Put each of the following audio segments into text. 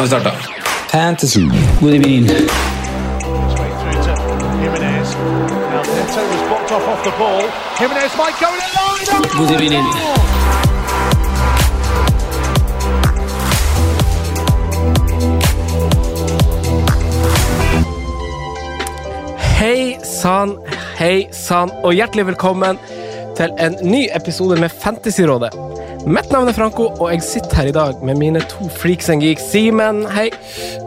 Har vi starte. Fantasy. God evening. God evening. Hei sann, hei sann, og hjertelig velkommen til en ny episode med Fantasyrådet. Mitt navn er Franco, og jeg sitter her i dag med mine to freaks and geeks. Simen, hei.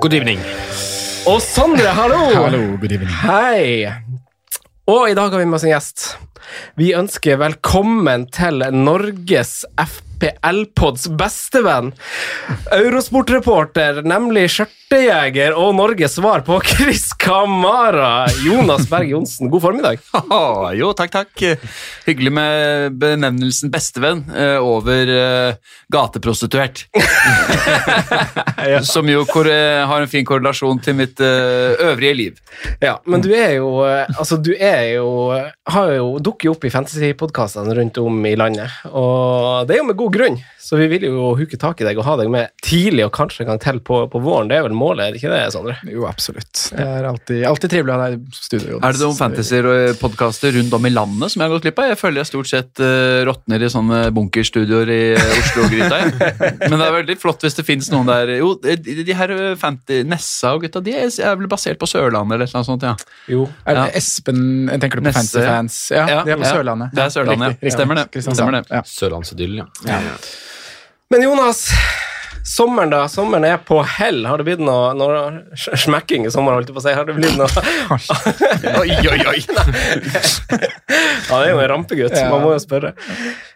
Good evening. Og Sondre, hallo. Hallo, good evening. Hei. Og i dag har vi med oss en gjest. Vi ønsker velkommen til Norges FPL-pods bestevenn. Eurosportreporter, nemlig skjørtejeger og Norges svar på Chris Kamara. Jonas Berg Johnsen, god formiddag. Oh, jo, takk, takk. Hyggelig med benevnelsen bestevenn eh, over eh, gateprostituert. Som jo har en fin korrelasjon til mitt eh, øvrige liv. Ja, men du er jo eh, Altså, du er jo Har jo dukker jo opp i fantasypodkastene rundt om i landet, og det er jo med god grunn. Så vi vil jo huke tak i deg og ha deg med tidlig og kanskje en gang til på, på våren. Det er vel målet, er det ikke det, Sondre? Jo, absolutt. Det er alltid, alltid trivelig å ha deg i studio. Jonas. Er det noen fantasyer og podkaster rundt om i landet som jeg har gått glipp av? Jeg føler jeg stort sett uh, råtner i sånne bunkerstudioer i Oslo Oslo-gryta. jeg. Men det er veldig flott hvis det fins noen der Jo, de, de her fanty, Nessa og gutta, de er, vel basert på Sørlandet eller noe sånt, ja. Jo. Er det Ja. Espen Tenker du på Fancy. Fans? Ja, Ja, de er på ja. Sørlandet. Det er Sørlandet, ja. Stemmer det. Stemmer det. Ja. Sørlandsidyllen, ja. Men Jonas, sommeren da? Sommeren er på hell. Har det blitt noe, noe smekking i sommer, holdt jeg på å si? Har det blitt noe Oi, oi, oi! ja, det er jo en rampegutt, Ja. man må jo spørre.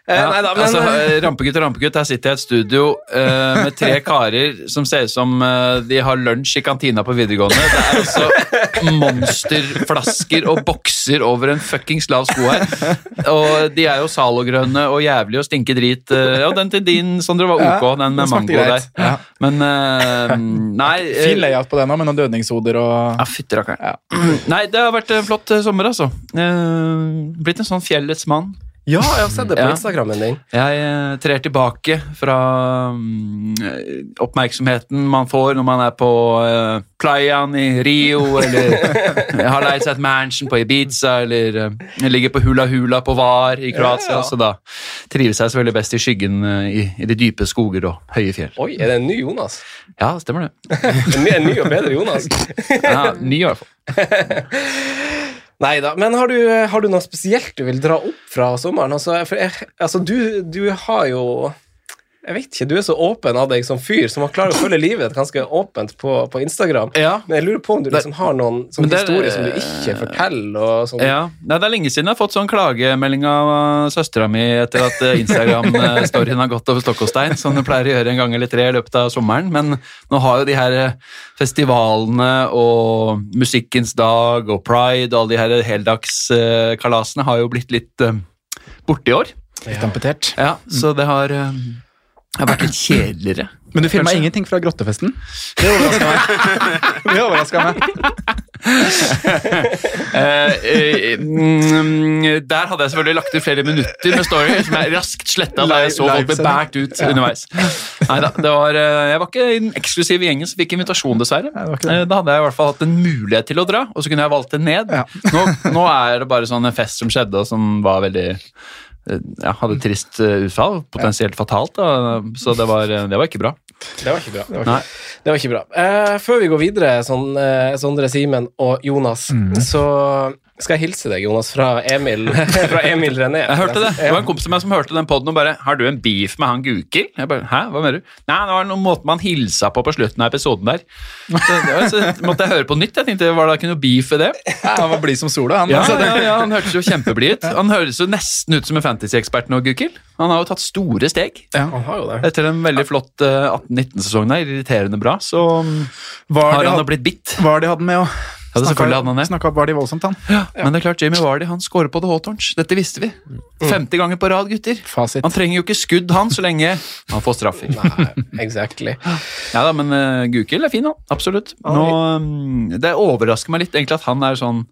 Eh, Ja, nei da, men altså, eh, Rampegutt og rampegutt, her sitter jeg i et studio uh, med tre karer som ser ut som uh, de har lunsj i kantina på videregående. Det er altså monsterflasker og bokser over en fuckings lav sko her. Og de er jo salogrønne og jævlige og stinker drit. Uh, ja, den til din, Sondre, var ok, Ja, den med den mango mango der. Ja. Men nei Fin layout på den òg, med noen dødningshoder og ja, fytti rakkeren. Nei, det har vært en flott sommer, altså. Blitt en sånn fjellets mann. Ja, jeg har sett det på Ja. Instagrammen din. Jeg eh, trer tilbake fra mm, oppmerksomheten man får når man er på uh, playaen i Rio, eller har leid seg et mansion på Ibiza, eller uh, ligger på Hula Hula på Var i Kroatia. Så da trives jeg selvfølgelig best i skyggen uh, i, i de dype skoger og høye fjell. Oi, er det en ny Jonas? Ja, stemmer det. En ny og bedre Jonas? Ja, ny i hvert fall. Nei da, men har du, har du noe spesielt du vil dra opp fra sommeren? Altså, jeg, altså du, du har jo Jeg vet ikke, du er så åpen av deg som fyr, som har klart å følge livet ganske åpent på, på Instagram. Ja. Men jeg lurer på om du liksom har noen er- historier som du ikke forteller. Og sånn. Ja, Nei, Det er lenge siden jeg har fått sånn klagemelding av uh, søstera mi etter at uh, Instagram-storyen har gått over stokk og stein, som det pleier å gjøre en gang eller tre i løpet av sommeren. Men nå har jo de her festivalene og Musikkens dag og Pride og alle de her heldagskalasene har jo blitt litt borte i år. litt amputert. Ja, Så det har, det har vært litt kjedeligere. Men du filma ingenting fra grottefesten? Det overraska meg. Det overraska meg. uh, uh, der hadde jeg selvfølgelig lagt ut flere minutter med story som jeg raskt sletta da jeg så folk ble båret ut underveis. Neida, det var, eh, jeg var ikke i den eksklusive gjengen som fikk invitasjon, dessverre. Da hadde jeg i hvert fall hatt en mulighet til å dra, og så kunne jeg valgt det ned. Ja. Nå, nå er det bare sånn en fest som skjedde, og som var veldig ja, hadde trist eh, utfall, potensielt fatalt, da. så det var, eh, det var ikke bra. Det var ikke bra. Det var ikke, det var ikke bra. Eh, før vi går videre, sånn, eh, Sondre, Simen og Jonas, så skal jeg hilse deg, Jonas, fra Emil, fra Emil René. Jeg hørte det. Det var en kompis av meg som hørte den podden og bare 'Har du en beef med han Gukild?' Jeg bare 'Hæ, hva mener du?' Nei, det var noen måte man hilsa på på slutten av episoden der. Så, var, så måtte jeg høre på nytt. Jeg tenkte, Var det ikke noe beef i det? Ja, han var blid som sola, han. Ja, altså, ja, ja, Han hørtes jo kjempeblid ut. Han høres jo nesten ut som en fantasy-ekspert nå, Gukild. Han har jo tatt store steg. Ja, Han har jo det. Etter en veldig flott eh, 18-19-sesong der, irriterende bra, så Var har han jo blitt bitt. Hva har de hatt med òg. Ja, det selvfølgelig hadde han det. Snakka Vardy voldsomt, han. Men det er klart, Jamie Vardy han scorer på The Hawthorns. Dette visste vi. 50 ganger på rad, gutter. Fasit. Han trenger jo ikke skudd, han, så lenge han får straffer. Nei, exactly. Ja da, men uh, Gukild er fin, han. Absolutt. Nå, um, det overrasker meg litt egentlig at han er sånn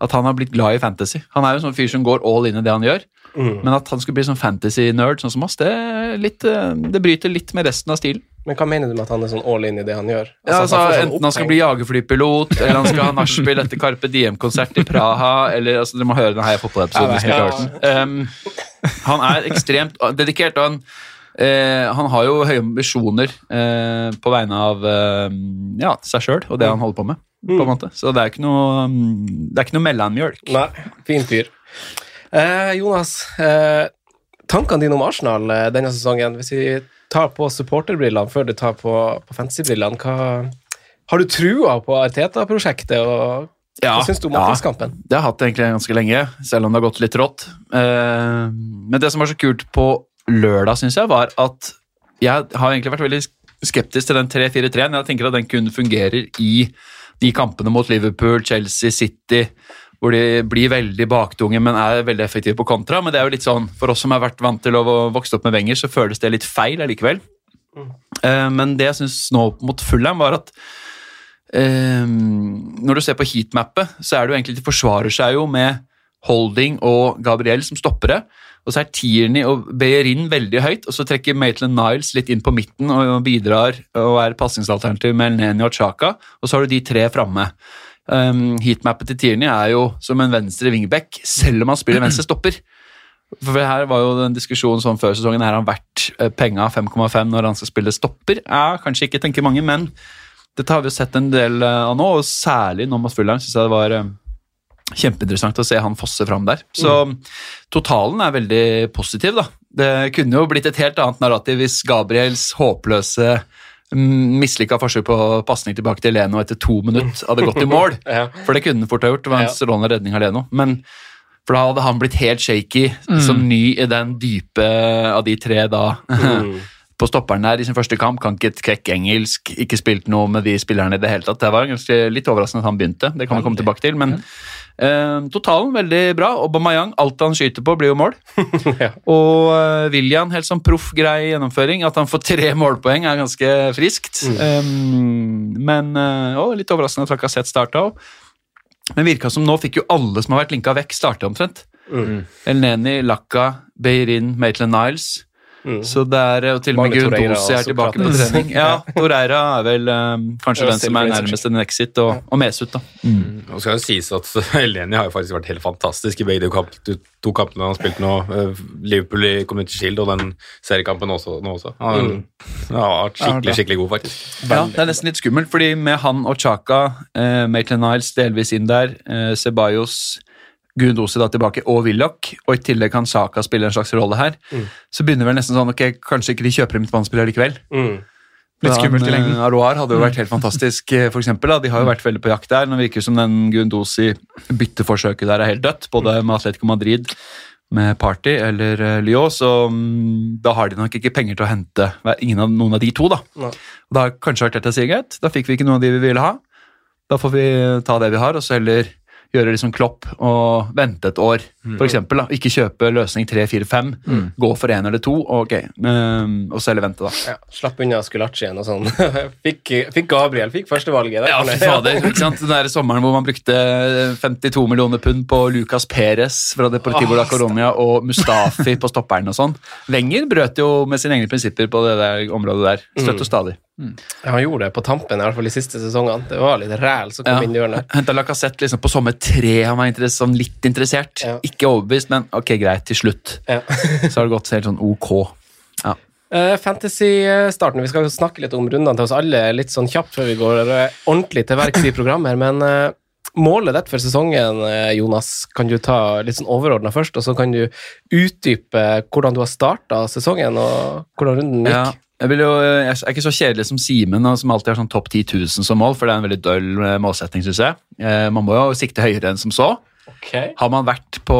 at han har blitt glad i fantasy. Han er jo en sånn fyr som går all in i det han gjør. Men at han skulle bli sånn fantasy-nerd sånn som oss, det, litt, uh, det bryter litt med resten av stilen. Men hva mener du med at han er sånn all in i det han gjør? Ja, altså, han sånn enten han skal bli jagerflypilot, eller han skal ha nachspiel etter Carpe Diem-konsert i Praha, eller altså, Dere må høre den her fotballepisoden. den. Um, han er ekstremt dedikert, og han, uh, han har jo høye ambisjoner uh, på vegne av uh, ja, seg sjøl og det han holder på med. På en måte. Så det er ikke noe, um, det er ikke noe mellommjølk. Nei, fin fyr. Jonas, tankene dine om Arsenal denne sesongen, hvis vi tar på supporterbrillene før du tar på, på fantasybrillene, har du trua på Arteta-prosjektet, og Ja, hva syns du om ja. Det har jeg hatt egentlig ganske lenge, selv om det har gått litt rått. Eh, men det som var så kult på lørdag, syns jeg, var at jeg har egentlig vært veldig skeptisk til den 3-4-3-en. Jeg tenker at den kun fungerer i de kampene mot Liverpool, Chelsea, City, hvor de blir veldig baktunge, men er veldig effektive på kontra. Men det er jo litt sånn, for oss som har vært vant til å vokse opp med Wenger, så føles det litt feil allikevel. Eh, men det jeg syns nå mot Fulham, var at eh, når du ser på heatmappet, så er det jo egentlig de forsvarer seg jo med Holding og Gabriel som stoppere. Og så er Tierney og Beyerin veldig høyt, og så trekker Maitland Niles litt inn på midten og bidrar og er passingsalternativ med Elneni og Chaka, og så har du de tre framme. Um, heatmappet til Tierney er jo som en venstre wingback, selv om han spiller venstre stopper. For her var jo den diskusjonen sånn før sesongen, er han verdt eh, penga 5,5 når han skal spille stopper? Ja, kanskje ikke, tenker mange, men dette har vi jo sett en del eh, av nå, og særlig nå mot Fulham syns jeg det var eh, kjempeinteressant å se han fosse fram der. Så totalen er veldig positiv, da. Det kunne jo blitt et helt annet narrativ hvis Gabriels håpløse mislykka forsøk på pasning tilbake til Leno etter to minutter hadde gått i mål. Ja. For det kunne han fort ha gjort. Det var en Ja. strålende redning av Leno. Men for da hadde han blitt helt shaky som ny i den dype av de tre da. På stopperen der i sin første kamp, kan ikke et kvekk engelsk, ikke spilt noe med de spillerne i det hele tatt. Det var ganske litt overraskende at han begynte, det kan vi komme tilbake til. Men eh, totalen veldig bra. Aubameyang, alt han skyter på, blir jo mål. Ja. Og uh, William, helt sånn proff, grei gjennomføring. At han får tre målpoeng, er ganske friskt. Um, men uh, å, litt overraskende at Lacazette starta òg. Men virka som nå fikk jo alle som har vært linka vekk, starte omtrent. Mm. Elneni, Lacka, Beirin, Maitland Niles. Så det er, og til og med Torreira Gundosi er tilbake på trening. Ja, Toreira er vel um, kanskje den som er nærmest en exit, og, og Mesut, da. Nå skal det sies at Eleni har jo faktisk vært helt fantastisk i begge de kamp, to kampene han har spilt nå. Eh, Liverpool i Community Shield og den seriekampen også, nå også. Han han har vært skikkelig, skikkelig god, faktisk. Ja, det er nesten litt skummelt, fordi med han og Chaka, eh, Maitland Niles delvis inn der, eh, Ceballos, Gundosi da tilbake, og Willoch, og i tillegg kan Saka spille en slags rolle her, så begynner vel nesten sånn, ok, kanskje ikke de kjøper en midtbanespiller likevel. Mm. Litt skummelt i lengden. Aroar hadde jo vært helt fantastisk, eh, for eksempel. Da. De har jo vært veldig på jakt der. Nå virker det som den Gundosi-bytteforsøket der er helt dødt, både med Atletico Madrid, med Party eller uh, Lyon, så mm, da har de nok ikke penger til å hente ingen av, noen av de to, da. Og da har kanskje vært dette sier greit, da fikk vi ikke noen av de vi ville ha. Da får vi ta det vi har, og så heller gjøre liksom klopp og vente et år, for eksempel. Da. Ikke kjøpe løsning 3, 4, 5, gå for én eller to, og ok, um, og så heller vente, da. Ja, slapp unna Skulacien og sånn. fikk, fikk Gabriel, fikk førstevalget. Ja, fy fader. ikke sant? Den der sommeren hvor man brukte 52 millioner pund på Lucas Perez fra Deportivo la Coronia og Mustafi på stopperen og sånn. Wenger brøt jo med sine egne prinsipper på det der området der. Støtt og stadig. Ja, han gjorde det på tampen, i hvert fall de siste sesongene. Det var litt ræl som kom inn i hjørnet. Henta Lacassette liksom på sommer tre, han var sånn litt interessert. Ja. Ikke overbevist, men ok, greit, til slutt. Ja. Så har det gått helt sånn ok. Ja. Uh, Fantasy-starten. Vi skal snakke litt om rundene til oss alle litt sånn kjapt før vi går eh, ordentlig til verks i programmet. her, Men uh, målet ditt for sesongen, eh, Jonas, kan du ta litt sånn overordna først, og så kan du utdype hvordan du har starta sesongen, og hvordan runden gikk. Ja, jeg, jo, jeg er ikke så kjedelig som Simen, som alltid har sånn topp 10 000 som mål, for det er en veldig døll eh, målsetting, syns jeg. Eh, Man må jo sikte høyere enn som så. Har man vært på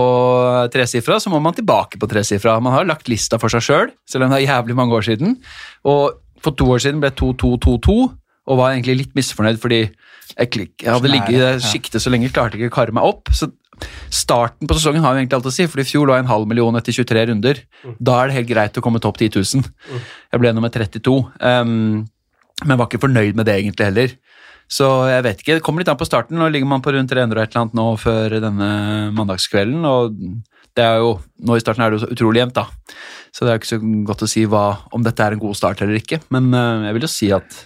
tresifra, så må man tilbake på tresifra. Man har lagt lista for seg sjøl, selv, selv om det er jævlig mange år siden. Og for to år siden ble 2-2-2-2, og var egentlig litt misfornøyd fordi jeg, hadde ligget i det sjiktet så lenge, klarte ikke å karre meg opp. Så starten på sesongen har jo egentlig alt å si, for i fjor lå jeg en halv million etter 23 runder. Da er det helt greit å komme topp 10 000. Jeg ble nummer 32, um, men var ikke fornøyd med det egentlig heller. Så jeg vet ikke, det kommer litt an på starten. Nå ligger man på rundt 300 og et eller annet nå før denne mandagskvelden, og det er jo, nå i starten er det jo utrolig jevnt, da. Så det er jo ikke så godt å si hva, om dette er en god start eller ikke, men uh, jeg vil jo si at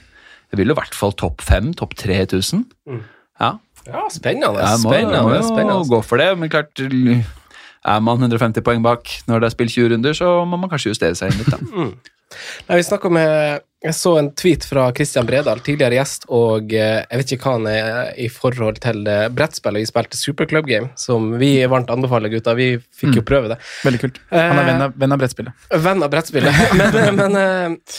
jeg vil jo i hvert fall topp 5, topp 3000. Mm. Ja. Ja, spennende. Jeg må, spennende, må jo spennende. gå for det, men klart er man 150 poeng bak når det er spilt 20 runder, så må man kanskje justere seg inn litt, da. Nei, vi snakker med Jeg så en tweet fra Christian Bredal, tidligere gjest, og eh, jeg vet ikke hva han er i forhold til eh, brettspillet. Vi spilte Superclub Game, som vi varmt anbefaler, gutta. Vi fikk jo prøve det. Veldig kult. Han er venn av, venn av brettspillet. Venn av brettspillet. Men, men eh,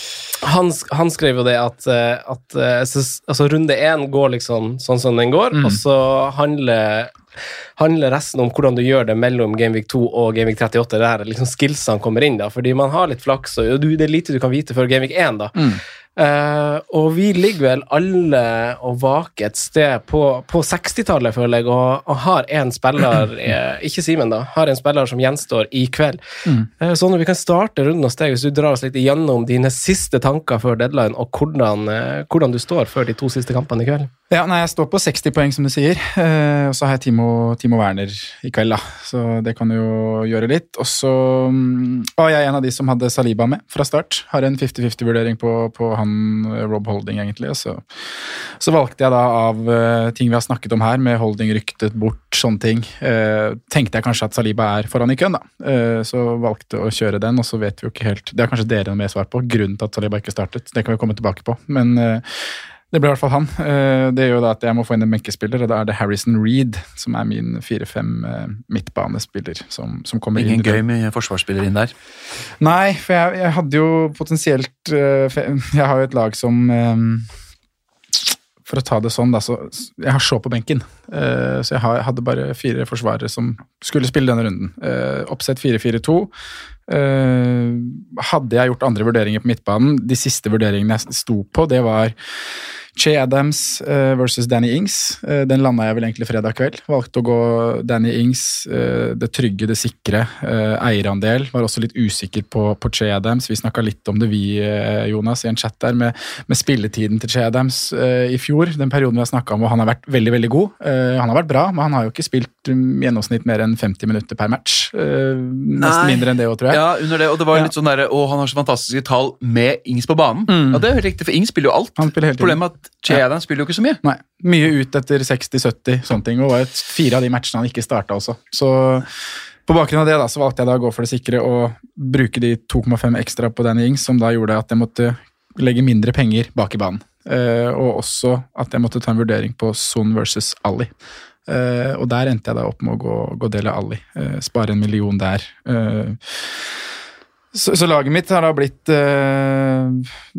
han, han skrev jo det at, eh, at eh, altså, runde én går liksom sånn som den går, og så handler handler resten om hvordan du gjør det mellom Gameweek 2 og Gameweek 38. Det her er liksom skillsene kommer inn, da, fordi man har litt flaks, og det er lite du kan vite før Gameweek 1. da. Eh, og vi ligger vel alle og vaker et sted på, på 60-tallet, føler jeg, og, og har en spiller eh, Ikke Simen, da. Har en spiller som gjenstår i kveld. Eh, Så når vi kan starte runden hos deg, hvis du drar oss litt igjennom dine siste tanker før deadline, og hvordan, hvordan du står før de to siste kampene i kveld. Ja, nei, Jeg står på 60 poeng, som du sier. Og så har jeg Timo, Timo Werner i kveld, da. Så det kan jo gjøre litt. Og så mm, var jeg en av de som hadde Saliba med fra start. Har en 50-50-vurdering på, på han eh, Rob Holding, egentlig. Så, så valgte jeg da av eh, ting vi har snakket om her, med Holding ryktet bort, sånne ting. eh, tenkte jeg kanskje at Saliba er foran i køen, da. Eh, så valgte å kjøre den, og så vet vi jo ikke helt Det har kanskje dere noe mer svar på, grunnen til at Saliba ikke startet. Det kan vi komme tilbake på. Men eh, det ble i hvert fall han. Eh, Det gjør da at jeg må få inn en benkespiller, og da er det Harrison Reed som er min 4-5 eh, midtbanespiller som, som kommer Ingen inn. gøy med forsvarsspiller inn der. Nei, for jeg, jeg hadde jo potensielt eh, Jeg har jo et lag som For å ta det sånn, da, så Jeg har Shaw på benken. Så jeg har, hadde bare fire forsvarere som skulle spille denne runden. Oppsett 4-4-2. Uh, Hadde jeg gjort andre vurderinger på midtbanen, de siste vurderingene jeg sto på, det var Che Adams eh, versus Danny Ings. Eh, den landa jeg vel egentlig fredag kveld. Valgte å gå Danny Ings, eh, det trygge, det sikre. eierandel. Var også litt usikker på, på Che Adams. Vi snakka litt om det, vi, Jonas, i en chat der, med, med spilletiden til Che Adams i fjor. Den perioden vi har snakka om hvor han har vært veldig, veldig god. Han har vært bra, men han har jo ikke spilt um, gjennomsnitt mer enn 50 minutter per match. Nesten Nei. mindre enn det òg, tror jeg. Ja, under det, og det var Ja. litt sånn der, å, han har så fantastiske tall med Ings på banen. Ja, det er helt riktig, for Ings spiller jo alt. Han spiller helt. Problemet at Ja. Spiller jo ikke så mye. Nei, mye ut etter 60-70, sånne ting. Og var et- fire av de matchene han ikke starta også. Så på bakgrunn av det da, så valgte jeg da å gå for det sikre og bruke de 2,5 ekstra på Danny Ings, som da gjorde at jeg måtte legge mindre penger bak i banen. Eh, og også at jeg måtte ta en vurdering på Son versus Ali. Eh, og der endte jeg da opp med å gå, gå del av Ali. Eh, spare en million der. Eh, så, så laget mitt har da blitt uh,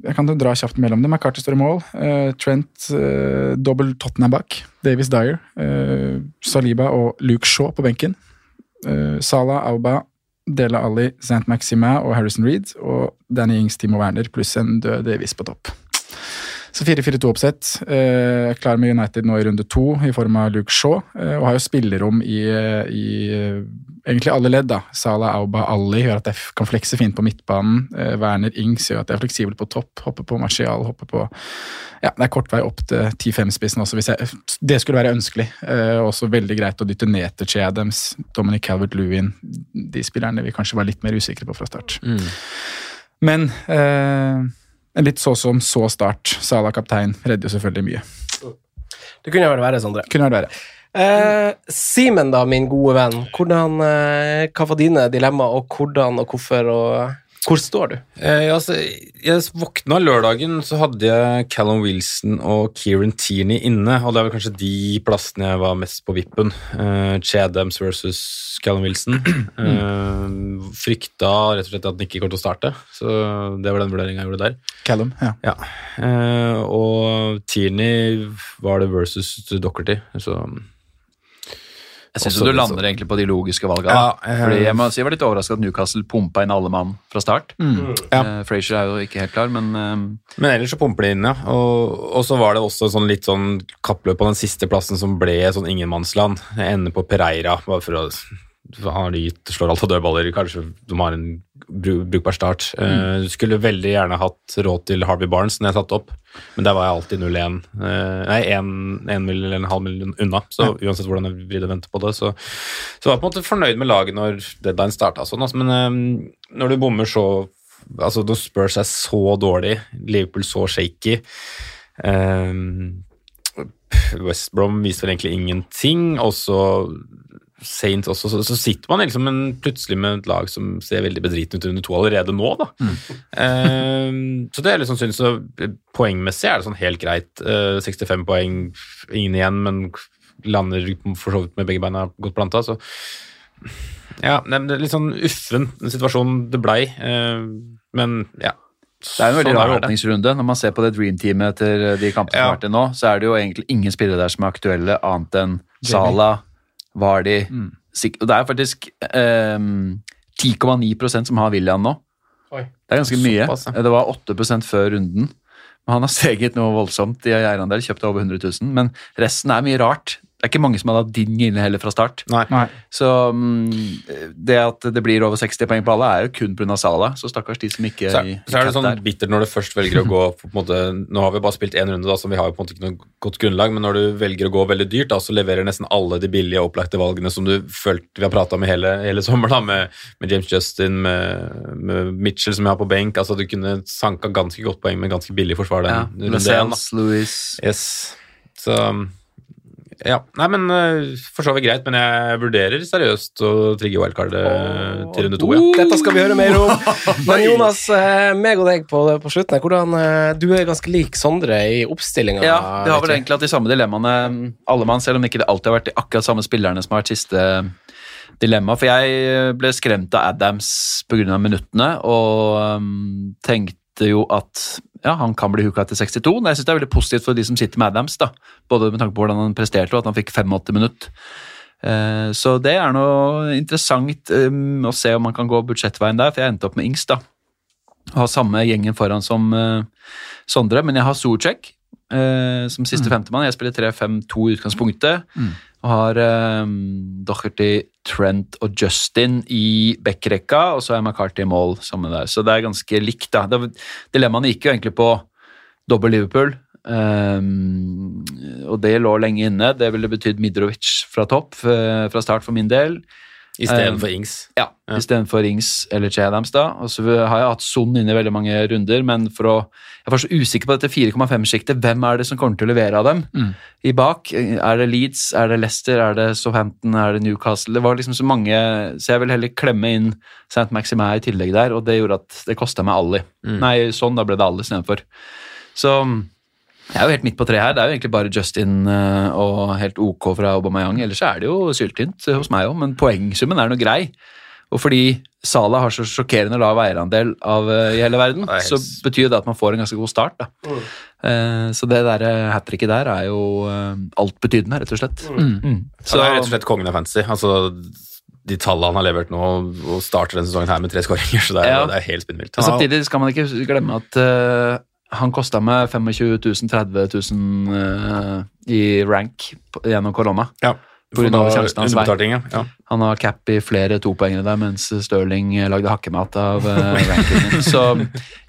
Jeg kan dra kjapt mellom dem. McCarthy står i mål. Uh, Trent uh, dobbel Tottenham bak. Davis Dyer. Saliba og Luke Shaw på benken. Salah, Auba, Dela Ali, St. Maxima og Harrison Reed. Og Danny Ings, Timo Werner pluss en død Davis på topp. Så 4-4-2-oppsett. Eh, klar med United nå i runde to i form av Luke Shaw. Eh, og har jo spillerom i, eh, i eh, egentlig alle ledd. da. Salah, Auba, Ali gjør at jeg kan flekse fint på midtbanen. Eh, Werner, Ings gjør at jeg er fleksibel på topp. Hopper på Martial, hopper på Ja, det er kort vei opp til 10-5-spissen også, hvis jeg, det skulle være ønskelig. Eh, også veldig greit å dytte ned til Che Adams, Dominic Calvert-Lewin. De spillerne vi kanskje var litt mer usikre på fra start. Men eh, litt så som så start. Salah kaptein redder jo selvfølgelig mye. Det kunne vel være, Sondre. Kunne vært verre. Eh, Simen, da, min gode venn. Hvordan, eh, hva var dine dilemmaer, og hvordan og hvorfor? og Hvor står du? Eh, altså, jeg våkna lørdagen, så hadde jeg Callum Wilson og Kieran Tierney inne, og det er vel kanskje de plassene jeg var mest på vippen. Eh, Chadams versus Callum Wilson. Eh, frykta rett og slett at den ikke kom til å starte, så det var den vurderinga jeg gjorde der. Callum, ja. Ja. Eh, og Tierney var det versus Dockerty, så Jeg syns du lander så. egentlig på de logiske valgene. Ja, jeg- Fordi jeg må si jeg var litt overraska at Newcastle pumpa inn alle mann fra start. Ja. Uh, Frazier er jo ikke helt klar, men uh, Men ellers så pumper de inn, ja. Og, og så var det også sånn litt sånn kappløp på den siste plassen som ble sånn ingenmannsland. Jeg ender på Pereira, bare for å har de gitt, slår alt av dødballer, kanskje de har en brukbar start. Mm. du skulle veldig gjerne hatt råd til Harvey Barnes når jeg satte opp, men der var jeg alltid 0-1. eh, nei, 1 mill. eller en halv million unna, så uansett hvordan jeg vridde og vendte på det, så, så var jeg på en måte fornøyd med laget når deadline starta sånn, altså, men eh, når du bommer så Altså, når Spurs er så dårlig, Liverpool så shaky um, West Brom viser vel egentlig ingenting, og så Saints også, så, så sitter man liksom en, plutselig med et lag som ser veldig bedritent ut under to allerede nå, da. Ehm, så det er liksom synes så Poengmessig er det sånn helt greit. Uh, 65 poeng, ingen igjen, men lander for så vidt med begge beina godt planta, så ja, det er litt sånn uffen situasjon det blei, uh, men ja. det er en veldig Sånn rar åpningsrunde. Når man ser på det Dream Teamet etter de kampene som Ja. har vært til nå, så er det jo egentlig ingen spillere der som er aktuelle, annet enn Salah, Vardy sikre. Og det er faktisk eh, 10,9% som har William nå. Oi. Det er ganske mye. Såpass, ja. Det var 8 før runden. Men Han har steget noe voldsomt i eierandel, kjøpt over 100 000. Men resten er mye rart. Det er ikke mange som hadde hatt din inne heller fra start. Nei. Nei. Så mm, det at det blir over 60 poeng på alle, er jo kun pga. Sala. Så stakkars de som ikke Så, i- så er det sånn der. bittert når du først velger å gå på, en måte, Nå har vi bare spilt én runde, da, så vi har jo på en måte ikke noe godt grunnlag, men når du velger å gå veldig dyrt, da, så leverer nesten alle de billige opplagte valgene som du følte vi har prata om i hele, hele sommer, da, med, med James Justin, med, med Mitchell som jeg har på benk. altså Du kunne sanka ganske godt poeng med ganske billig forsvar den Ja, da. Louis Yes. Så ja. Nei, men øh, for så vidt greit, men jeg vurderer seriøst å trigge wildcardet til runde to. Ja. Dette skal vi høre mer om. Men Jonas, eh, meg og deg på, på slutten her, hvordan eh, Du er ganske lik Sondre i oppstillinga. Ja, vi har vel egentlig hatt de samme dilemmaene alle mann, selv om ikke det alltid har vært de akkurat samme spillerne som har vært siste dilemma. For jeg ble skremt av Adams pga. minuttene, og um, tenkte jo at ja, han kan bli hooka til 62. Men jeg syns det er veldig positivt for de som sitter med Adams, da. både med tanke på hvordan han presterte og at han fikk 85 minutter. Eh, Så det er noe interessant um, å se om man kan gå budsjettveien der, for jeg endte opp med Ings, da. Og har samme gjengen foran som eh, Sondre, men jeg har Sorcek eh, som siste femtemann. Jeg spiller 3-5-2 i utgangspunktet. Og har eh, Docherty, Trent og Justin i backrekka, og så er McCarthy i mål sammen der. Så det er ganske likt, da. Dilemmaene gikk jo egentlig på dobbel Liverpool. um, og det lå lenge inne. Det ville betydd Midrovic fra topp eh, fra start for min del. Istedenfor Ings. Ja, istedenfor Ings eller Che Adams. da. Og så har jeg hatt Son inne i veldig mange runder, men for å, jeg var så usikker på dette 4,5-sjiktet. Hvem er det som kommer til å levere av dem i bak? Er det Leeds, er det Leicester, er det Southampton, er det Newcastle? Det var liksom så mange, så jeg vil heller klemme inn St. Maximæ i tillegg der, og det gjorde at det kosta meg Ali. Nei, sånn, da ble det Ally istedenfor. Så jeg er jo helt midt på treet her. Det er jo egentlig bare Justin eh, og helt ok fra Aubameyang. Ellers er det jo syltynt hos meg òg, men poengsummen er noe grei. Og fordi Salah har så sjokkerende lav eierandel av eh, i hele verden, er så betyr det at man får en ganske god start. da. Eh, så det der hat tricket der er jo uh, altbetydende, rett og slett. Mm. Så det er rett og slett kongen av fantasy. Altså, de tallene han har levert nå, og starter denne sesongen her med tre skåringer, så det er, Ja. det er helt spinnvilt. Samtidig skal man ikke glemme at eh, han kosta meg 25 000, 30 000 eh, i rank gjennom korona. Ja. Pga. sjansen hans vei. Ja. Han har cap i flere topoengere der, mens Stirling lagde hakkemat av uh, ranken min. Så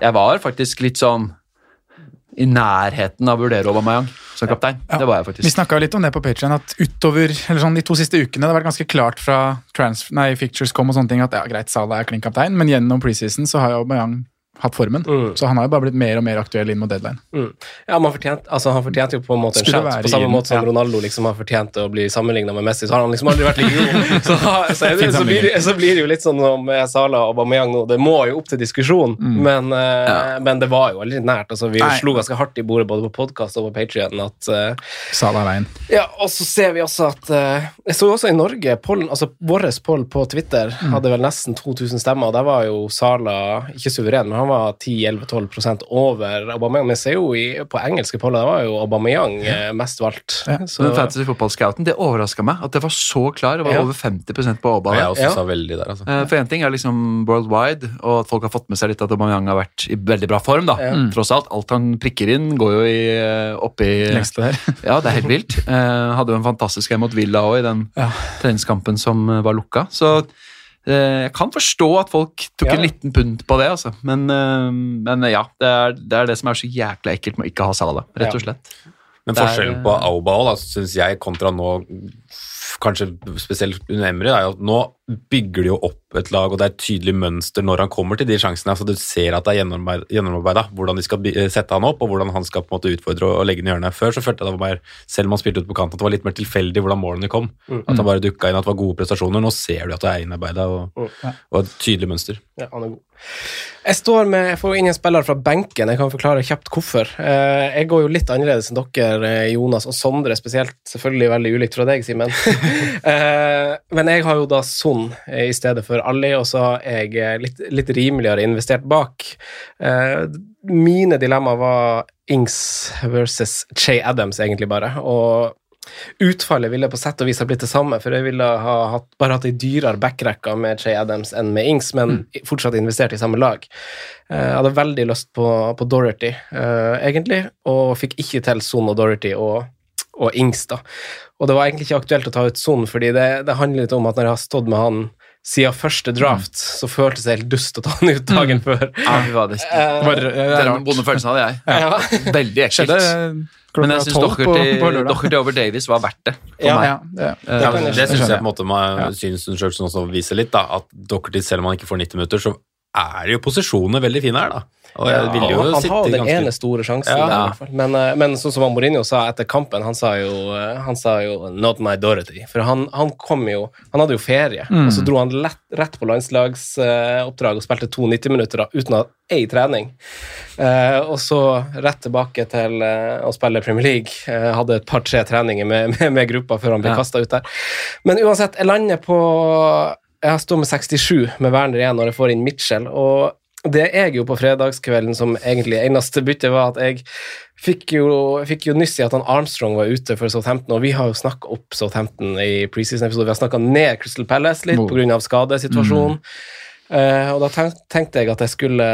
jeg var faktisk litt sånn i nærheten av å vurdere Aubameyang som kaptein. Ja. Det var jeg faktisk. Vi snakka litt om det på Patreon, at utover eller sånn, de to siste ukene det har vært ganske klart fra trans nei, Fictures kom og sånne ting at ja, greit, Salah er klink kaptein, men gjennom preseason så har Aubameyang hatt formen. Mm. Så han har jo bare blitt mer og mer aktuell inn mot deadline. Mm. Ja, men han fortjente, altså, han fortjente jo på en måte en shout. På samme måte som ja. Ronaldo liksom har fortjent å bli sammenligna med Messi, så har han liksom aldri vært like god. Så, så, det, så, blir, det- så blir det jo litt sånn som med Salah og Aubameyang nå. Det må jo opp til diskusjon, men, eh, men det var jo aldri nært. Altså, vi Mm. Nei. slo ganske hardt i bordet både på podkast og på Patrion at uh, Sala er veien. Ja, og så ser vi også at uh, Jeg så jo også i Norge pollen, altså Vår poll på Twitter Mm. hadde vel nesten 2000 stemmer. og Der var jo Sala ikke suveren, men han var 10-11-12 over Aubameyang. Men ser jo i, på engelske poller, det var jo Aubameyang ja. mest valgt. Ja, Så, Men Fantasy Football Scouten, det overraska meg at det var så klar. Det var Ja. over 50% på Aubameyang. Jeg også Ja. sa veldig der, altså. Eh, For én ting er liksom worldwide, og at folk har fått med seg litt at Aubameyang har vært i veldig bra form. da. Ja. Tross alt. Alt han prikker inn, går jo i, oppi opp i Lengste der. Ja, det er helt vilt. Eh, hadde jo en fantastisk en mot Villa òg, i den Ja. treningskampen som eh, var lukka. Så eh, jeg kan forstå at folk tok Ja. en liten punt på det, altså. Men, eh, men eh, ja, det er, det er det som er så jækla ekkelt med å ikke ha Salah, rett og Ja. slett. Men er- forskjellen på Auba og syns jeg, kontra nå, kanskje spesielt under Emry, er jo at nå bygger de jo opp et lag, og det er et tydelig mønster når han kommer til de sjansene. altså Du ser at det er gjennomarbeid- gjennomarbeida, hvordan de skal sette han opp, og hvordan han skal på en måte utfordre og, legge den i hjørnet. Før så følte jeg det var mer, selv om han spilte ut på kanten, at det var litt mer tilfeldig hvordan målene kom. At han bare dukka inn, at det var gode prestasjoner. Nå ser du at det er innarbeida og, og et tydelig mønster. ja, han er god. Jeg står med, jeg får inn en spiller fra benken. Jeg kan forklare kjapt hvorfor. Eh, Jeg går jo litt annerledes enn dere, eh, Jonas og Sondre, spesielt. Selvfølgelig veldig ulikt fra deg, Simen. Eh, Men jeg har jo da Son i stedet for Ali, og så har jeg eh, litt, litt rimeligere investert bak. Eh, Mine dilemmaer var Ings versus Che Adams, egentlig bare. Og Utfallet ville på sett og vis ha blitt det samme, for jeg ville ha hatt, bare hatt ei dyrere backrekka med Che Adams enn med Ings, men fortsatt investert i samme lag. Jeg hadde veldig lyst på, på Dorothy, egentlig, og fikk ikke til Son og Dorothy og, og Ings, da. Og det var egentlig ikke aktuelt å ta ut Son, fordi det, det handler litt om at når jeg har stått med han siden første draft, så føltes det helt dust å ta han ut dagen før. Ja, fy det, Var, det er den vonde følelsen hadde jeg. Ja. Veldig ekkelt. klokka Men jeg syns Docherty over Davies var verdt det. For Ja. meg. Ja, det, Eh, Ja, det, det syns jeg på en måte man, synes undersøkelsen også viser litt, da, at Docherty, selv om han ikke får 90 minutter, så er jo posisjonene veldig fine her, da. Og jeg ville jo han han har den ganske ene store sjansen. Ja. der, i hvert fall. Men, eh, men sånn som Mourinho sa etter kampen, han sa jo, eh, han sa jo 'not my Dorothy'. For han, han kom jo Han hadde jo ferie, og så dro han lett, rett på landslagsoppdrag og spilte to 90-minutter uten å ha ei trening. Uh, og så rett tilbake til uh, å spille Premier League. Hadde et par-tre treninger med, med, med gruppa før han ble Ja. kastet ut der. Men uansett, jeg lander på Jeg står med 67 med Werner igjen når jeg får inn Mitchell. og det jeg gjorde på fredagskvelden som egentlig eneste bytte, var at jeg fikk jo, fikk jo nyss i at han Armstrong var ute for Southampton, og vi har jo snakka opp Southampton i preseason-episode. Vi har snakka ned Crystal Palace litt pga. skadesituasjonen. Eh, og da tenkte jeg at jeg skulle,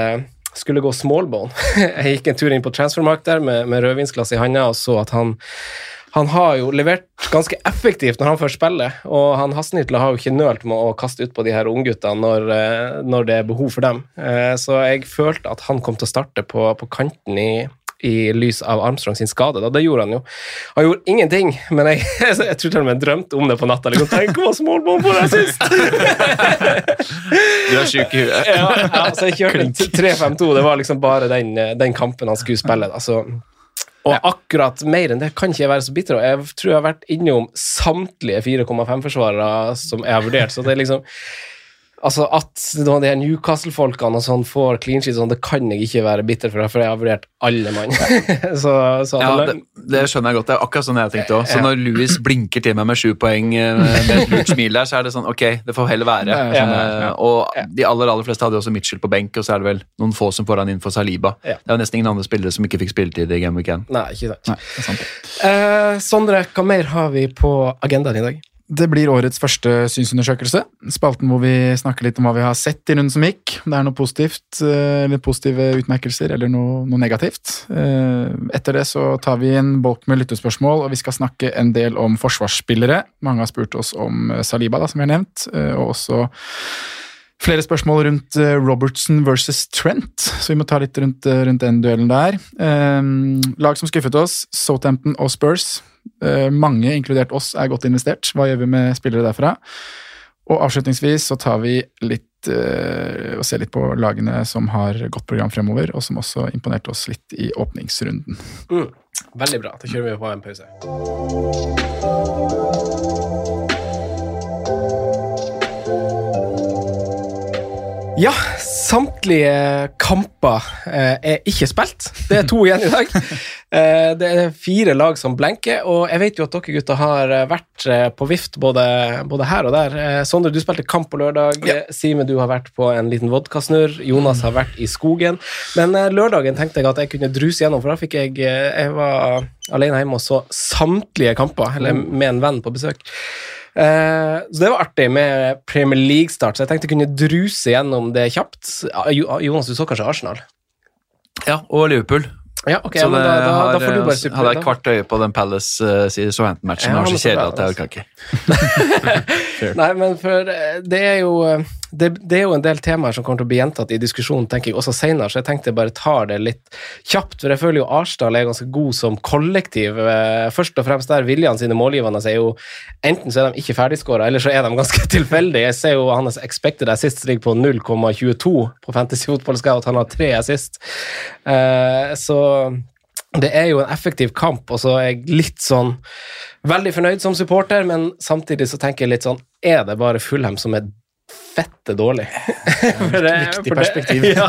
skulle gå smallbone. jeg gikk en tur inn på Transfermark der med, med rødvinsglass i handa og så at han han har jo levert ganske effektivt når han først spiller, og han Hasnitla har jo ikke nølt med å kaste ut på de her ungguttene når, eh, når det er behov for dem. Eh, Så jeg følte at han kom til å starte på, på kanten i, i lys av Armstrong sin skade. Da. Det gjorde han jo. Han gjorde ingenting, men jeg, jeg tror til og med jeg drømte om det på natta. Liksom, Tenk hva smallbone på deg sist! Du er sjuk i huet. ja, så jeg kjørte 3-5-2. Det var liksom bare den, den kampen han skulle spille. Da. Og akkurat mer enn det kan ikke jeg være så bitter over. Jeg tror jeg har vært innom samtlige 4,5-forsvarere som jeg har vurdert. Så det er liksom Altså At de Newcastle-folkene og sånn får clean sheet, sånn, det kan jeg ikke være bitter for, for jeg har vurdert alle mann. så, så Ja, det, det skjønner jeg godt. Det er akkurat sånn jeg tenkte òg. Så Ja. når Louis blinker til meg med sju poeng eh, med et lurt smil der, så er det sånn ok, det får heller være. Ja. Og de aller aller fleste hadde også Mitchell på benk, og så er det vel noen få som får han inn for Saliba. Det er jo nesten ingen andre spillere som ikke fikk spilletid i Game Weekend. Nei, ikke sant. Nei, sant. Eh, Sondre, hva mer har vi på agendaen i dag? Det blir årets første synsundersøkelse. Spalten hvor vi snakker litt om hva vi har sett i runden som gikk. Om det er noe positivt, eh, eller positive utmerkelser, eller noe, noe negativt. Eh, Etter det så tar vi en bolk med lyttespørsmål, og vi skal snakke en del om forsvarsspillere. Mange har spurt oss om eh, Saliba, da, som vi har nevnt, eh, og også Flere spørsmål rundt eh, Robertson versus Trent, så vi må ta litt rundt, eh, rundt den duellen der. Eh, lag som skuffet oss, Southampton og Spurs. Eh, mange, inkludert oss, er godt investert. Hva gjør vi med spillere derfra? Og avslutningsvis så tar vi litt eh, og ser litt på lagene som har godt program fremover, og som også imponerte oss litt i åpningsrunden. Mm. Veldig bra. Da kjører vi på en pause. Ja, samtlige kamper eh, er ikke spilt. Det er to igjen i dag. Eh, det er fire lag som blenker, og jeg vet jo at dere gutter har eh, vært på vift både, både her og der. Sondre, du spilte kamp på lørdag. Ja. Simen, du har vært på en liten vodkasnurr. Jonas har vært i skogen. Men lørdagen tenkte jeg at jeg kunne druse gjennom, for da fikk jeg Jeg var alene hjemme og så samtlige kamper, eller med en venn på besøk. Eh, så det var artig med Premier League-start, så jeg tenkte jeg kunne druse gjennom det kjapt. Jonas, du så kanskje Arsenal? Ja, og Liverpool. Ja, ok, så det da, da, har, da får du bare eh, hadde jeg kvart øye på den Palace-Southampton-matchen. Ja, det var så kjedelig at jeg altså. orka ikke. Nei, men for eh, det er jo eh, det, det er jo en del temaer som kommer til å bli gjentatt i diskusjonen, tenker jeg, også senere, så jeg tenkte jeg bare tar det litt kjapt, for jeg føler jo Arsdal er ganske god som kollektiv. Eh, Først og fremst der Viljan sine målgivende er jo enten så er de ikke ferdigskåra, eller så er de ganske tilfeldige. Jeg ser jo hans expected assist ligger på 0,22 på Fantasy Football Scout, han har tre assist. Eh, så det er jo en effektiv kamp, og så er jeg litt sånn veldig fornøyd som supporter, men samtidig så tenker jeg litt sånn Er det bare Fulham som er fette dårlig? For det- viktig for det- perspektiv. ja,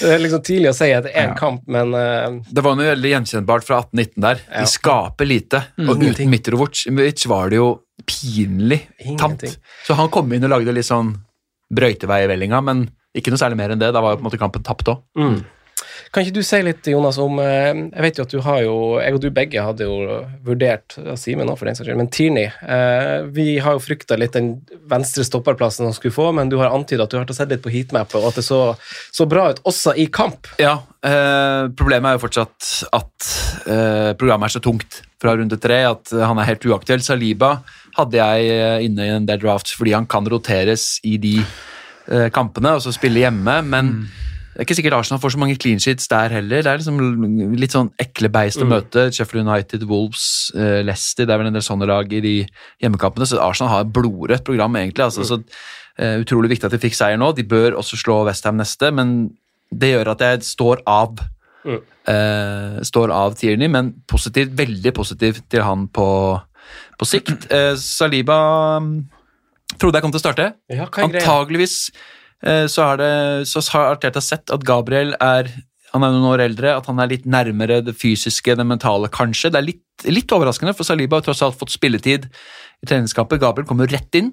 det er liksom tidlig å si etter én Ja. kamp, men uh, Det var noe veldig gjenkjennbart fra 18-19 der. Ja. De skaper lite. Og Ingenting. uten Mitrovic Mitrovic var det jo pinlig tamt. Så han kom inn og lagde litt sånn brøytevei i vellinga, men ikke noe særlig mer enn det. Da var jo på en måte kampen tapt òg. mm. Kan ikke du si litt, Jonas, om eh, Jeg vet jo at du har jo Jeg og du begge hadde jo vurdert Simen òg, for den saks skyld, men Tierney eh, Vi har jo frykta litt den venstre stopperplassen han skulle få, men du har antydet at du har sett litt på heatmapet, og at det så, så bra ut også i kamp. Ja, eh, problemet er jo fortsatt at eh, programmet er så tungt fra runde tre at han er helt uaktuell. Saliba hadde jeg eh, inne i en del drafts fordi han kan roteres i de eh, kampene og så spille hjemme, men det er ikke sikkert Arsenal får så mange clean sheets der heller. Det er liksom litt sånn ekle beist å møte. Sheffield United, Wolves, uh, Leicester, det er vel en del sånne lag i de hjemmekampene, så Arsenal har et blodrødt program egentlig. altså så uh, Utrolig viktig at de fikk seier nå. De bør også slå Westham neste, men det gjør at jeg står av Mm. Uh, står av Tierney, men positivt, veldig positiv til han på, på sikt. Saliba um, trodde jeg kom til å starte. Ja? Antageligvis så, har, det, så har Arteta sett at Gabriel er han er noen år eldre, at han er litt nærmere det fysiske, det mentale, kanskje. Det er litt, litt overraskende, for Saliba har tross alt fått spilletid i treningskapet, Gabriel kommer rett inn.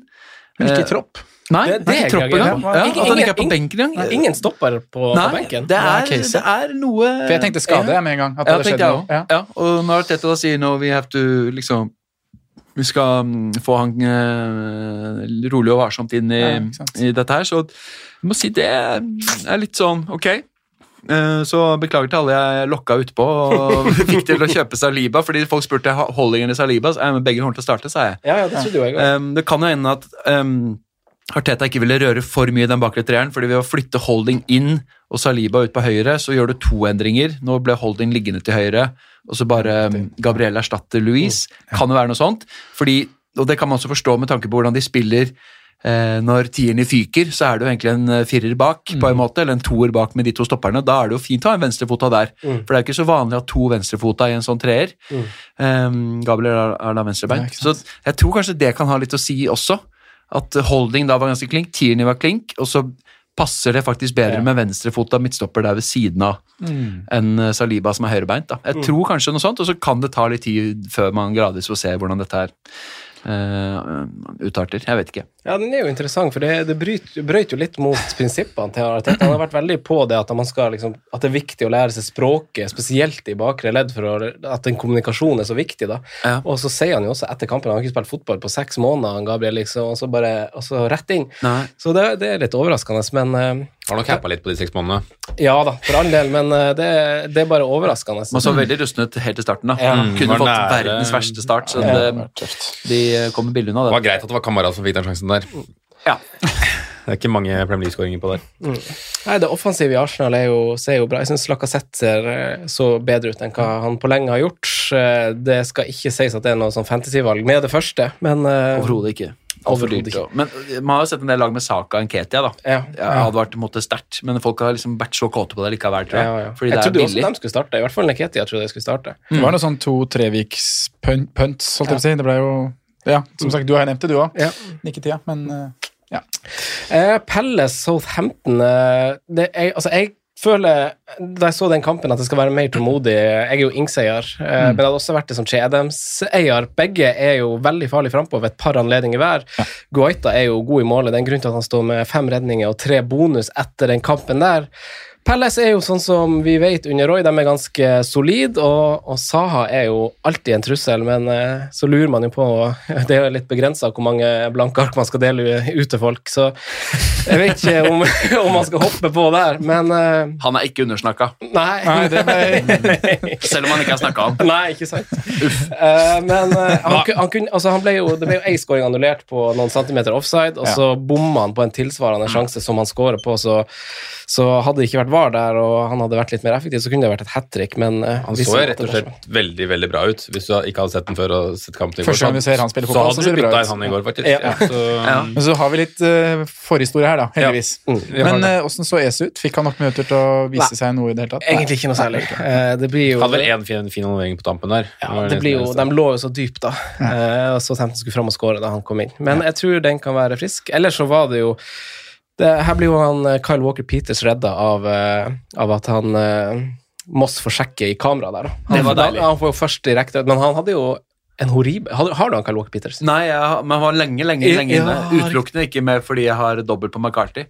Men ikke Eh, i tropp. Nei, Det- det ikke er tropp ikke engang. Ja, at han ikke er på benken engang. Ingen stopper på, Nei, på benken. det er, det er noe For jeg tenkte skade med en gang. At det ja, hadde tenkte skjedd jeg noe. Ja. Ja, og når Arteta da sier nå we have to liksom Vi skal mm, få han eh, rolig og varsomt inn i, Ja, i dette her, så jeg må si det er litt sånn ok. Eh, Så beklager til alle jeg lokka utpå og fikk til å kjøpe Saliba, fordi folk spurte holdingen i Saliba, så eh, begge kommer til å starte, sa jeg. Ja, ja, det jeg. Um, det kan jo hende at um, Arteta ikke ville røre for mye i den bakre treeren, fordi ved å flytte Holding inn og Saliba ut på høyre, så gjør du to endringer. Nå ble Holding liggende til høyre, og så bare um, Gabriel erstatter Louise. Kan jo være noe sånt. Fordi, og det kan man også forstå med tanke på hvordan de spiller eh, når tierne fyker, så er det jo egentlig en eh, firer bak, på en måte, eller en toer bak med de to stopperne. Da er det jo fint å ha en venstrefota der, Mm. for det er jo ikke så vanlig å ha to venstrefota i en sånn treer. Um, Gabriel er, da venstrebeint. så jeg tror kanskje det kan ha litt å si også. At Holding da var ganske klink, Tierney var klink, og så passer det faktisk bedre Ja. med venstrefota midtstopper der ved siden av enn eh, Saliba som er høyrebeint. da. Jeg tror kanskje noe sånt, og så kan det ta litt tid før man gradvis får se hvordan dette her eh, utarter. Jeg vet ikke. Ja, den er jo interessant, for det, det bryter, brøt jo litt mot prinsippene til Arteta. Han har vært veldig på det at, liksom, at det er viktig å lære seg språket, spesielt i bakre ledd, for å, at den kommunikasjonen er så viktig. da. Ja. Og så sier han jo også etter kampen, han har ikke spilt fotball på seks måneder, Gabriel, liksom, og så bare og så rett inn. Nei. Så det, det er litt overraskende, men eh, Har nok happa litt på de seks månedene. ja da, for all del, men eh, det, det er bare overraskende. Man så veldig rusten ut helt i starten. da. Ja. Kunne fått nære- verdens verste start, så Ja, det, de kommer billig unna Det det. var greit at det var Kamara som fikk den sjansen der. Ja. Det er ikke mange Premier League-skåringer på der. Nei, Det offensive i Arsenal er jo, ser jo bra Jeg syns Lacassette ser eh, så bedre ut enn hva han på lenge har gjort. Eh, Det skal ikke sies at det er noe sånn fantasyvalg med det første, men eh, Overhodet ikke. Altfor dyrt. ikke. Men eh, man har jo sett en del lag med Saka og Nketia, da. Ja. Jeg hadde vært mot det sterkt, men folk har liksom vært så kåte på det likevel, tror jeg. Ja, ja. Fordi Jeg det er billig. Jeg trodde også de skulle starte. I hvert fall Neketia trodde jeg skulle starte. Det var noe sånn to-treviks punts, holdt jeg på å si. Det ble jo Ja, som sagt, du har nevnt det, du òg. Ja. Nikketida, men eh, ja. Uh, Pelle Southampton uh, det, jeg, altså jeg føler, Da jeg så den kampen, at jeg skal være mer tålmodig. Jeg er jo Ings-eier, mm. men det hadde også vært det som Che Adams-eier. Begge er jo veldig farlig frampå ved et par anledninger hver. Guaita er jo god i målet. Det er en grunn til at han står med fem redninger og tre bonus etter den kampen der. Pelles er jo sånn som vi vet under Roy, de er ganske solide, og, og Saha er jo alltid en trussel, men eh, så lurer man jo på Det er jo litt begrensa hvor mange blanke ark man skal dele ut til folk, så jeg vet ikke om, om man skal hoppe på der, men eh, Han er ikke undersnakka, Nei. Nei, det ble selv om han ikke har snakka om. Nei, ikke sant. Eh, men eh, han, han, kunne, altså han ble jo, det ble jo én scoring annullert på noen centimeter offside, og så bomma han på en tilsvarende sjanse som han scorer på, så, så hadde det ikke vært VAR der, og han hadde vært litt mer effektiv, så kunne det vært et hat trick, men eh, Han så jo rett og slett veldig veldig bra ut. Hvis du ikke hadde sett den før og sett kampen i går, Første gang vi ser han spille så fotball, så hadde ser du det bra bytta inn han i går, faktisk. Ja. Så, Men så har vi litt uh, forhistorie her, da, heldigvis. Mm. Men åssen uh, så ESU ut? Fikk han nok minutter til å vise seg noe i det hele tatt? Egentlig ikke noe særlig. Uh, det blir jo hadde vel én fin, fin involvering på tampen der. Ja, det blir jo, De lå jo så dypt, da. Uh, og så Southampton skulle fram og skåre da han kom inn. Men jeg tror den kan være frisk. Ellers så var det jo det, Her blir jo han eh, Kyle Walker Peters redda av, eh, av at han eh, Moss får sjekke i kamera der. Han, Det var deilig. Han får jo først direkte Men han hadde jo en horribel Har, har du han Kyle Walker Peters? Nei, jeg, men han var lenge, lenge, Ja, lenge inne. riktig. Utelukkende ikke med fordi jeg har dobbelt på McCarthy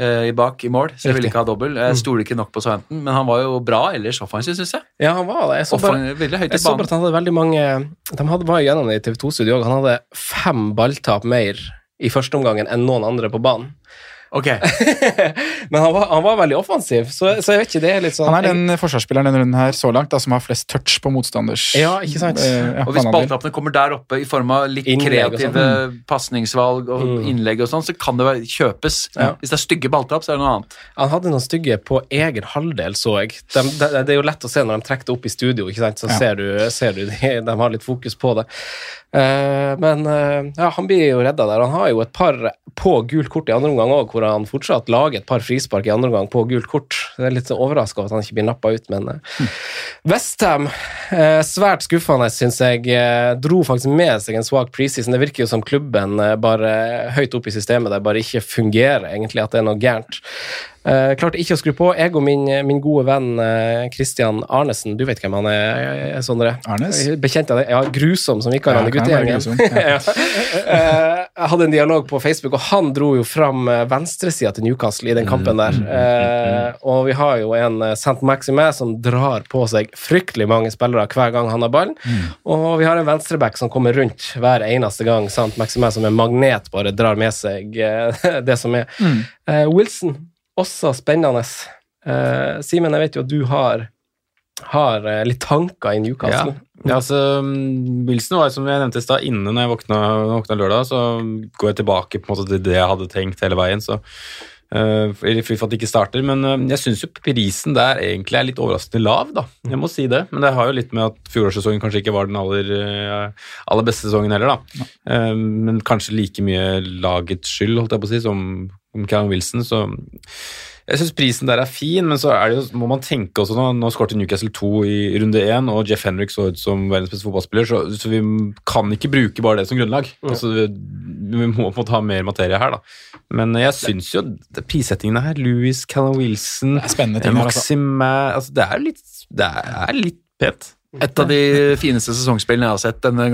uh, i bak i mål, så jeg ville ikke ha dobbel. Jeg stoler ikke nok på Southampton, men han var jo bra ellers offensivt, syns jeg. Ja, han var det. Jeg så bare, jeg så bare at han hadde veldig mange De hadde var gjennom det i TV 2-studio òg. Han hadde fem balltap mer i første omgangen enn noen andre på banen. Ok, Men han var, han var veldig offensiv, så, så jeg vet ikke, det er litt sånn Han er den forsvarsspilleren denne runden her så langt da, som har flest touch på motstanders Ja, ikke sant? eh, ja, Og hvis balltrappene kommer der oppe i form av litt Innlegg sånn. kreative pasningsvalg og Mm. innlegg og sånn, så kan det være, kjøpes. Ja. Hvis det er stygge balltrapp, så er det noe annet. Han hadde noen stygge på egen halvdel, så jeg. De, de, det er jo lett å se når de trekker det opp i studio, ikke sant? så Ja. ser du, ser du de, de har litt fokus på det. Eh, men eh, ja, han blir jo redda der. Han har jo et par på gult kort i andre omgang òg, hvor han fortsatt lager et par frispark i andre omgang på gult kort. Det er litt overraska over at han ikke blir nappa ut, men Westham, eh, svært skuffende, syns jeg. dro faktisk med seg en svak preseason. Det virker jo som klubben bare høyt oppe i systemet der bare ikke fungerer, egentlig, at det er noe gærent. Uh, klarte ikke å skru på. Jeg og min, min gode venn Christian Arnesen, du vet hvem han er, eh, Sondre? Arnes? Bekjent av det? Ja, grusom, som vi kaller han i Ja, guttegjengen. grusom, ja. Jeg hadde en dialog på Facebook, og han dro jo fram uh, venstresida til Newcastle i den kampen der. Uh, og vi har jo en uh, St. Maxime som drar på seg fryktelig mange spillere hver gang han har ballen. Og vi har en venstreback som kommer rundt hver eneste gang St. Maxime som en magnet bare drar med seg det som er. Eh, Wilson, også spennende. Uh, Simen, jeg vet jo at du har, har eh, litt tanker i Newcastle. Ja, altså, mm, Wilson var som jeg nevnte i stad, inne når jeg våkna, våkna lørdag, så går jeg tilbake på en måte til det jeg hadde tenkt hele veien. så uh, for at det ikke starter, Men uh, jeg syns prisen der egentlig er litt overraskende lav, da. Jeg må si det. Men det har jo litt med at fjorårssesongen kanskje ikke var den aller, uh, aller beste sesongen heller, da. Men kanskje like mye lagets skyld, holdt jeg på å si, som Callum Wilson. så jeg syns prisen der er fin, men så er det jo, må man tenke også nå Nå skåret Newcastle 2 i runde 1, og Jeff Henrik så ut som verdens beste fotballspiller, så, så vi kan ikke bruke bare det som grunnlag. Altså, vi, vi må på en måte ha mer materie her, da. Men jeg syns jo det- prissettingene her Louis, Callum Wilson, er altså. Maxime altså, Det er litt, det er litt pent. Et av de fineste sesongspillene jeg har sett denne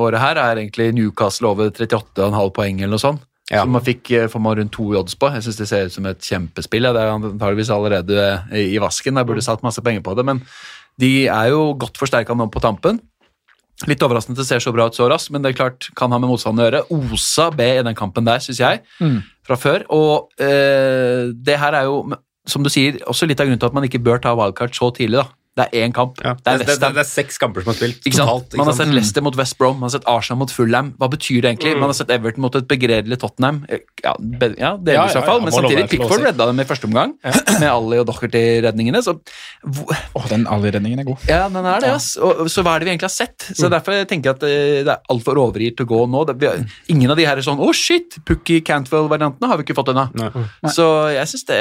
året her, er egentlig Newcastle over 38,5 poeng eller noe sånt. Ja. Som man fikk for får man rundt to odds på. Jeg syns det ser ut som et kjempespill. Ja. Det er antageligvis allerede i i vasken. Jeg burde satt masse penger på det, men de er jo godt forsterka nå på tampen. Litt overraskende at det ser så bra ut så raskt, men det er klart, kan ha med motstanden å gjøre. Osa B i den kampen der, syns jeg, Mm. fra før. Og eh, det her er jo, som du sier, også litt av grunnen til at man ikke bør ta wildcard så tidlig, da. Det er én kamp. Ja. Det er Det, det, det er seks kamper som er spilt Ikke sant? totalt. Man har Ikke sett? Leicester mot West Brom, man har sett Arsenal mot Fulham. Hva betyr det egentlig? Man har sett Everton mot et begredelig Tottenham. Ja, be, ja delvis ja, i hvert fall, ja, men samtidig Pickford redda dem i første omgang, med Ali og Docherty-redningene. Så oh, den Ali-redningen er god. ja, den er det, ass. Og, så hva er det vi egentlig har sett? Så derfor tenker jeg at eh, det er altfor overgitt å gå nå. Har- ingen av de her er sånn Å, shit! Pukki Cantwell-variantene har vi ikke fått ennå. Så jeg synes det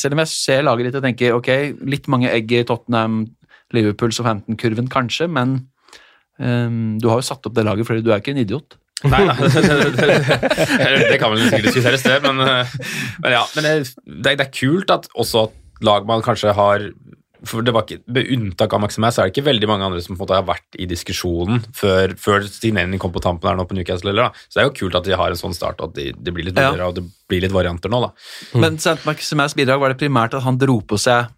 Selv om jeg ser laget ditt og tenker ok, litt mange egg i Tottenham, Liverpool, Southampton-kurven kanskje, men um, du har jo satt opp det laget fordi du er ikke en idiot. Nei, nei. det kan vel sikkert diskuteres, det. Men, eh, men ja, men det, det er- kult at også lag man kanskje har for det var ikke, Med unntak av Maximas så er det ikke veldig mange andre som på en måte har vært i diskusjonen før, før signeringen kom på tampen her nå på Newcastle. Eller, da. Så det er jo kult at de har en sånn start, og at de, det blir litt Ja. bedre, og det blir litt varianter nå. da. Men St. Maximas bidrag var det primært at han dro på seg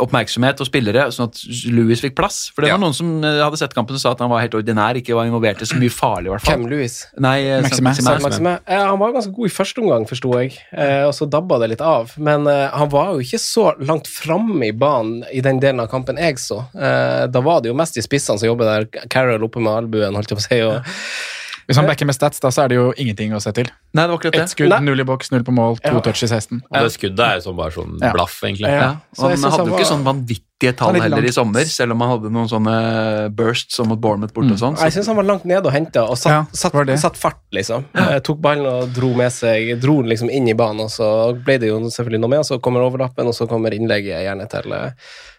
oppmerksomhet og spillere, sånn at Louis fikk plass. For det Ja. var noen som eh, hadde sett kampen og sa at han var helt ordinær, ikke var involvert i så mye farlig, i hvert fall. Hvem, Louis? Nei, eh. Maximas. Maxime. Eh, han var ganske god i første omgang, forsto jeg, eh, og så dabba det litt av. Men eh, han var jo ikke så langt framme i banen i den delen av kampen jeg så. Eh, da var det jo mest de spissene som jobber der. Carroll oppe med albuen, holdt jeg på å si. Og, Hvis han backer med stats, da, så er det jo ingenting å se til. Nei, det var akkurat Ett det. skudd, Nei. null i boks, null på mål, to Ja. touch i 16. Og det skuddet er jo sånn bare sånn blaff, egentlig. Ja. Ja, Så han hadde jo ikke sånn sånn vanvittige tall heller i sommer, selv om han hadde noen sånne bursts som mot Bournemouth borte og sånn. jeg Så, syns han var langt nede og henta, og satt, Ja, satt, satt fart, liksom. Ja. tok ballen og dro med seg Dro den liksom inn i banen, og så ble det jo selvfølgelig noe med, og så kommer overlappen, og så kommer innlegget gjerne til, eh,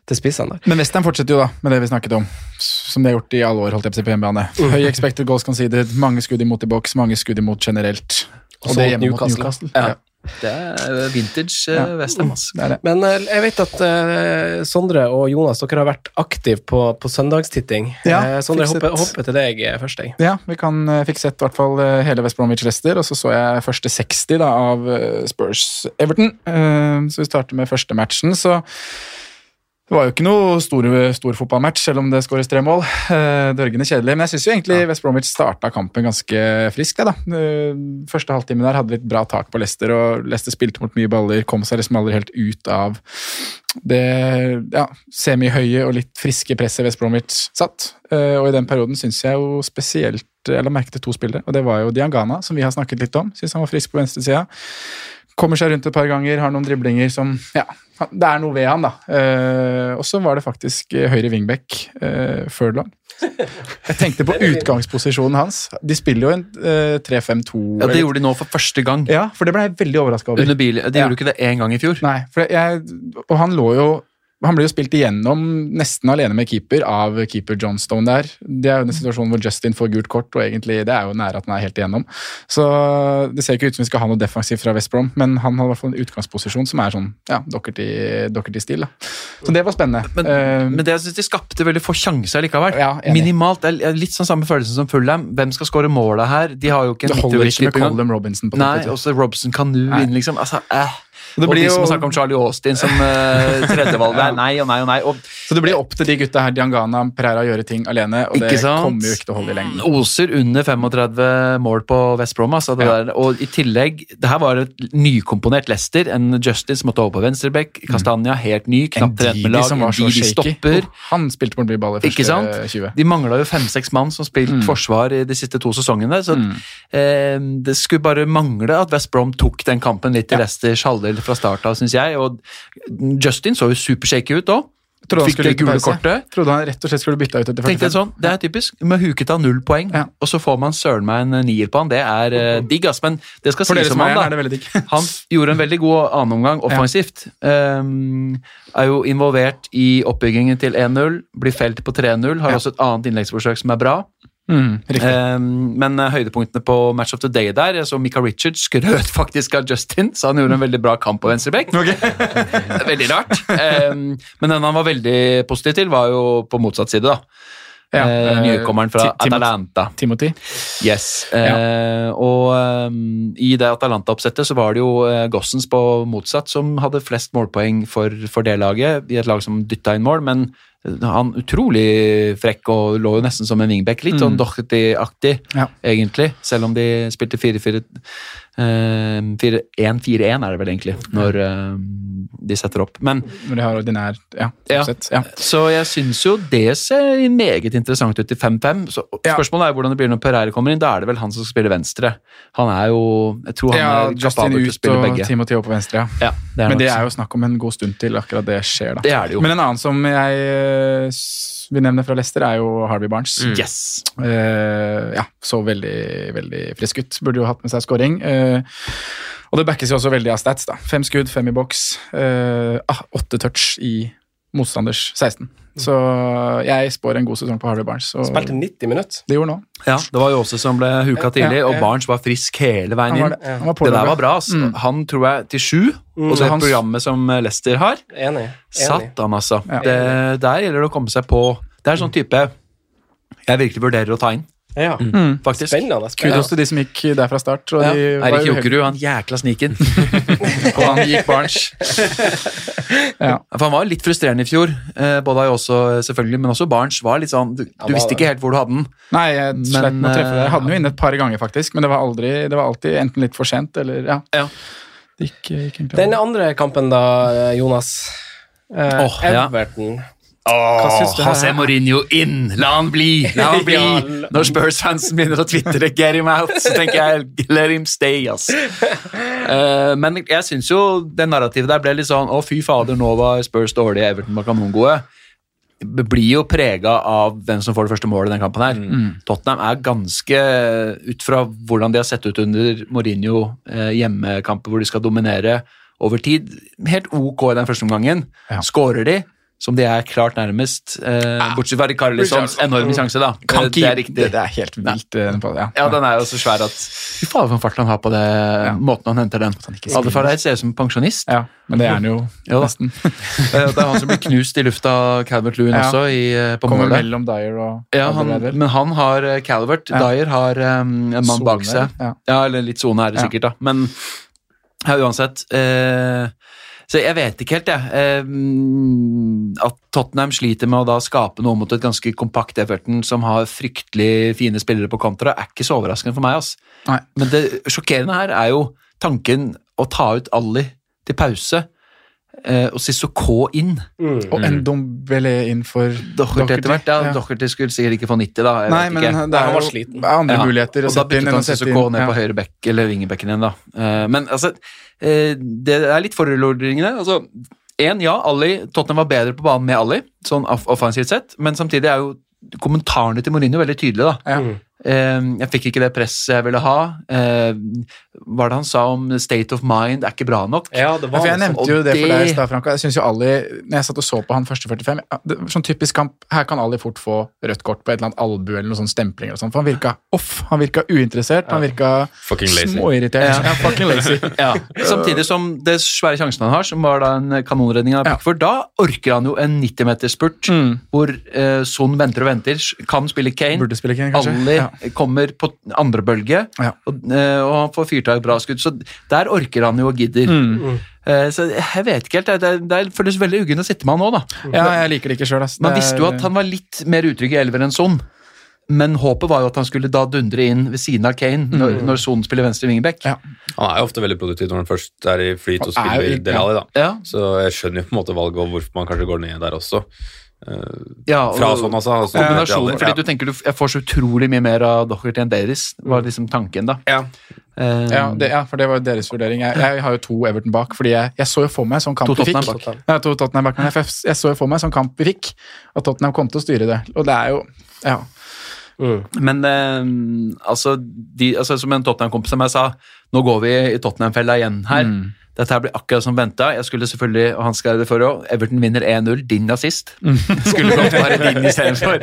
til spissene der. Men Western fortsetter jo da med det vi snakket om, som de har gjort i alle år. holdt jeg på på hjemmebane. Høy expected goals conceded, mange skudd imot i boks, mange skudd imot generelt. Og så det hjemme mot Newcastle. Newcastle. Ja. Ja. Det er vintage uh, Ja. Westham. Men eh, jeg vet at eh, Sondre og Jonas, dere har vært aktive på, på søndagstitting. Ja, Eh, Sondre, jeg hopper, hopper til deg eh, først, jeg. Ja, vi kan eh, fikk sett i hvert fall eh, hele West Bromwich Leicester, og så så jeg første 60 da, av eh, Spurs Everton. Eh, Så vi starter med første matchen, så det var jo ikke noe stor, stor fotballmatch, selv om det skåres tre mål. Eh, Dørgende kjedelig. Men jeg syns egentlig West Bromwich starta kampen ganske friskt. da. Eh, Første halvtime der hadde litt bra tak på Leicester, og Leicester spilte mot mye baller. Kom seg liksom aldri helt ut av det ja, semihøye og litt friske presset West Bromwich satt. Eh, Og i den perioden syns jeg jo spesielt Jeg la merke til to spillere, og det var jo Diangana, som vi har snakket litt om. Syns han var frisk på venstresida. Kommer seg rundt et par ganger, har noen driblinger som Ja, det er noe ved han, da. Uh, og så var det faktisk eh, høyre wingback, uh, Furlong. Jeg tenkte på utgangsposisjonen hans. De spiller jo en uh, 3-5-2. Ja, Det gjorde de nå for første gang. ja, for det ble jeg veldig overraska over. Under bil. De Ja. gjorde ikke det én gang i fjor. Nei, for jeg, og han lå jo han ble jo spilt igjennom nesten alene med keeper av keeper Johnstone der. Det er jo den situasjonen hvor Justin får gult kort, og egentlig det er jo nære at han er helt igjennom. Så det ser ikke ut som vi skal ha noe defensivt fra West Brom, men han har i hvert fall en utgangsposisjon som er sånn ja, Dockerty- Dockerty-stil. da. Så det var spennende. Men, uh, men det jeg synes de skapte veldig få sjanser likevel. Ja. Minimalt. Litt sånn samme følelse som Fulham. Hvem skal skåre målet her? De har jo ikke en det holder ikke med Colum. Colin Robinson på Nei, også Robson kan nu Nei. inn, liksom. Altså, eh. Det og blir de som jo- har snakket om Charlie Austin som uh, tredjevalg der. Nei og nei og nei. Og Så det blir opp til de gutta her, Diangana Pereira, å gjøre ting alene, og det kommer jo ikke til å holde i lengden. oser under 35 mål på West Brom. Altså, det Ja. Og i tillegg, det her var et nykomponert Leicester. En Justin som måtte over på venstrebekk. Castania helt ny, knapt trent med lag. En Didi shaky. stopper. Oh, Han spilte på den ball i første Ikke sant? 20. De mangla jo fem-seks mann som spilte forsvar i de siste to sesongene. Så eh, det skulle bare mangle at West Brom tok den kampen litt til Leicesters halvdel fra start av, syns jeg. Og Justin så jo supershaky ut òg. Trodde Fikk det ut i gule kortet. Trodde han rett og slett skulle bytta ut etter Tenkte 45. jeg sånn, Det er typisk. Med huket av null poeng, Ja. og så får man søren meg en nier på han. Det er uh, digg, ass. Men det skal sies om han, da. Han gjorde en veldig god annenomgang offensivt. Um, er jo involvert i oppbyggingen til 1-0, blir felt på 3-0. Har Ja. også et annet innleggsforsøk som er bra. Mm. Um, men eh, høydepunktene på Match of the Day der, så Mika Richards skrøt faktisk av Justin, så han gjorde en veldig bra kamp på venstrebekk. veldig rart. Um, men den han var veldig positiv til, var jo på motsatt side, da. Ja, eh, Nykommeren fra Tim Atalanta. Timothy. Yes. Eh, og um, i det Atalanta-oppsettet så var det jo uh, Gossens på motsatt som hadde flest målpoeng for, for det laget, i et lag som dytta inn mål, men han utrolig frekk og lå jo nesten som en wingback. Litt sånn Docherty-aktig, Ja. egentlig, selv om de spilte 4-4 eh, 4 1-4-1 er det vel egentlig, når, eh, de setter opp. Men Når de har ordinær Ja, Ja. sett. Ja. Så jeg syns jo det ser meget interessant ut i 5-5. Så Ja. Spørsmålet er hvordan det blir når Pereira kommer inn. Da er det vel han som skal spille venstre. Han er jo Jeg tror han ja, er Justin kapabel til å ut spille og begge. Timothy opp på venstre, ja. Ja, det Men det er jo snakk om en god stund til akkurat det skjer, da. Det er det jo. Men en annen som jeg vi nevner fra Leicester, er jo Harvey Barnes. Yes. Uh, ja, så veldig, veldig frisk ut. Burde jo hatt med seg scoring. Eh, og det backes jo også veldig av stats. da. Fem skudd, fem i boks. eh, ah, åtte touch i motstanders 16. Så jeg spår en god sesong på Harvey Barnes. Og Spilte 90 minutter. det gjorde han nå. Ja, det var jo også som ble huka tidlig, og. Barnes var frisk hele veien Han var inn. det. Han var Det der var bra. Altså. Mm. Han tror jeg til sju, og Så det hans... programmet som Lester har, Enig. Enig. satt han altså. Ja. Det, der gjelder det å komme seg på Det er sånn type jeg virkelig vurderer å ta inn, Ja. faktisk. Spennende. Kudos til de som gikk der fra start. Og Ja. de Jokerud, han jækla sniken. Og han gikk Barnes. ja. For han var litt frustrerende i fjor, eh, både jeg også, selvfølgelig, men også Barnes var litt sånn Du, du visste ikke helt hvor du hadde den. Nei, jeg slett med å treffe det. Jeg hadde den jo eh, inne et par ganger, faktisk, men det var, aldri, det var alltid enten litt for sent eller Ja. Ja. Det gikk, gikk Den andre kampen, da, Jonas. Eh, oh. Everton. Hva her? José Mourinho inn! La han bli! La han bli! Når Spurs-fansen begynner å tvitre 'get him out', så tenker jeg 'let him stay', ass. Uh, men jeg syns jo det narrativet der ble litt sånn 'å, fy fader, nå var Spurs dårlige, Everton var kanongode'. Blir jo prega av hvem som får det første målet i den kampen her. Tottenham er ganske, ut fra hvordan de har sett ut under Mourinho, eh, hjemmekamper hvor de skal dominere over tid, helt ok i den første omgangen. Ja. Skårer de, som de er klart nærmest, eh, bortsett fra Carlissons enorme sjanse, da. Kan Eh, ikke, det er riktig. Det, det er helt vilt. Ja. Ja. Ja, den er jo så svær at Fy fader, for en fart han har på det, måten han henter den. ikke Alle Farreid ser ut som pensjonist. ja, men det er han jo Jo nesten. Eh, Det er han som blir knust i lufta av Calvert Lewin Ja. også, i, eh, på Kommer målet. mellom Dyer og Ja, han, men han har eh, Calvert. Ja. Dyer har um, en mann bak seg. ja. Ja, eller litt sone er det Ja. sikkert, da. Men ja, uansett eh, Så jeg vet ikke helt, jeg. Eh, mm, at Tottenham sliter med å da skape noe mot et ganske kompakt Everton som har fryktelig fine spillere på kontra, er ikke så overraskende for meg. ass. Nei. Men det sjokkerende her er jo tanken å ta ut Ali til pause eh, og Sissoko inn. Og en Dombele inn for Docherty etter. Ja, Ja. Skulle sikkert ikke få 90, da. Jeg Nei, vet men ikke. det Han er var jo sliten. andre Ja, muligheter å og da sette inn byttet enn han Sissoko ned Ja. på høyre bekk, eller vingebekken igjen, da. Uh, Men altså, uh, det er litt forutligende. Altså, en, ja, Ali, Tottenham var bedre på banen med Ali, sånn off- offensivt sett, men samtidig er jo kommentarene til Mourinho veldig tydelige, da. Ja. Eh, Jeg fikk ikke det presset jeg ville ha. Eh, Hva er det han sa om state of mind er ikke bra nok? Ja, det Ja, for jeg liksom- nevnte jo det for deg i stad, Franka. Jeg synes jo Ali, når jeg satt og så på han første 45 det var Sånn typisk kamp, Her kan Ali fort få rødt kort på et eller annet albu eller noen sånn stemplinger. og sånt, For han virka off. Han virka uinteressert. Han virka småirritert. Ja, fucking lazy. Ja, Samtidig som det svære sjansen han har, som var da en kanonredning av Ja. Pickford, da orker han jo en 90-meterspurt Mm. hvor eh, Son venter og venter, kan spille Kane. Burde spille Kane, kanskje. Ali Ja. Kommer på andre bølge, Ja. og, eh, og han får fyrt av et bra skudd. Så der orker han jo og gidder. Mm. Eh, så jeg vet ikke helt. Det, det, det føles veldig uggent å sitte med han nå, da. ja, jeg liker det ikke sjøl. Man visste jo at han var litt mer utrygg i elver enn Son. Men håpet var jo at han skulle da dundre inn ved siden av Kane når, når Son spiller venstre wingback. Ja. Han er jo ofte veldig produktiv når han først er i flyt og er spiller i- Del da. Ja, Så jeg skjønner jo på en måte valget og hvorfor man kanskje går ned der også. Eh, ja, Fra sånn, altså. altså Kombinasjonen, fordi du tenker du, jeg får så utrolig mye mer av Docherty enn Davies, var liksom tanken da. Ja. Um, Ja, det, ja, for det var jo deres vurdering. Jeg, jeg har jo to Everton bak, fordi jeg, jeg så jo for meg sånn kamp To vi fikk. Bak. Ja, to Tottenham bak, men jeg, jeg så jo for meg sånn kamp vi fikk, at Tottenham kom til å styre det. Og det er jo Ja. Men um, altså, de, altså, som en Tottenham-kompis som jeg sa, nå går vi i Tottenham-fella igjen her. Mm. Dette her blir akkurat som venta. Jeg skulle selvfølgelig, og han skrev det for òg, Everton vinner 1-0. Din assist. Mm. skulle godt bare din istedenfor.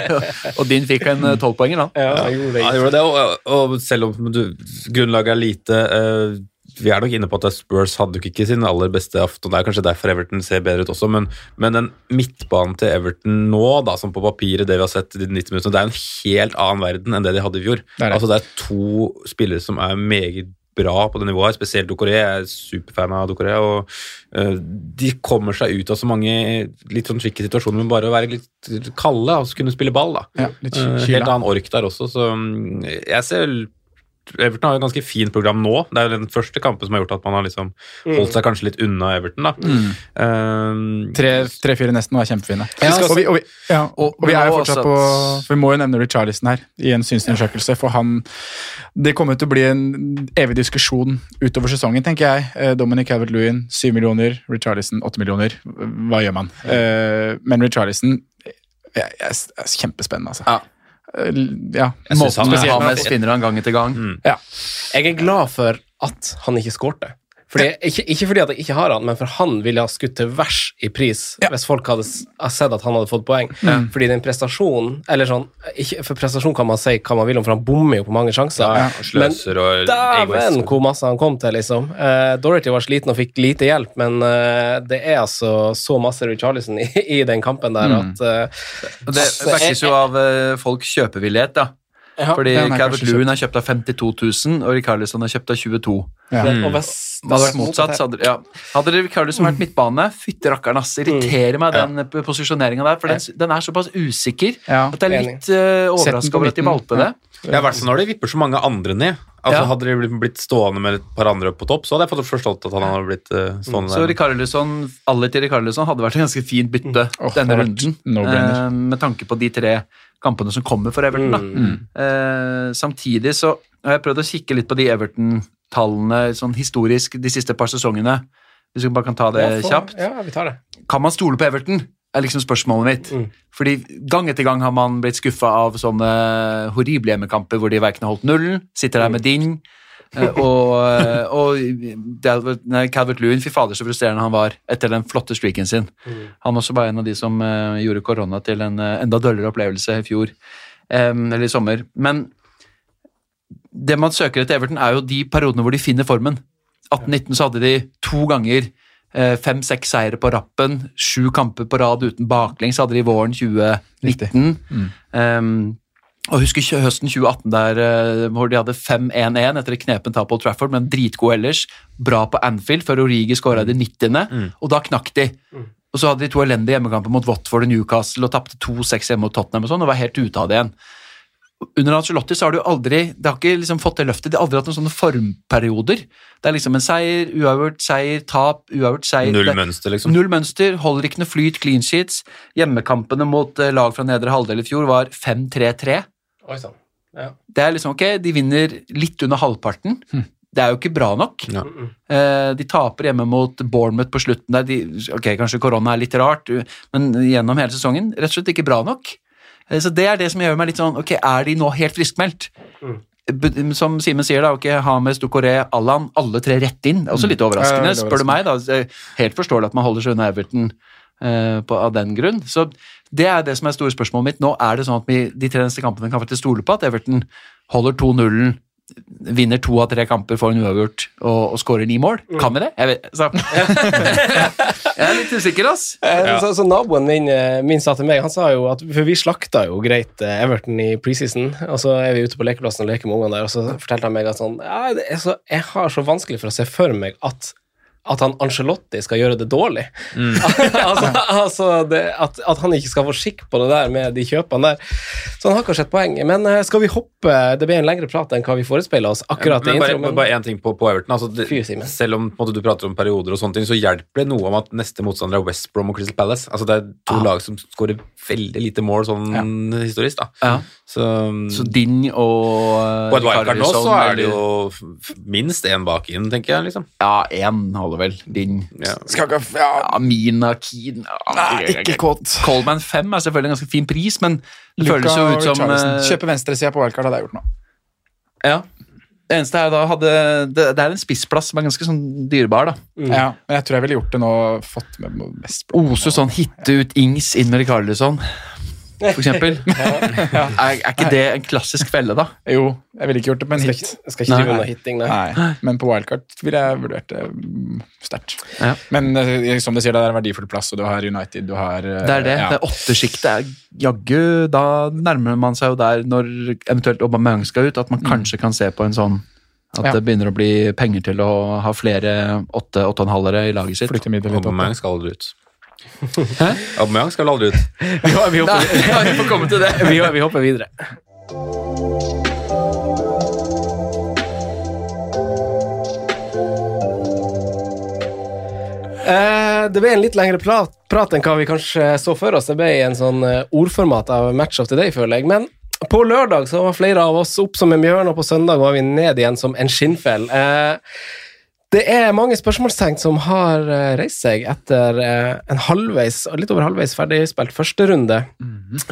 Og din fikk en eh, tolvpoenger, da. Ja, jeg gjorde det. Ja, han gjorde det, og, og selv om du, grunnlaget er lite uh, Vi er nok inne på at Spurs hadde jo ikke sin aller beste aften. Det er kanskje derfor Everton ser bedre ut også, men, men den midtbanen til Everton nå, da, som på papiret det vi har sett i de 90 minuttene, det er en helt annen verden enn det de hadde i fjor. Det er det. Altså, det er to spillere som er meget bra på det nivået spesielt Dokoré. Jeg er superfan av Dokoré. og eh, De kommer seg ut av så mange litt sånn tricky situasjoner med bare å være litt kalde og så kunne spille ball. da. ja Eh, helt annen ork der også, så mm, jeg ser Everton har jo et ganske fint program nå. Det er jo den første kampen som har gjort at man har liksom holdt seg kanskje litt unna Everton. da. Um, Tre-fire nesten var kjempefine. Ja, og, vi, og, vi, ja, og- og vi er jo fortsatt på Vi må jo nevne Richarlison her i en synsundersøkelse, for han Det kommer til å bli en evig diskusjon utover sesongen, tenker jeg. Eh, Dominic Calvert-Lewin, syv millioner. Richarlison, åtte millioner. Hva gjør man? Eh, Men Richarlison er, er, er kjempespennende, altså. Ja. Eh, ja, måten han spesielt- Hames finner han gang etter gang. Ja. Jeg er glad for at han ikke skårte. Fordi, ikke, ikke fordi at jeg ikke har han, men for han ville ha skutt til vers i pris hvis folk hadde sett at han hadde fått poeng. Fordi den prestasjonen eller sånn, ikke, For prestasjon kan man si hva man vil om, for han bommer jo på mange sjanser. ja, sløser og Dæven hvor masse han kom til, liksom. Uh, Dorothy var sliten og fikk lite hjelp, men uh, det er altså så masse Richarlison i, i den kampen der at uh, det vekkes jo av uh, folks kjøpevillighet, da. Ja, Fordi ja, er Calvert Lewin er kjøpt av 52 000, og Rikarlison er kjøpt av 22 Ja. Mm. og hvis Det hadde vært motsatt. Så hadde, ja. hadde Rikarlison vært midtbane, fytti rakkeren, ass. Irriterer meg den ja. posisjoneringa der, for den, den er såpass usikker Ja. at jeg er litt uh, Sett overraska over at de valgte det. Ja, i hvert fall når de vipper så mange andre ned. Altså Ja. Hadde de blitt- stående med et par andre på topp, så hadde jeg fått forstått at han hadde blitt uh, stående Så der. Ricarlison, alle til Rikarlison hadde vært en ganske fint bytte denne det har vært runden. no-brainer. eh, med tanke på de tre kampene som kommer for Everton. Da. Eh, samtidig så har jeg prøvd å kikke litt på de Everton-tallene sånn historisk de siste par sesongene. Hvis vi bare kan ta det Ja, kjapt. Ja, vi tar det. Kan man stole på Everton? er liksom spørsmålet mitt. Mm. Fordi gang etter gang har man blitt skuffa av sånne horrible hjemmekamper hvor de verken har holdt nullen, sitter der med din, og, eh, og er- nei, Calvert Lewin, fy fader så frustrerende han var etter den flotte streaken sin. Han også var en av de som uh, gjorde korona til en uh, enda døllere opplevelse i fjor, um, eller i sommer. Men det man søker etter Everton, er jo de periodene hvor de finner formen. 18-19 så hadde de to ganger fem-seks seire på rappen, sju kamper på rad uten baklengs hadde de våren 2019. Um, og husker høsten 2018 der eh, hvor de hadde 5-1-1 etter et knepent tap på Trafford, men dritgod ellers. Bra på Anfield før Origi skåra i det 90., og da knakk de. Og så hadde de to elendige hjemmekamper mot Watford og Newcastle og tapte 2-6 hjemme mot Tottenham og sånn, og var helt ute av det igjen. Under Ancelotti så har du aldri Det har ikke liksom fått det løftet. De har aldri hatt noen sånne formperioder. Det er liksom en seier, uavgjort, seier, tap, uavgjort, seier. Null mønster, liksom. Null mønster, holder ikke noe flyt, clean sheets. Hjemmekampene mot eh, lag fra nedre halvdel i fjor var 5-3-3. Oi sann. Ja. Det er liksom ok, de vinner litt under halvparten. Det er jo ikke bra nok. Ja. Eh, De taper hjemme mot Bournemouth på slutten der. De, ok, kanskje korona er litt rart, men gjennom hele sesongen rett og slett ikke bra nok. Eh, Så det er det som gjør meg litt sånn Ok, er de nå helt friskmeldt? Mm Som Simen sier, da, ok, Hames, Ducoré, Allan, alle tre rett inn. Det er Også litt overraskende, er spør du meg. da. Helt forståelig at man holder seg unna Everton eh, på, av den grunn. Så det er det som er store spørsmålet mitt. Nå er det sånn at vi de tre neste kampene kan faktisk stole på at Everton holder 2-0, vinner to av tre kamper, får en uavgjort og, og skårer ni mål. Kan vi det? Jeg, vet, så. jeg er litt usikker, ass. Ja. Så, så naboen min, eh, min sa til meg Han sa jo at For vi slakta jo greit eh, Everton i preseason, og så er vi ute på lekeplassen og leker med ungene der, og så fortalte han meg at sånn ja, det er så, Jeg har så vanskelig for å se for meg at at han Angelotti skal gjøre det dårlig. altså, altså det, at, at han ikke skal få skikk på det der med de kjøpene der. Så han har kanskje et poeng. Men eh, skal vi hoppe Det blir en lengre prat enn hva vi forespeila oss akkurat i men bare, intro. Men, bare én ting på, på Everton. Altså, det, Fyr, selv om på en måte, du prater om perioder, og sånne ting, så hjelper det noe om at neste motstander er West Brom og Crystal Palace. Altså, det er to Ah. lag som skårer veldig lite mål sånn historisk. da. Ja. Så, Så din og uh, på et wildcard nå så er det jo minst én bak inn, tenker jeg. liksom. Ja, én holder vel. Din. Ja. Skal ikke ja, Ja, Mina Keen ja, Nei, ikke kåt. Coleman 5 er selvfølgelig en ganske fin pris, men det Luka føles jo ut som Richarlison. eh, Kjøpe venstresida på wildcard hadde jeg gjort nå. Ja. Det eneste er da hadde Det, det er en spissplass som er ganske sånn dyrebar, da. Ja, men jeg tror jeg ville gjort det nå. Fått med mest Ose sånn hitte ut Ings inn med Rikarlison, for eksempel. er, er ikke det en klassisk felle, da? Jo, jeg ville ikke gjort det på en skal, hit. ikke- skal ikke Nei. med hitting, nei. Nei, men på wildcard ville jeg vurdert det mm, sterkt. Ja. Men eh, som du sier, det er en verdifull plass, og du har United, du har eh, Det er det. ja. Det åttesjiktet er jaggu Da nærmer man seg jo der, når eventuelt Aubameyang skal ut, at man kanskje kan se på en sånn at Ja. det begynner å bli penger til å ha flere åtte, åtte og en halvere i laget sitt. Flytte midler litt opp. Aubameyang skal aldri ut. Aubameyang skal vel aldri ut? Vi, vi, hopper, Nei, vi får komme til det. Vi, vi hopper videre. Eh, det ble en litt lengre prat, prat, enn hva vi kanskje så for oss. Det ble en sånn eh, ordformat av Match of the Day, føler jeg. Men på lørdag så var flere av oss opp som en bjørn, og på søndag var vi ned igjen som en skinnfell. Eh, det er mange spørsmålstegn som har eh, reist seg etter eh, en halvveis, litt over halvveis ferdigspilt førsterunde.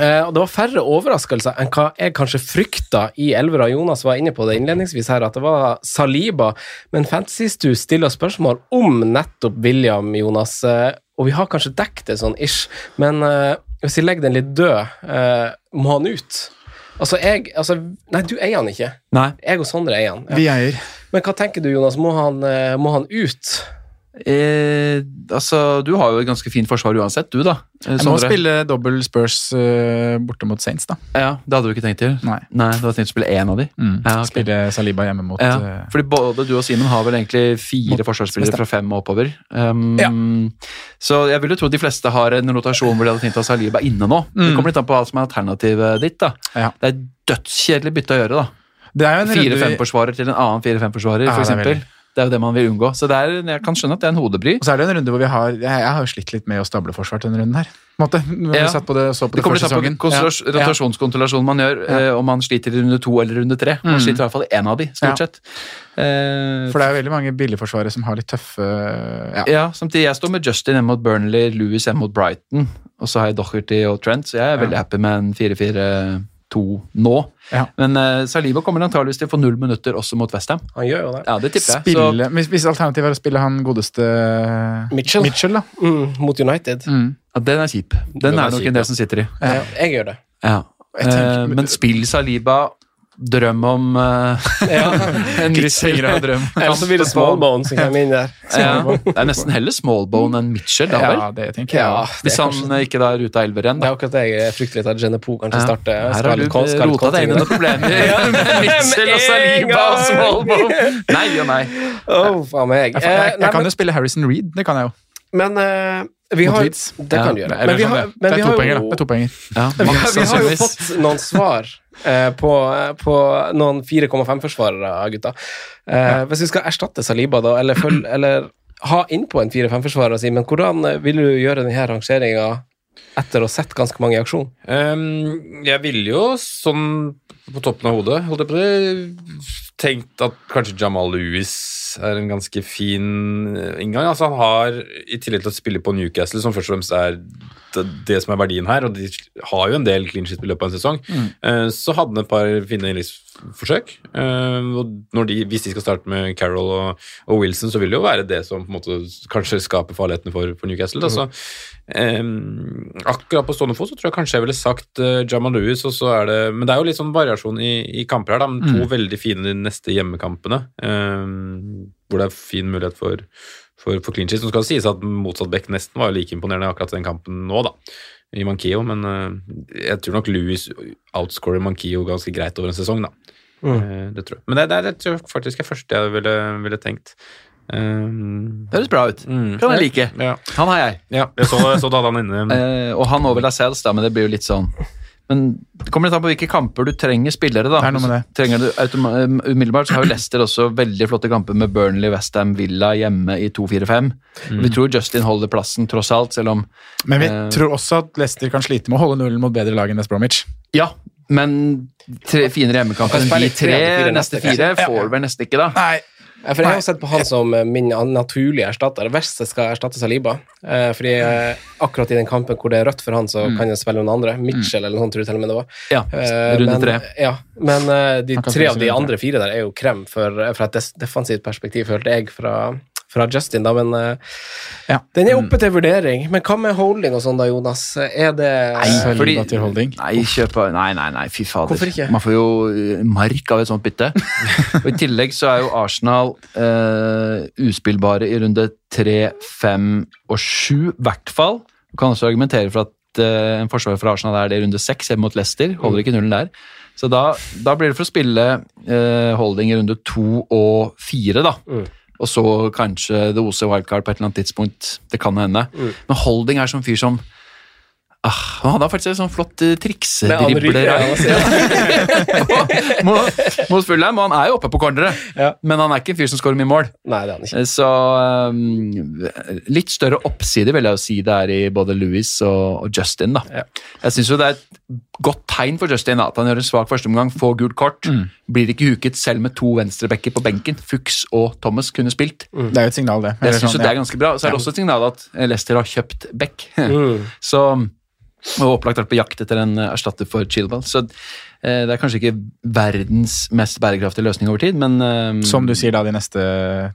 Eh, og det var færre overraskelser enn hva jeg kanskje frykta i elvera. Jonas var inne på det innledningsvis her, at det var Saliba. Men Fantasystu stiller spørsmål om nettopp William, Jonas. Eh, og vi har kanskje dekket det sånn ish, men eh, hvis vi legger den litt død, eh, må han ut? Altså, jeg altså, Nei, du eier han ikke. Nei. Jeg og Sondre eier han. Ja. Vi eier. Men hva tenker du, Jonas? Må han, eh, må han ut? Eh, altså, du har jo et ganske fint forsvar uansett, du, da. Sondre. Jeg må spille dobbel Spurs uh, borte mot Saints, da. Ja, Det hadde du ikke tenkt til? Nei. Nei du hadde tenkt å spille én av de? Mm. Ja, okay. Spille Saliba hjemme mot Ja, eh, fordi både du og Simen har vel egentlig fire forsvarsspillere fra fem og oppover. Um, Ja. Så jeg vil jo tro de fleste har en rotasjon hvor de hadde tenkt å ha Saliba inne nå. Det Mm. kommer litt an på hva som er alternativet ditt. da. Ja. Det er dødskjedelig bytte å gjøre. da. Det er jo en runde vi- 4-5-forsvarer til en annen 4-5-forsvarer, Ja, for det er jo det man vil unngå. Så er, jeg kan skjønne at det er en hodebry. Og så er det en runde hvor vi har Jeg, jeg har jo slitt litt med å stable forsvar til denne runden her. Måte. Ja. det, så på Det det, kommer litt an på rotasjonskonstellasjonen man gjør, Ja. eh, om man sliter i runde to eller runde tre. Man Mm. sliter i hvert fall én av de, stort Ja. sett. Eh, For det er veldig mange billigforsvarere som har litt tøffe Ja. Samtidig jeg står med Justin hjemme mot Burnley, Lewis hjemme mot Brighton, og så har jeg Docherty og Trent, så jeg er veldig happy med en 4-4-2 nå. Ja. Men uh, Saliba kommer antageligvis til å få null minutter også mot Westham. Han gjør jo det. Ja, det tipper jeg. Så... hvis, hvis alternativet er å spille han godeste Mitchell. Mitchell da. Mm, mot United. Mm. Ja, den er kjip. Den Den er er nok kjip, en ja. del som sitter i. Ja, jeg gjør det. Ja. Jeg tenker- Eh, men spill Saliba, drøm om uh, en Henger drøm. Eller så blir det smallbone som kommer inn der. Ja, det er nesten heller smallbone enn Mitchell, da vel? Ja, det tenker jeg. Ja, det Hvis han kanskje eh, ikke da er ute av elver igjen, Det er da. akkurat det jeg frykter litt at Genepo kanskje Ja. starter. Her har du rota deg inn i noen problemer. Ja, Mitchell og Saliba og smallbone. Nei og nei. Å, faen meg. Jeg, jeg, jeg, jeg kan jo spille Harrison Reed, det kan jeg jo. Men uh, vi har. Det kan du gjøre. Men vi har, ja. men det vi er to har da. jo Det er to poenger. Ja, vi har, vi har jo fått noen svar uh, på, på noen 4,5-forsvarere, gutta. Eh, Hvis vi skal erstatte Saliba, da, eller, følge, eller ha innpå en 4-5-forsvarer, si, men hvordan eh, vil du gjøre denne rangeringa etter å ha sett ganske mange i aksjon? Um, jeg ville jo sånn på toppen av hodet holdt jeg på det, tenkt at kanskje Jamal Lewis er en ganske fin eh, inngang. Altså Han har, i tillegg til å spille på Newcastle, som først og fremst er det, som er verdien her, og de har jo en del clean shit i løpet av en sesong, mm. så hadde han et par fine innleggsforsøk. Eh, og når de, hvis de skal starte med Carroll og, og Wilson, så vil det jo være det som på en måte kanskje skaper farlighetene for, for Newcastle. Da. Så, um, akkurat på stående fot så tror jeg kanskje jeg ville sagt uh, Jamal Lewis, og så er det Men det er jo litt sånn variasjon i, i kamper her, da. Men to veldig fine de neste hjemmekampene, um, hvor det er fin mulighet for for, for clean sheet. Så skal det sies at motsatt back nesten var like imponerende akkurat den kampen nå, da, i Mankio. Men eh, jeg tror nok Louis outscorer Mankio ganske greit over en sesong, da. Eh, det tror jeg. Men det, det, det tror jeg faktisk er første jeg ville, ville tenkt. Um, Det høres bra ut. Mm. Kan jeg like. Ja, Han har jeg. ja jeg så, jeg så da hadde han inne. uh, og han over Lascelles, da, men det blir jo litt sånn Men det kommer litt an på hvilke kamper du trenger spillere. da. Det er noe med det. Trenger du um, Umiddelbart så har jo Leicester også veldig flotte kamper med Burnley, Westham, Villa hjemme i 2-4-5. Vi tror Justin holder plassen, tross alt, selv om Men vi Eh. tror også at Leicester kan slite med å holde nullen mot bedre lag enn West Bromwich. Ja, men tre, finere hjemmekamper enn de tre neste fire får du vel nesten ikke, da. Nei, for jeg har sett på han som eh, min naturlige erstatter. Hvis jeg skal erstatte Saliba. Eh, fordi eh, akkurat i den kampen hvor det er rødt for han, så kan jeg spille noen andre. Mitchell eller noe sånt, tror jeg til og med det var. Ja, runde men, tre. Ja, men de tre av de andre fire der er jo krem for, fra et defensivt perspektiv, følte jeg, fra, fra Justin, da, men eh, Ja. den er oppe til vurdering. Men hva med holding og sånn da, Jonas? Er det Nei, fordi-. Nei, kjøper, Nei, nei, nei, fy fader. Hvorfor ikke? Man får jo eh, mark av et sånt bytte. og I tillegg så er jo Arsenal eh, uspillbare i runde tre, fem og sju, i hvert fall. Du kan også argumentere for at eh, en forsvarer for Arsenal er det i runde seks hjemme mot Leicester. Holder ikke nullen der. Så da, da blir det for å spille eh, holding i runde to og fire, da. Og så kanskje det oser wildcard på et eller annet tidspunkt. Det kan hende. Men holding er sånn fyr som Ah, han hadde faktisk en sånn flott triksedribler ja, mot, Fulham, og han er jo oppe på corneret, Ja. men han er ikke en fyr som skårer mye mål. Nei, det er han ikke. Så um, litt større oppside vil jeg jo si det er i både Louis og, og Justin. da. Ja. Jeg syns det er et godt tegn for Justin at han gjør en svak førsteomgang, får gult kort. Blir ikke huket selv med to venstrebacker på benken. Fuchs og Thomas kunne spilt. Det er jo et signal, det. Jeg synes sånn, det er ganske bra. Så er det også et signal at Leicester har kjøpt back. Mm. Så og opplagt vært på jakt etter en eh, erstatter for Chilwell. Så eh, det er kanskje ikke verdens mest bærekraftige løsning over tid, men eh, Som du sier da, de neste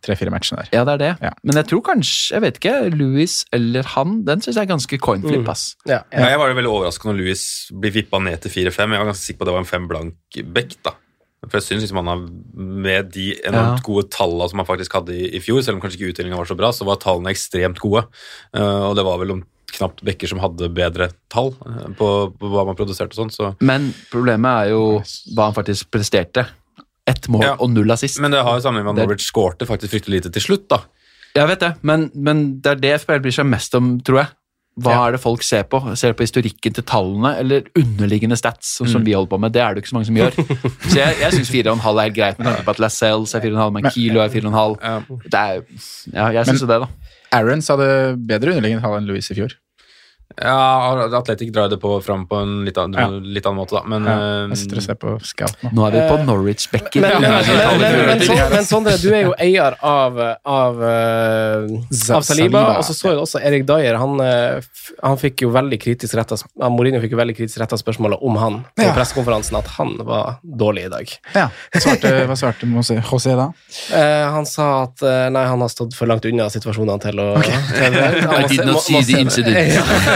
tre-fire matchene der. Ja, det er det. Ja. Men jeg tror kanskje, jeg vet ikke, Louis eller han, den syns jeg er ganske coinflip, ass. Ja, Ja, jeg var jo veldig overrasket når Louis blir vippa ned til 4-5. Jeg var ganske sikker på at det var en fem blank bekk. da. For jeg synes liksom han har, Med de enormt gode tallene som han faktisk hadde i, i fjor, selv om kanskje ikke utdelinga var så bra, så var tallene ekstremt gode. Uh, og det var vel om knapt bekker som hadde bedre tall eh, på, på hva man produserte og sånn. Så. Men problemet er jo hva han faktisk presterte. Ett mål Ja. og null assist. Men det har jo sammenheng med at Norwich skårte faktisk fryktelig lite til slutt. da. Jeg vet det, men, men det er det FPL bryr seg mest om, tror jeg. Hva Ja. er det folk ser på? Ser på historikken til tallene eller underliggende stats, sånn som vi holder på med? Det er det jo ikke så mange som gjør. Så jeg, jeg syns 4,5 er helt greit med tanke på at Lascelles er 4,5, men Kilo er 4,5. Det er, ja, jeg syns jo det, da. Aarons hadde bedre underliggende tall enn Louis i fjor. Ja, Atletic drar det på fram på en litt annen, Ja. litt annen måte, da. Men Ja, eh, jeg sitter og ser på Scout nå. Nå er vi på Norwich Becker Men, men, Ja, men, men, men, Son- men Sondre, du er jo eier av, av, eh, av Saliba, og så så jeg også Erik Dyer. Han, eh, han fikk jo veldig kritisk retta Mourinho fikk jo veldig kritisk retta spørsmålet om han på Ja. pressekonferansen, at han var dårlig i dag. Ja, svarte, Hva svarte José da? Eh, han sa at eh, nei, han har stått for langt unna situasjonene til å til, han I må did se- not må- må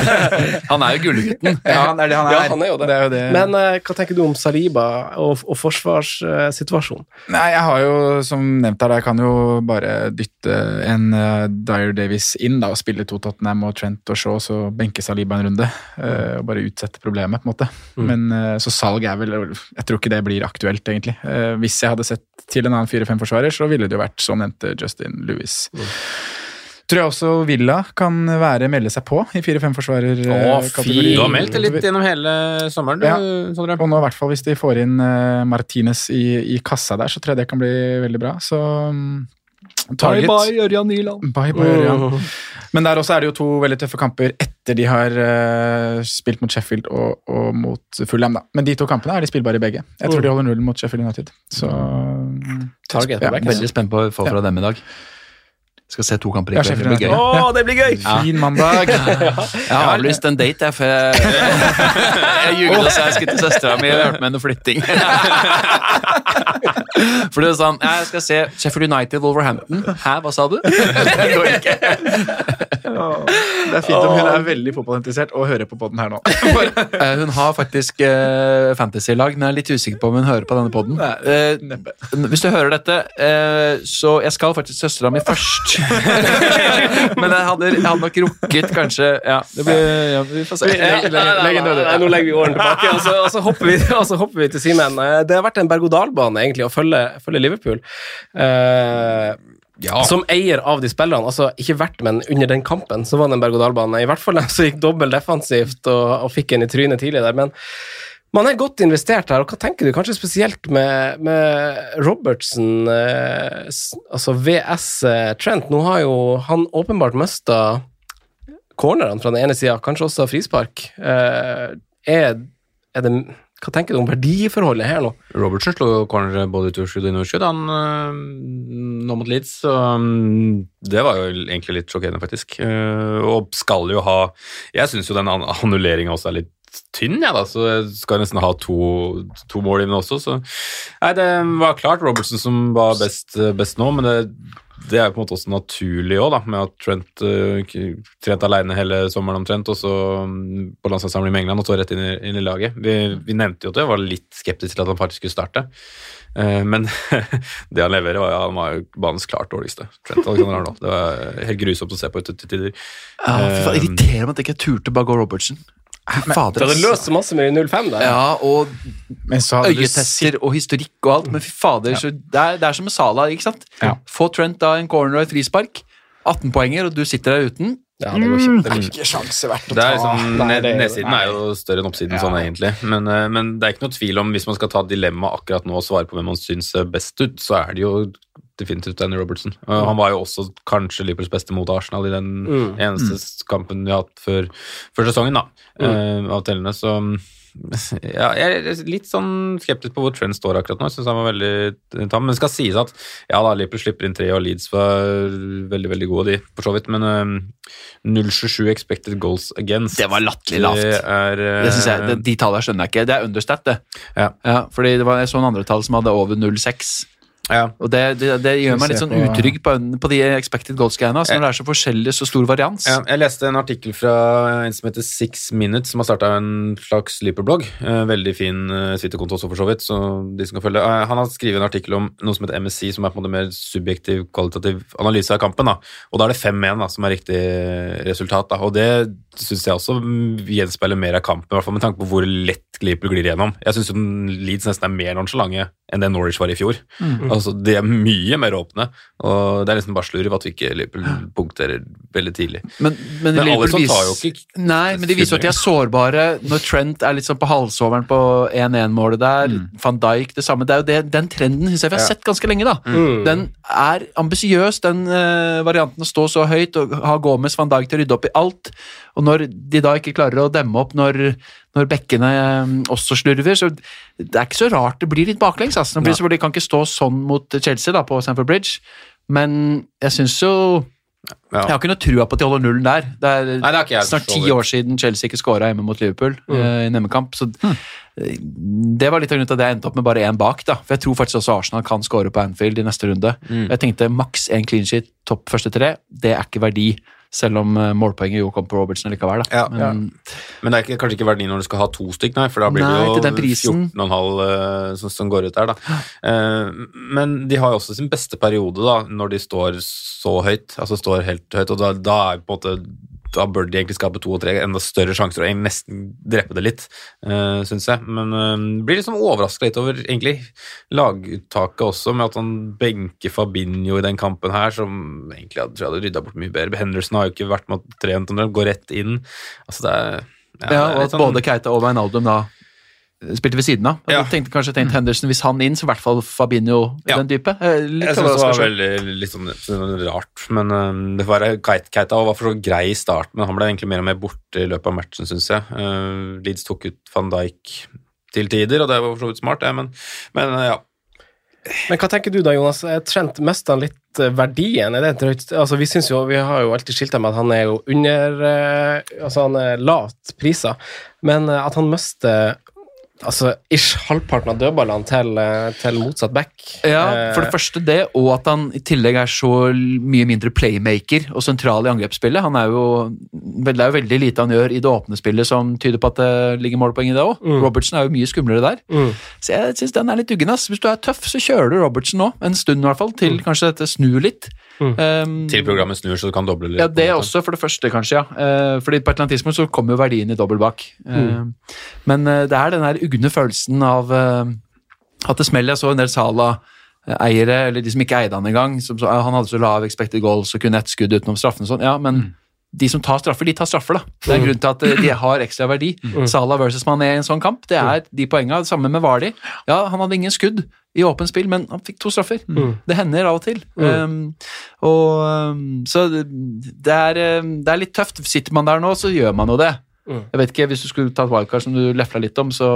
Han er jo gullgutten. Ja, han er det han er. Ja, han er jo det. Det er jo det. Men uh, hva tenker du om Saliba og, og forsvarssituasjonen? Nei, jeg har jo, som nevnt her, jeg kan jo bare dytte en uh, Dyer Davies inn da, og spille to Tottenham og Trent og Shaw, så benke Saliba en runde. eh, og bare utsette problemet, på en måte. Men eh, Så salg er vel Jeg tror ikke det blir aktuelt, egentlig. Eh, hvis jeg hadde sett til en annen 4-5-forsvarer, så ville det jo vært, som nevnte, Justin Louis. Tror jeg også Villa kan være melde seg på i 4-5-forsvarer. Du har meldt det litt gjennom hele sommeren, du, Ja. Sondre. Og nå i hvert fall hvis de får inn uh, Martinez i, i kassa der, så tror jeg det kan bli veldig bra. Så um, target. Ørjan Nyland. Bye, bye, Ørjan. Men der også er det jo to veldig tøffe kamper etter de har uh, spilt mot Sheffield og, og mot Fulham. da. Men de to kampene er de spillbare i begge. Jeg tror de holder null mot Sheffield United. Så um, Target ja. Veldig spent på å få fra dem i dag. Skal se to kamper i Ja, kveld. Det blir gøy. Å, det blir gøy! Fin mandag. Jeg har avlyst en date, jeg, for jeg, jeg så jeg skulle til søstera mi og hørte med henne flytting. For det er sånn Jeg skal se Sheffield United Wolverhampton. Hæ, hva sa du? Det går ikke. Det er fint om hun er veldig fotballinteressert og hører på podden her nå. Eh, Hun har faktisk uh, fantasy-lag, men jeg er litt usikker på om hun hører på denne poden. hvis du hører dette, eh, så Jeg skal faktisk til søstera mi først. men jeg hadde, jeg hadde nok rukket kanskje Ja, det blir, ja vi får se. Legg en nei, nå legger vi årene tilbake, og så, og så, hopper, vi, og så hopper vi til Simen. Eh, Det har vært en berg-og-dal-bane egentlig å følge, følge Liverpool. Eh, Som eier av de spillerne, altså ikke verdt, men under den kampen, så var det en berg-og-dal-bane. I hvert fall de som gikk dobbelt defensivt og, og fikk en i trynet tidlig der. men man er godt investert her, og hva tenker du? Kanskje spesielt med, med Robertsen, eh, altså VS eh, Trent. Nå har jo han åpenbart mista cornerne fra den ene sida, kanskje også frispark. Eh, er, er det Hva tenker du om verdiforholdet her nå? Robertsen slo corner både i Ursud og inn Ursud han øh, nå mot Leeds, så mm, det var jo egentlig litt sjokkerende, faktisk. Eh, og skal jo ha Jeg syns jo den an- annulleringa også er litt tynn, jeg, da, så jeg skal nesten ha to, to mål inn også, så Nei, det var klart Robertson som var best, best nå, men det, det er på en måte også naturlig òg, med at Trent uh, trent alene hele sommeren omtrent, og så mm, på landslagssamling med England, og så rett inn i, inn i laget. Vi, vi nevnte jo at jeg var litt skeptisk til at han faktisk skulle starte, uh, men det han leverer, var, ja, han var jo banens klart dårligste. Trent Alexander Arnold. Det var helt grusomt å se på til tider. Ja, for faen, Eh, meg at jeg ikke turte bare gå Robertson. Fader, Det løser løst så masse med 05 der. Ja, og Men så hadde du øyetester og historikk og alt, men fy fader, så det, er, det er som med Sala, ikke sant? Ja. Få Trent da en corner og et frispark, 18 poenger, og du sitter der uten. Ja, det går ikke. Det er ikke sjanse verdt å Det er ta. liksom, Nei, det nedsiden Nedsiden er jo større enn oppsiden, sånn egentlig. Men, eh, men det er ikke noe tvil om, hvis man skal ta dilemmaet akkurat nå og svare på hvem man syns ser best ut, så er det jo definitivt Danny Robertson. Og Han var jo også kanskje Liverpools beste mot Arsenal i den Mm. eneste kampen vi har hatt før, før sesongen, da, uh, av tellene. Så ja, jeg er litt sånn skeptisk på hvor Trent står akkurat nå. Jeg synes han var veldig tam. Men det skal sies at ja da, Liverpool slipper inn tre, og Leeds var veldig veldig gode, de, for så vidt. Men eh, 0,27 expected goals against. Det var latterlig lavt. Det er uh, Det synes jeg, det, De tallene skjønner jeg ikke. Det er understat, det. Ja. fordi det var jeg så en andre tall som hadde over 0,6. Ja. Og det, det, det gjør meg litt sånn på- utrygg på, på de expected goals-greiene. Altså, når det er så forskjellig, så stor varians. Ja, jeg leste en artikkel fra en som heter Six Minutes, som har starta en slags Sleeper-blogg. Eh, veldig fin uh, Twitter-konto også, for så vidt, så de som kan følge. Eh, han har skrevet en artikkel om noe som heter MSC, som er på en måte mer subjektiv, kvalitativ analyse av kampen. da. Og da er det 5-1 som er riktig resultat. da, Og det syns jeg også gjenspeiler mer av kampen, i hvert fall med tanke på hvor lett Liverpool glir igjennom. Jeg syns Leeds nesten er mer nonchalante enn det Norwich var i fjor. Altså, De er mye mer åpne, og det er nesten bare slurv at vi ikke Liverpool punkterer veldig tidlig. Men, men, Men alle som tar jo ikke Nei, men de viser jo at de er sårbare når Trent er litt sånn på halvsoveren på 1-1-målet der. Van Dijk det samme. Det er jo det, den trenden synes jeg vi har Ja. sett ganske lenge. da. Den er ambisiøs, den uh, varianten å stå så høyt og ha Gomez Van Dijk til å rydde opp i alt. Og når de da ikke klarer å demme opp når, når bekkene eh, også slurver, så det er ikke så rart det blir litt baklengs. Altså. Blir de kan ikke stå sånn mot Chelsea da, på Stamford Bridge, men jeg syns jo Ja. jeg har ikke noe trua på at de holder nullen der. Det er, Nei, det er snart ti år siden Chelsea ikke skåra hjemme mot Liverpool eh, i en hjemmekamp. Så eh, det var litt av grunnen til at jeg endte opp med bare én bak. da. For jeg tror faktisk også Arsenal kan skåre på Anfield i neste runde. Jeg tenkte maks én clean sheet, topp første tre. Det er ikke verdi, selv om eh, målpoenget jo kom på Robertson likevel. da. Ja. Men, Men det er ikke, kanskje ikke verdi når du skal ha to stykk, nei, for da blir Nei, det jo 14,5 eh, som, som går ut der, da. Uh, men de har jo også sin beste periode, da, når de står så høyt, altså står helt høyt, og da, da er på en måte da bør de egentlig skape to og tre enda større sjanser og nesten drepe det litt, uh, syns jeg. Men uh, blir liksom overraska litt over egentlig laguttaket også, med at han benker Fabinho i den kampen her, som egentlig hadde, tror hadde rydda bort mye bedre. Henderson har jo ikke vært med og trent, han går rett inn. Altså det er ja, er og at sånn- både Keita og Wijnaldum da eh, spilte ved siden av. Ja. Jeg tenkte kanskje tenkt Henderson hvis han inn, så i hvert fall Fabinho i Ja. den dype. Eh, Litt Jeg synes det var veldig litt sånn, sånn rart, men um, det får være Keita Keita var for så grei i starten, men han ble egentlig mer og mer borte i løpet av matchen, syns jeg. Uh, Leeds tok ut van Dijk til tider, og det var for så vidt smart, det, men, men uh, ja. Men hva tenker du da, Jonas? Trent mista litt eh, verdien? Er det drøyt? Altså, vi, synes jo, vi har jo alltid skilta med at han er jo under eh, Altså, han er lavt priser, men eh, at han mister altså, ish halvparten av dødballene til, eh, til motsatt back Ja, Eh, for det første det, og at han i tillegg er så mye mindre playmaker og sentral i angrepsspillet. Han er jo, det er jo veldig lite han gjør i det åpne spillet som tyder på at det ligger målpoeng i det òg. Robertson er jo mye skumlere der. Mm. Så jeg syns den er litt uggen. ass. Hvis du er tøff, så kjører du Robertson nå, en stund i hvert fall, til kanskje dette snur litt. Um, Til programmet snur, så du kan doble litt. ja, det også, for det første, kanskje, ja. Eh, fordi på et eller annet tidspunkt så kommer jo verdien i dobbel bak. Eh, Men eh, det er den der ugne følelsen av eh, at det smeller. Jeg så en del Sala-eiere, eller de som ikke eide han engang, som han hadde så lav expected goals og kun ett skudd utenom straffen og sånn. Ja, men de som tar straffer, de tar straffer, da. Det er grunnen til at eh, de har ekstra verdi. Sala versus Mané i en sånn kamp, det er de poenga. Samme med Vardy. Ja, han hadde ingen skudd i åpent spill, men han fikk to straffer. Det hender av og til. Um, og, um, så det er, um, det er litt tøft. Sitter man der nå, så gjør man jo det. Jeg vet ikke, Hvis du skulle tatt wildcard, som du lefla litt om, så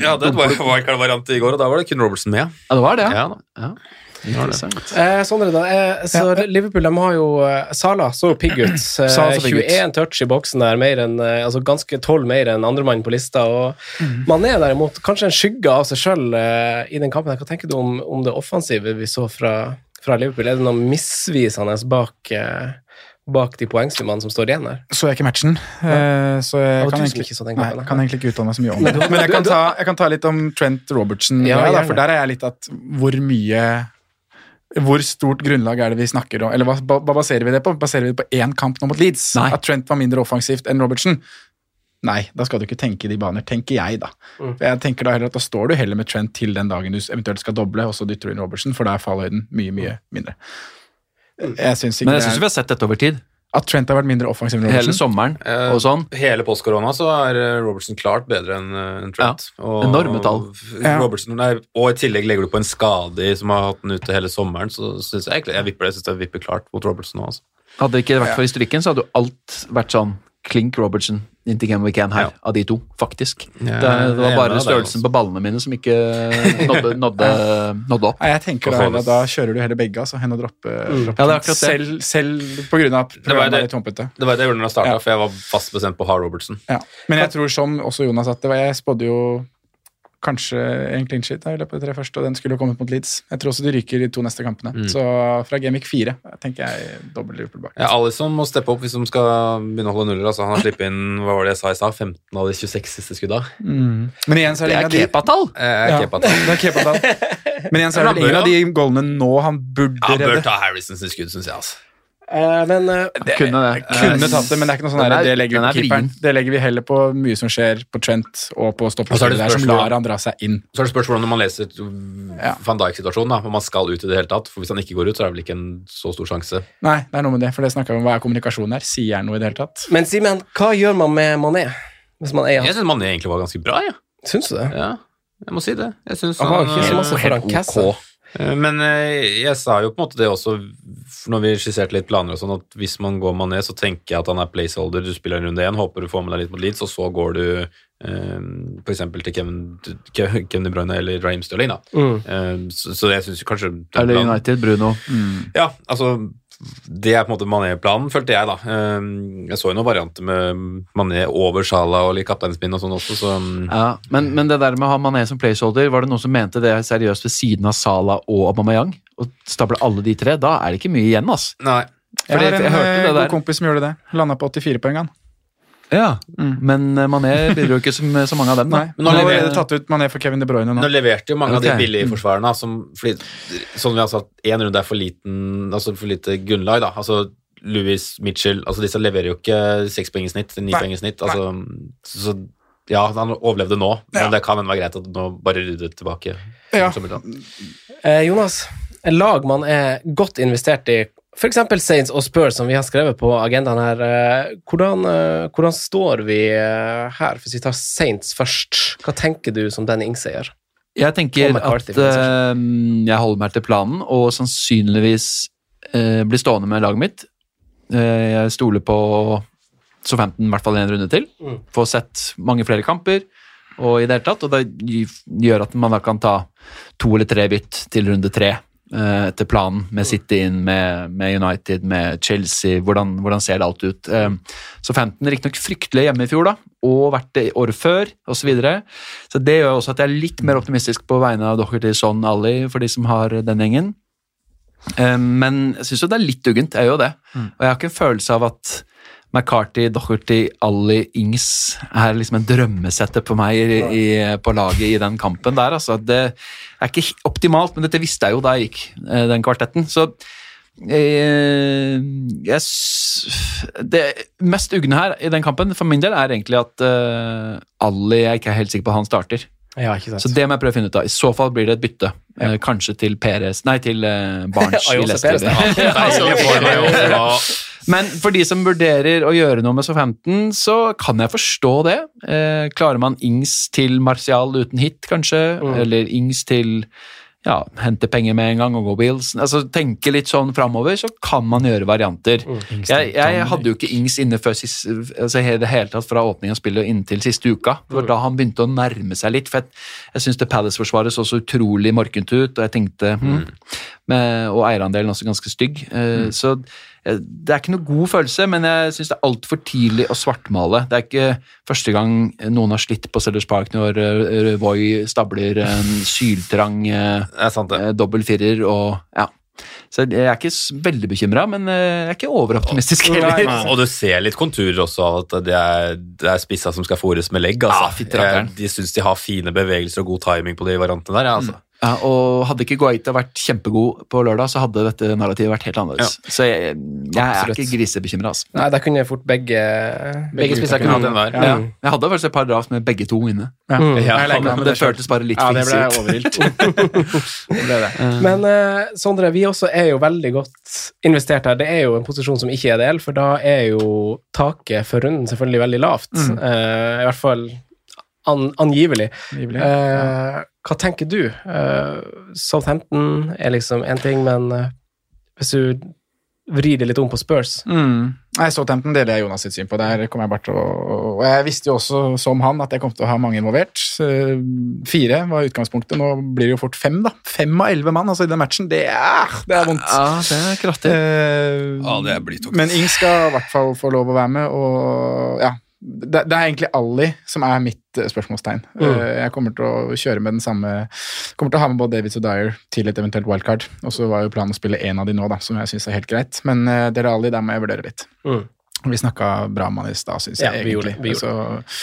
Ja, det var wildcard-variant i går, og da var det kun Robertson med. Ja, det var det, ja. Ja. Eh, Sondre, da. Eh, så Liverpool de har jo eh, Sala så pigg ut. Eh, Salah så pigg ut. 21 touch i boksen der, mer enn, eh, altså ganske 12 mer enn andremann på lista. og Mané derimot, kanskje en skygge av seg sjøl eh, i den kampen. Hva tenker du om, om det offensive vi så fra, fra Liverpool? Er det noe misvisende bak, eh, bak de poengsummene som står igjen her? Så jeg ikke matchen, ja. så jeg kan egentlig, ikke så nei, kan egentlig ikke uttale meg så mye om det. Men jeg kan ta, jeg kan ta litt om Trent Robertson, Ja, ja, da, for der er jeg litt at hvor mye hvor stort grunnlag er det vi snakker om? Eller hva, hva baserer vi det på? Baserer vi det på én kamp nå mot Leeds? Nei. At Trent var mindre offensivt enn Robertson? Nei, da skal du ikke tenke i de baner, tenker jeg, da. Mm. Jeg tenker Da heller at da står du heller med Trent til den dagen du eventuelt skal doble, og så dytter du inn Robertson, for da er fallhøyden mye, mye mindre. Jeg syns ikke Men jeg syns vi har sett dette over tid. At Trent har vært mindre offensiv enn hele sommeren Eh, og sånn. Hele postkorona så er eh, Robertson klart bedre enn en Trent. Trent. Og- enorme tall. Robertson, nei, og i tillegg legger du på en skade som har hatt den ute hele sommeren, så syns jeg egentlig jeg vipper det. Jeg synes jeg vipper klart mot Robertson nå. Altså. Hadde det ikke vært for historikken, så hadde jo alt vært sånn Klink Robertson We Can her, Ja. av de to, faktisk. Ja, det, det var bare størrelsen altså. på ballene mine som ikke nådde, nådde, nådde opp. Nei, jeg tenker da, da kjører du heller begge, altså, Hen og droppe, droppe Ja, det akkurat selv, selv på grunn av var programmet det- er humpete. Det var det jeg gjorde når jeg starta, Ja. for jeg var fast bestemt på Har ha Robertson. Ja. Men jeg tror som også Jonas at det var, jeg spådde jo kanskje en clean sheet da, i løpet av de tre første, og den skulle jo kommet mot Leeds. Jeg tror også de ryker de to neste kampene. Mm. Så fra Gamic 4 tenker jeg dobbel Liverpool bak. Ja, Alison må steppe opp hvis de skal begynne å holde nuller. Altså, han har sluppet inn hva var det jeg sa i stad, 15 av de 26 siste skudda. Mm. Men igjen så er Det det, er de Kepa-tall! Eh, Ja, Kepa, det er Kepa-tall. Men igjen så er det ingen av de goalene nå han burde Han bør redde. ta Harrisons skudd, syns jeg. altså. Eh, men det, Kunne det. Kunne tatt det, men det er ikke noe sånn er- det legger vi på er keeperen. Det legger vi heller på mye som skjer på Trent og på er der, som lar han dra seg inn. Så er det spørsmål når man leser Ja. van Dijk-situasjonen, om man skal ut i det hele tatt. For hvis han ikke går ut, så er det vel ikke en så stor sjanse. Nei, det er noe med det, for det snakker vi om hva er kommunikasjonen her. Sier han noe i det hele tatt? men Simen, hva gjør man med Mané? Hvis man eier Jeg han? syns Mané egentlig var ganske bra, jeg. Syns du det? Ja. Jeg må si det. Jeg syns Han var ikke så eh, masse foran Kessa. Eh, Men eh, jeg sa jo på en måte det også når vi skisserte litt planer og sånn, at hvis man går Mané, så tenker jeg at han er placeholder. Du spiller en runde én, håper du får med deg litt mot Leeds, og så går du eh, f.eks. til Kevin, Kevin De Bruyne eller Raheem Sterling. Da. Mm. Eh, så, så jeg syns kanskje Eller United, Bruno. Ja, altså det er på en måte Mané-planen, følte jeg, da. Eh, Jeg så jo noen varianter med Mané over Salah og litt kapteinspinn og sånn også, så mm, Ja, men, men det der med å ha Mané som placeholder, var det noen som mente det seriøst ved siden av Salah og Aubameyang? Og stable alle de tre? Da er det ikke mye igjen, ass. Nei. Jeg Fordi har en jeg hørte eh, god kompis som gjorde det. Landa på 84 poeng, han. Ja, Mm. Men eh, Mané bidro ikke som så mange av dem. Nei, Men nå har leverer- allerede tatt ut Mané for Kevin De Bruyne nå. Nå leverte jo mange av de billige forsvarerne, som, fordi, sånn vi har sagt, én runde er for liten, altså for lite grunnlag, da. Altså Louis Mitchell, altså disse leverer jo ikke seks poeng i snitt, ni poeng i snitt, altså så ja, han overlevde nå, men Ja. det kan hende være greit at nå bare rydde tilbake. Ja. Eh, Jonas, en lag man er godt investert i, f.eks. Saints og Spurs, som vi har skrevet på agendaen her. eh, Hvordan, eh, hvordan står vi eh, her, hvis vi tar Saints først? Hva tenker du som den Ings-eier? Jeg tenker at uh, jeg holder meg til planen, og sannsynligvis uh, blir stående med laget mitt. Uh, jeg stoler på Southampton i hvert fall en runde til. Mm. Får sett mange flere kamper, og i det hele tatt, og det gjør at man da kan ta to eller tre bytt til runde tre. Eh, etter planen, med City inn, med, med United, med Chelsea. Hvordan, hvordan ser det alt ut? Eh, så 15 riktignok fryktelig hjemme i fjor, da, og vært det året før, osv. Så, videre. så det gjør også at jeg er litt mer optimistisk på vegne av Docherty, Son, Ali, for de som har den gjengen. Eh, men jeg syns jo det er litt uggent, jeg gjør jo det. Og jeg har ikke en følelse av at McCarthy, Docherty, Ali, Ings er liksom en drømmesette på meg i, i, på laget i den kampen der. Altså, det er ikke optimalt, men dette visste jeg jo da jeg gikk eh, den kvartetten. Så jeg, jeg, Det mest ugne her i den kampen for min del er egentlig at uh, Ali Jeg er ikke helt sikker på at han starter. Ja, ikke sant. Så det må jeg prøve å finne ut av. I så fall blir det et bytte. Ja. kanskje til Peres Nei, til uh, Barents i Leicester. Men for de som vurderer å gjøre noe med Southampton, så kan jeg forstå det. Eh, klarer man Ings til Martial uten hit, kanskje? Mm. Eller Ings til ja, hente penger med en gang og gå Wheels. Altså, tenke litt sånn framover, så kan man gjøre varianter. Jeg, jeg hadde jo ikke Ings inne før sist, altså, det hele tatt fra åpningen av spillet og inntil siste uka. Det var da han begynte å nærme seg litt. For jeg, jeg syns Palace-forsvaret så så utrolig morkent ut, og jeg tenkte hm, med, Og eierandelen også ganske stygg. Eh, Så eh, det er ikke noe god følelse, men jeg syns det er altfor tidlig å svartmale. Det er ikke første gang noen har slitt på Sellers Park når eh, Voi stabler en syltrang eh, eh, dobbel firer og ja. Så jeg er ikke veldig bekymra, men eh, jeg er ikke overoptimistisk heller. Og du ser litt konturer også av at det er, det er spissa som skal fôres med legg. Altså. Ja. Jeg- de syns de har fine bevegelser og god timing på de variantene der. Ja, altså. Ja, og Hadde ikke Guaita vært kjempegod på lørdag, så hadde dette narrativet vært helt annerledes. Så jeg, jeg er ikke grisebekymra. Altså. Nei, der kunne jeg fort begge Begge spisser kunne hatt en hver. Ja. Ja. Jeg hadde faktisk et par draft med begge to inne. Ja, Mm. Hadde, Men det føltes bare litt Ja, det ble ut. det det. Men uh, Sondre, vi også er jo veldig godt investert her. Det er jo en posisjon som ikke er ideell, for da er jo taket for runden selvfølgelig veldig lavt. Mm. Uh, I hvert fall an, angivelig. Angivelig, Eh, hva tenker du? Uh, Southampton er liksom én ting, men uh, hvis du vrir det litt om på Spurs Mm. Nei, Southampton deler jeg Jonas sitt syn på. Der kommer jeg bare til å Og jeg visste jo også, som han, at jeg kom til å ha mange involvert. Uh, Fire var utgangspunktet. Nå blir det jo fort fem, da. Fem av elleve mann altså i den matchen. Det er, det er vondt. Ja, det er kraftig. Eh, Ja, det blir tungt. Men Ing skal i hvert fall få lov å være med, og ja. Det, det er egentlig Ali som er mitt eh, spørsmålstegn. Mm. Jeg kommer til å kjøre med den samme Kommer til å ha med både Davids og Dyer til et eventuelt wildcard. Og så var jo planen å spille én av de nå, da, som jeg syns er helt greit. Men uh, Dele Ali, der må jeg vurdere litt. Mm. Vi snakka bra om han i stad, syns jeg Ja, vi gjorde egentlig. vi gjorde så.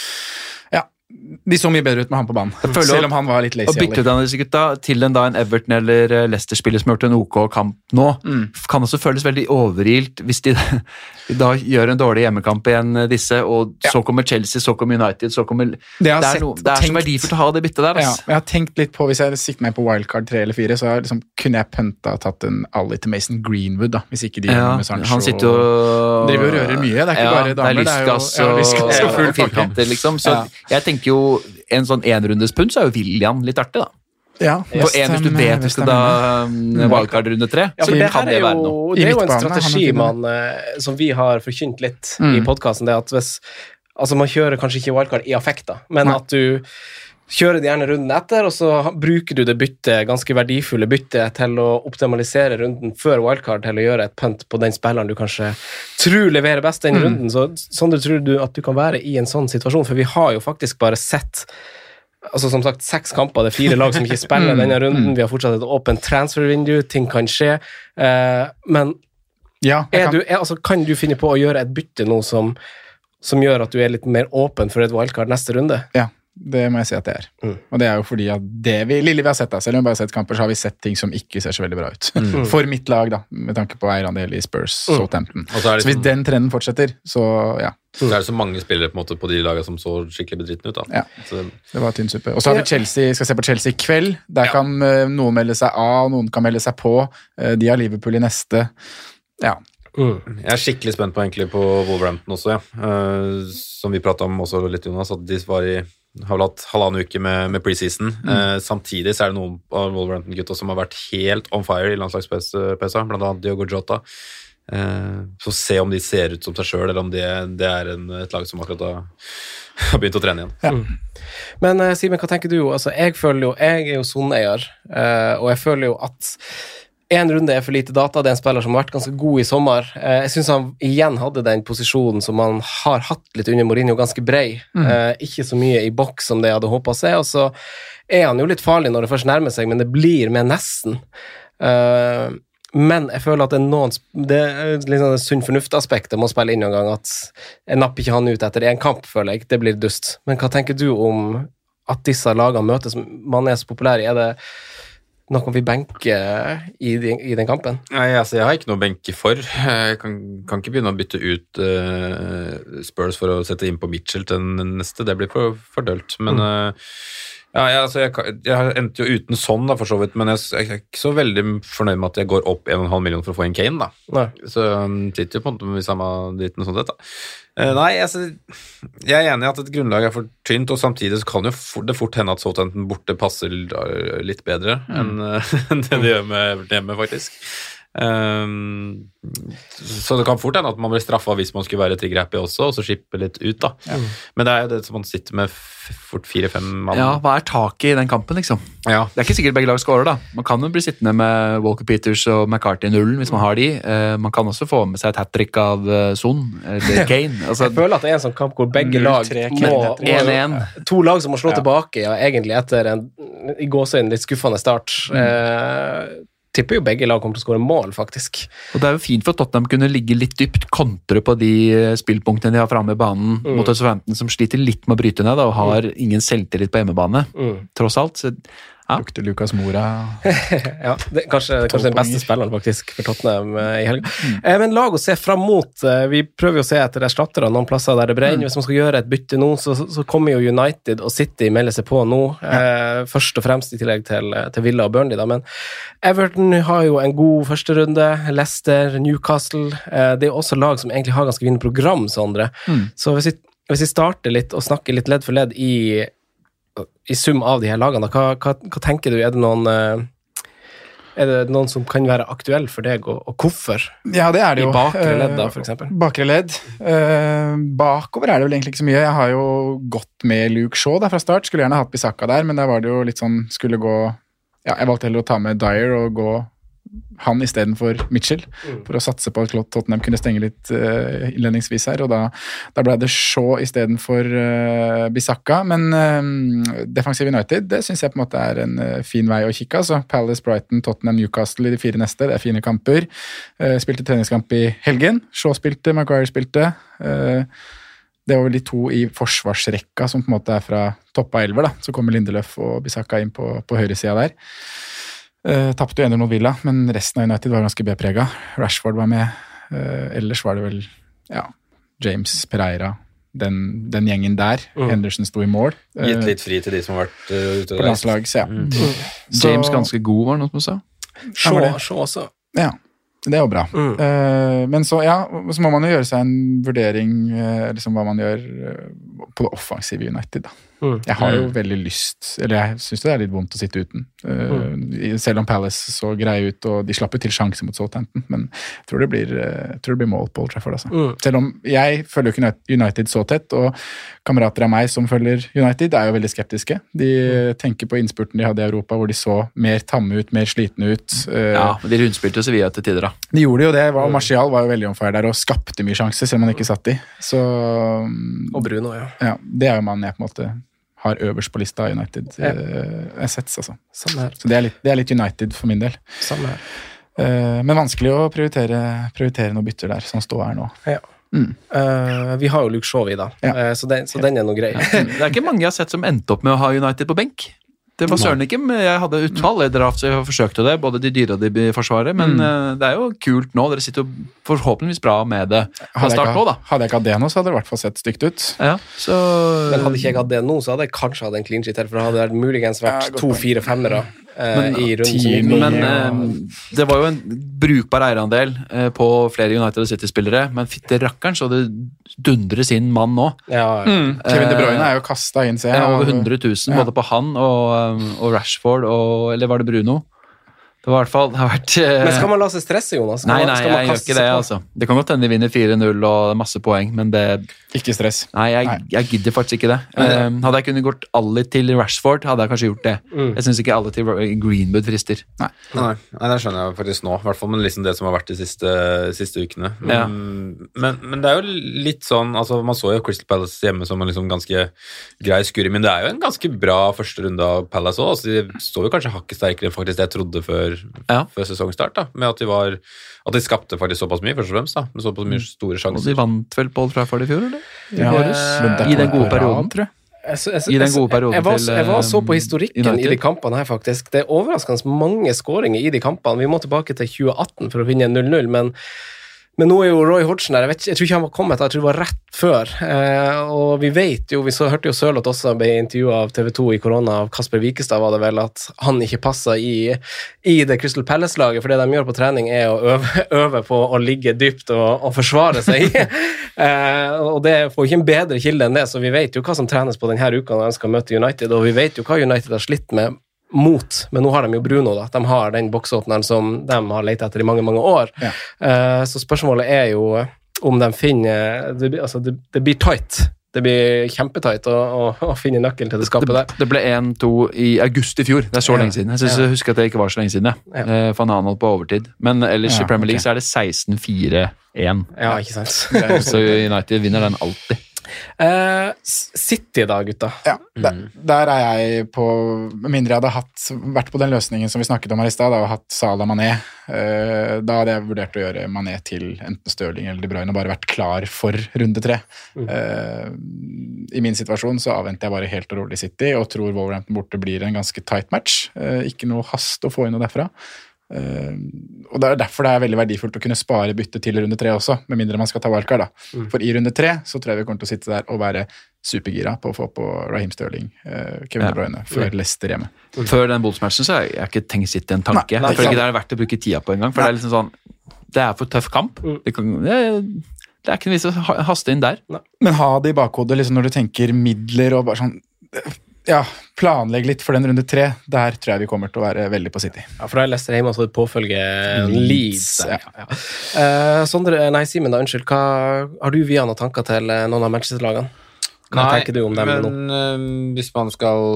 De så mye bedre ut med han på banen, selv om han var litt lazy. lazy. bytte ut han disse gutta til en, da, en Everton eller eh, Leicester-spiller som har gjort en OK kamp nå, Mm. kan også føles veldig overilt hvis de da gjør en dårlig hjemmekamp igjen, eh, disse, og så kommer Chelsea, så kommer United, så kommer Det Det er, sett noe, det er tenkt, så verdifullt å ha det byttet der. Ja, jeg har tenkt litt på Hvis jeg sikter meg på wildcard tre eller fire, så har jeg liksom, kunne jeg pønta og tatt en Ali til Mason Greenwood, da, hvis ikke de Ja, med Sancho. han sitter jo og Driver og rører mye, det er ikke bare damer, Det er lystgass ja, og, og og firkanter, liksom. Så Ja. jeg tenker jo en sånn enrundespunt, så er jo William litt artig, da. Ja, For en, hvis du vet du skal da valgkart runde tre, Ja, så det kan det jo, være noe. det er jo en strategi man, eh, som vi har forkynt litt i Mm. podkasten. At hvis Altså, man kjører kanskje ikke wildcard i affekt, da, men Nei. at du kjører de gjerne runden etter, og så bruker du det byttet, ganske verdifulle byttet til å optimalisere runden før wildcard til å gjøre et punt på den spilleren du kanskje tror leverer best den Mm. runden. Så du tror du at du kan være i en sånn situasjon? For vi har jo faktisk bare sett altså som sagt, seks kamper, det er fire lag som ikke spiller Mm, denne runden. Vi har fortsatt et åpent transfer-vindu, ting kan skje. Eh, men Ja, kan, du, er, altså, kan du finne på å gjøre et bytte nå som, som gjør at du er litt mer åpen for et wildcard neste runde? ja, det må jeg si at det er. Mm. Og det er jo fordi at det vi, lille vi har sett, da, selv om vi bare har sett kamper, så har vi sett ting som ikke ser så veldig bra ut. For mitt lag, da, med tanke på eierandel i Spurs, Mm. Southampton. Så Så hvis liksom- den trenden fortsetter, så ja. Så er det så mange spillere på, en måte, på de lagene som så skikkelig bedritne ut. da. Ja. Så, Det var tynn suppe. Og så har vi Chelsea, skal se på Chelsea i kveld. Der Ja. kan uh, noen melde seg av, noen kan melde seg på. Uh, de har Liverpool i neste. Ja. Mm. jeg er skikkelig spent på egentlig på Wolverhampton også, ja. uh, som vi prata om også litt, Jonas, at de var i har vel hatt halvannen uke med, med preseason. Eh, samtidig så er det noen av Wolverhampton-gutta som har vært helt on fire i landslagspausa, blant annet Diogo Jota. Eh, så se om de ser ut som seg sjøl, eller om det, det er en, et lag som akkurat har, har begynt å trene igjen. Men eh, Simen, hva tenker du? Altså, jeg føler jo, jeg er jo soneeier, eh, og jeg føler jo at én runde er for lite data. Det er en spiller som har vært ganske god i sommer. Eh, jeg syns han igjen hadde den posisjonen som han har hatt litt under Mourinho, ganske brei. Mm. ikke så mye i boks som det jeg hadde håpa å se. Og så er han jo litt farlig når det først nærmer seg, men det blir med nesten. Eh, men jeg føler at det er noen Det er liksom det sunn fornuft-aspektet må spille inn noen gang. At jeg napper ikke han ut etter én kamp, føler jeg. Det blir dust. Men hva tenker du om at disse lagene møtes? Man er så populær. Er det noe vi benker i, de, i den kampen? Nei, altså, jeg har ikke noe å benke for. Jeg kan, kan ikke begynne å bytte ut uh, Spurs for å sette inn på Mitchell til den neste. Det blir for, for dølt. Men eh, ja, jeg, altså, jeg, jeg endte jo uten sånn, da, for så vidt. Men jeg, jeg er ikke så veldig fornøyd med at jeg går opp 1,5 million for å få en Kane, da. Nei. Så um, sitter jo på en måte med samme dritten sånn sett, da. Uh, nei, altså, jeg er enig i at et grunnlag er for tynt, og samtidig så kan jo for, det fort hende at Southampton borte passer litt bedre enn uh, det de gjør med hjemme, faktisk. Um, så det kan fort hende at man blir straffa hvis man skulle være trigger-happy også, og så skippe litt ut, da. Men det er jo det som man sitter med fort fire-fem mann. Ja, hva er taket i den kampen, liksom? Ja. Det er ikke sikkert begge lag scorer, da. Man kan jo bli sittende med Walker Peters og McCarthy i nullen hvis man har de. Eh, man kan også få med seg et hat trick av uh, Son eller Kane. Altså, Jeg føler at det er en sånn kamp hvor begge lag må, må 1-1. To lag som må slå Ja. tilbake, ja, egentlig etter en i gåseøynene litt skuffende start. Eh, tipper jo begge lag kommer til å skåre mål, faktisk. Og det er jo fint for Tottenham kunne ligge litt dypt, kontre på de eh, spillpunktene de har framme i banen Mm. mot Southampton, som sliter litt med å bryte ned da, og har ingen selvtillit på hjemmebane, Mm. tross alt. Så Lukter Lucas Mora. ja, det, kanskje, kanskje den beste spilleren faktisk for Tottenham eh, i helga. Eh, men lag å se fram mot. Eh, vi prøver jo å se etter erstattere noen plasser der det brenner. Hvis man skal gjøre et bytte nå, så, så kommer jo United og City melder seg på nå. Eh, først og fremst i tillegg til, til Villa og Burnley, da. Men Everton har jo en god førsterunde. Leicester, Newcastle. Eh, det er jo også lag som egentlig har ganske fine program, Sondre. Så hvis vi, hvis vi starter litt og snakker litt ledd for ledd i i sum av de her lagene, hva, hva, hva tenker du? Er det noen eh, er det noen som kan være aktuell for deg, og, og hvorfor? Ja, det er det I jo. bakre ledd, da, f.eks.? for eksempel. Bakre ledd. Eh, bakover er det vel egentlig ikke så mye. Jeg har jo gått med Luke Shaw da, fra start. Skulle gjerne hatt Bisakka der, men der var det jo litt sånn Skulle gå Ja, jeg valgte heller å ta med Dyer og gå han istedenfor Mitchell, for å satse på at Tottenham kunne stenge litt uh, innledningsvis her. og Da, da ble det Shaw istedenfor uh, Bisakka. Men uh, Defensive United det syns jeg på en måte er en uh, fin vei å kikke. altså Palace, Brighton, Tottenham, Newcastle i de fire neste. Det er fine kamper. Eh, spilte treningskamp i helgen. Shaw spilte, Maguire spilte. Eh, det var vel de to i forsvarsrekka som på en måte er fra toppa elver. da. Så kommer Lindeløf og Bisakka inn på, på høyresida der. Uh, Tapte jo 1-0 mot Villa, men resten av United var ganske B-prega. Rashford var med. Uh, ellers var det vel ja, James Pereira, den, den gjengen der. Henderson sto i mål. Uh, Gitt litt fri til de som har vært uh, ute på og reist. landslag, så ja. Så- James ganske god, var det noen som sa? Se også. Ja, det er jo bra. Mm. Eh, men så, ja, så må man jo gjøre seg en vurdering eh, liksom hva man gjør eh, på det offensive United. da. Mm. Jeg har jo veldig lyst Eller jeg syns det er litt vondt å sitte uten. Mm. Selv om Palace så greie ut, og de slapp jo til sjanse mot Southampton. Men jeg tror det blir, eh, tror det blir mål på Old Trafford. Altså. Mm. Selv om jeg følger jo ikke United så tett, og kamerater av meg som følger United, er jo veldig skeptiske. De tenker på innspurten de hadde i Europa, hvor de så mer tamme ut, mer slitne ut. Eh, Ja, men De rundspilte jo Sevilla til tider, da. de gjorde jo det, og Martial var jo veldig on der og skapte mye sjanser, selv om han ikke satt i. Så Og Bruno, ja. ja, det er jo mannen jeg på en måte har øverst på lista United Ja. uh, assets, altså. Samme her. Så det er, litt, det er litt United for min del. Samme her. Eh, men vanskelig å prioritere, prioritere noen bytter der, som står her nå. Ja. Eh, vi har jo Luke Shaw, vi, da. Ja. uh, så, den, så den er noe grei. Det er ikke mange jeg har sett som endte opp med å ha United på benk. Det var søren ikke, men jeg hadde utfall draft, så jeg forsøkte det, både de dyre og de forsvarer forsvaret. Men mm. det er jo kult nå. Dere sitter jo forhåpentligvis bra med det fra Hadde jeg, start nå, hadde jeg ikke hatt det nå, så hadde det i hvert fall sett stygt ut. Ja, så Men hadde ikke jeg hatt det nå, så hadde jeg kanskje hatt en clean sheet her, for det hadde muligens vært godt to, poeng. fire, femmere eh, Men- i runden gikk nå. Men Ja. eh, det var jo en brukbar eierandel uh, på flere United og City-spillere. Men fytti rakkeren så det dundres inn mann nå. Ja, Kevin De Bruyne er jo kasta inn, ser jeg. er over og- 100 000 Ja. både på han og, um, og Rashford og Eller var det Bruno? Det var i hvert fall det har vært Uh... Men skal man la seg stresse, Jonas? Skal Nei, man- nei, skal man jeg gjør ikke det. på? altså. Det kan godt hende de vinner 4-0 og masse poeng, men det Ikke stress. Nei, jeg, Nei. jeg gidder faktisk ikke det. Um, hadde jeg kunnet gått alle til Rashford, hadde jeg kanskje gjort det. Mm. Jeg syns ikke alle til Greenwood frister. Nei, nei, det skjønner jeg faktisk nå. I hvert fall med liksom det som har vært de siste, siste ukene. Ja. Mm, Men, men det er jo litt sånn altså Man så jo Crystal Palace hjemme som en liksom ganske grei skurring, men det er jo en ganske bra første runde av Palace òg. Altså, de står jo kanskje hakket sterkere enn faktisk det jeg trodde før, Ja. før sesongstart. da Med at de var At de skapte faktisk såpass mye, først og fremst. da Med såpass mye store sjanser. Og de vant vel på Old Trafford i fjor, eller? Ja, våres. det er I den gode perioden. tror jeg. Jeg, jeg, I den jeg- gode perioden jeg, var, jeg var så på eh, historikken i de kampene her, faktisk. Det er overraskende mange skåringer i de kampene. Vi må tilbake til 2018 for å finne 0-0, men, men nå er jo Roy Hodgson der. Jeg, vet, jeg tror ikke han var kommet, jeg tror det var rett før. Eh, og vi vet jo, vi så, hørte jo Sørloth også ble intervjua av TV 2 i korona av Kasper Wikestad, var det vel, at han ikke passa i, i det Crystal Palace-laget. For det de gjør på trening, er å øve, øve på å ligge dypt og, og forsvare seg. eh, og det får ikke en bedre kilde enn det, så vi vet jo hva som trenes på denne uka når de skal møte United, og vi vet jo hva United har slitt med mot, men nå har de jo Bruno, da. De har den boksåpneren som de har lett etter i mange, mange år. Ja. Uh, så spørsmålet er jo om de finner Det, blir- altså, det, det blir tight. Det blir kjempetight å, å, å finne nøkkelen til det skapet der. Det, det ble 1-2 i august i fjor. Det er så Ja. lenge siden. Jeg synes, jeg husker at det ikke var så lenge siden. Ja. Eh, For han holdt på overtid. Men ellers Ja, i Premier League okay. så er det 16-4-1. Ja, ikke sant. Så United vinner den alltid. Eh, City da, gutta. Ja, der, der er jeg på Med mindre jeg hadde hatt, vært på den løsningen som vi snakket om her i stad, og hatt Salah Mané, uh, da hadde jeg vurdert å gjøre Mané til enten Stirling eller De Bruyne og bare vært klar for runde tre. Eh, I min situasjon så avventer jeg bare helt og rolig City og tror Wolverhampton borte blir en ganske tight match. Ikke noe hast å få inn noe derfra. Eh, og Det er derfor det er veldig verdifullt å kunne spare bytte til runde tre også, med mindre man skal ta wildcard. da. For i runde tre så tror jeg vi kommer til å sitte der og være supergira på å få på Raheem Sterling, eh, Kevin Ja. Bruyne, før Leicester hjemme. Før den Bolts-matchen så har jeg, ikke tenkt i en tanke. Nei, nei, jeg føler ikke det er verdt å bruke tida på engang. For det er liksom sånn Det er for tøff kamp. Det, kan, det, det er ikke noe vits å haste inn der. Men ha det i bakhodet liksom når du tenker midler og bare sånn Ja, planlegg litt for den runde tre. Der tror jeg vi kommer til å være veldig på City. Ja, for da er Leicester hjemme, så det påfølge Leeds. Ja, ja. Uh, Sondre, nei, Simen, da, unnskyld. Hva, har du via noen tanker til eh, noen av Manchester-lagene? Hva tenker du om dem nå? men uh, hvis man skal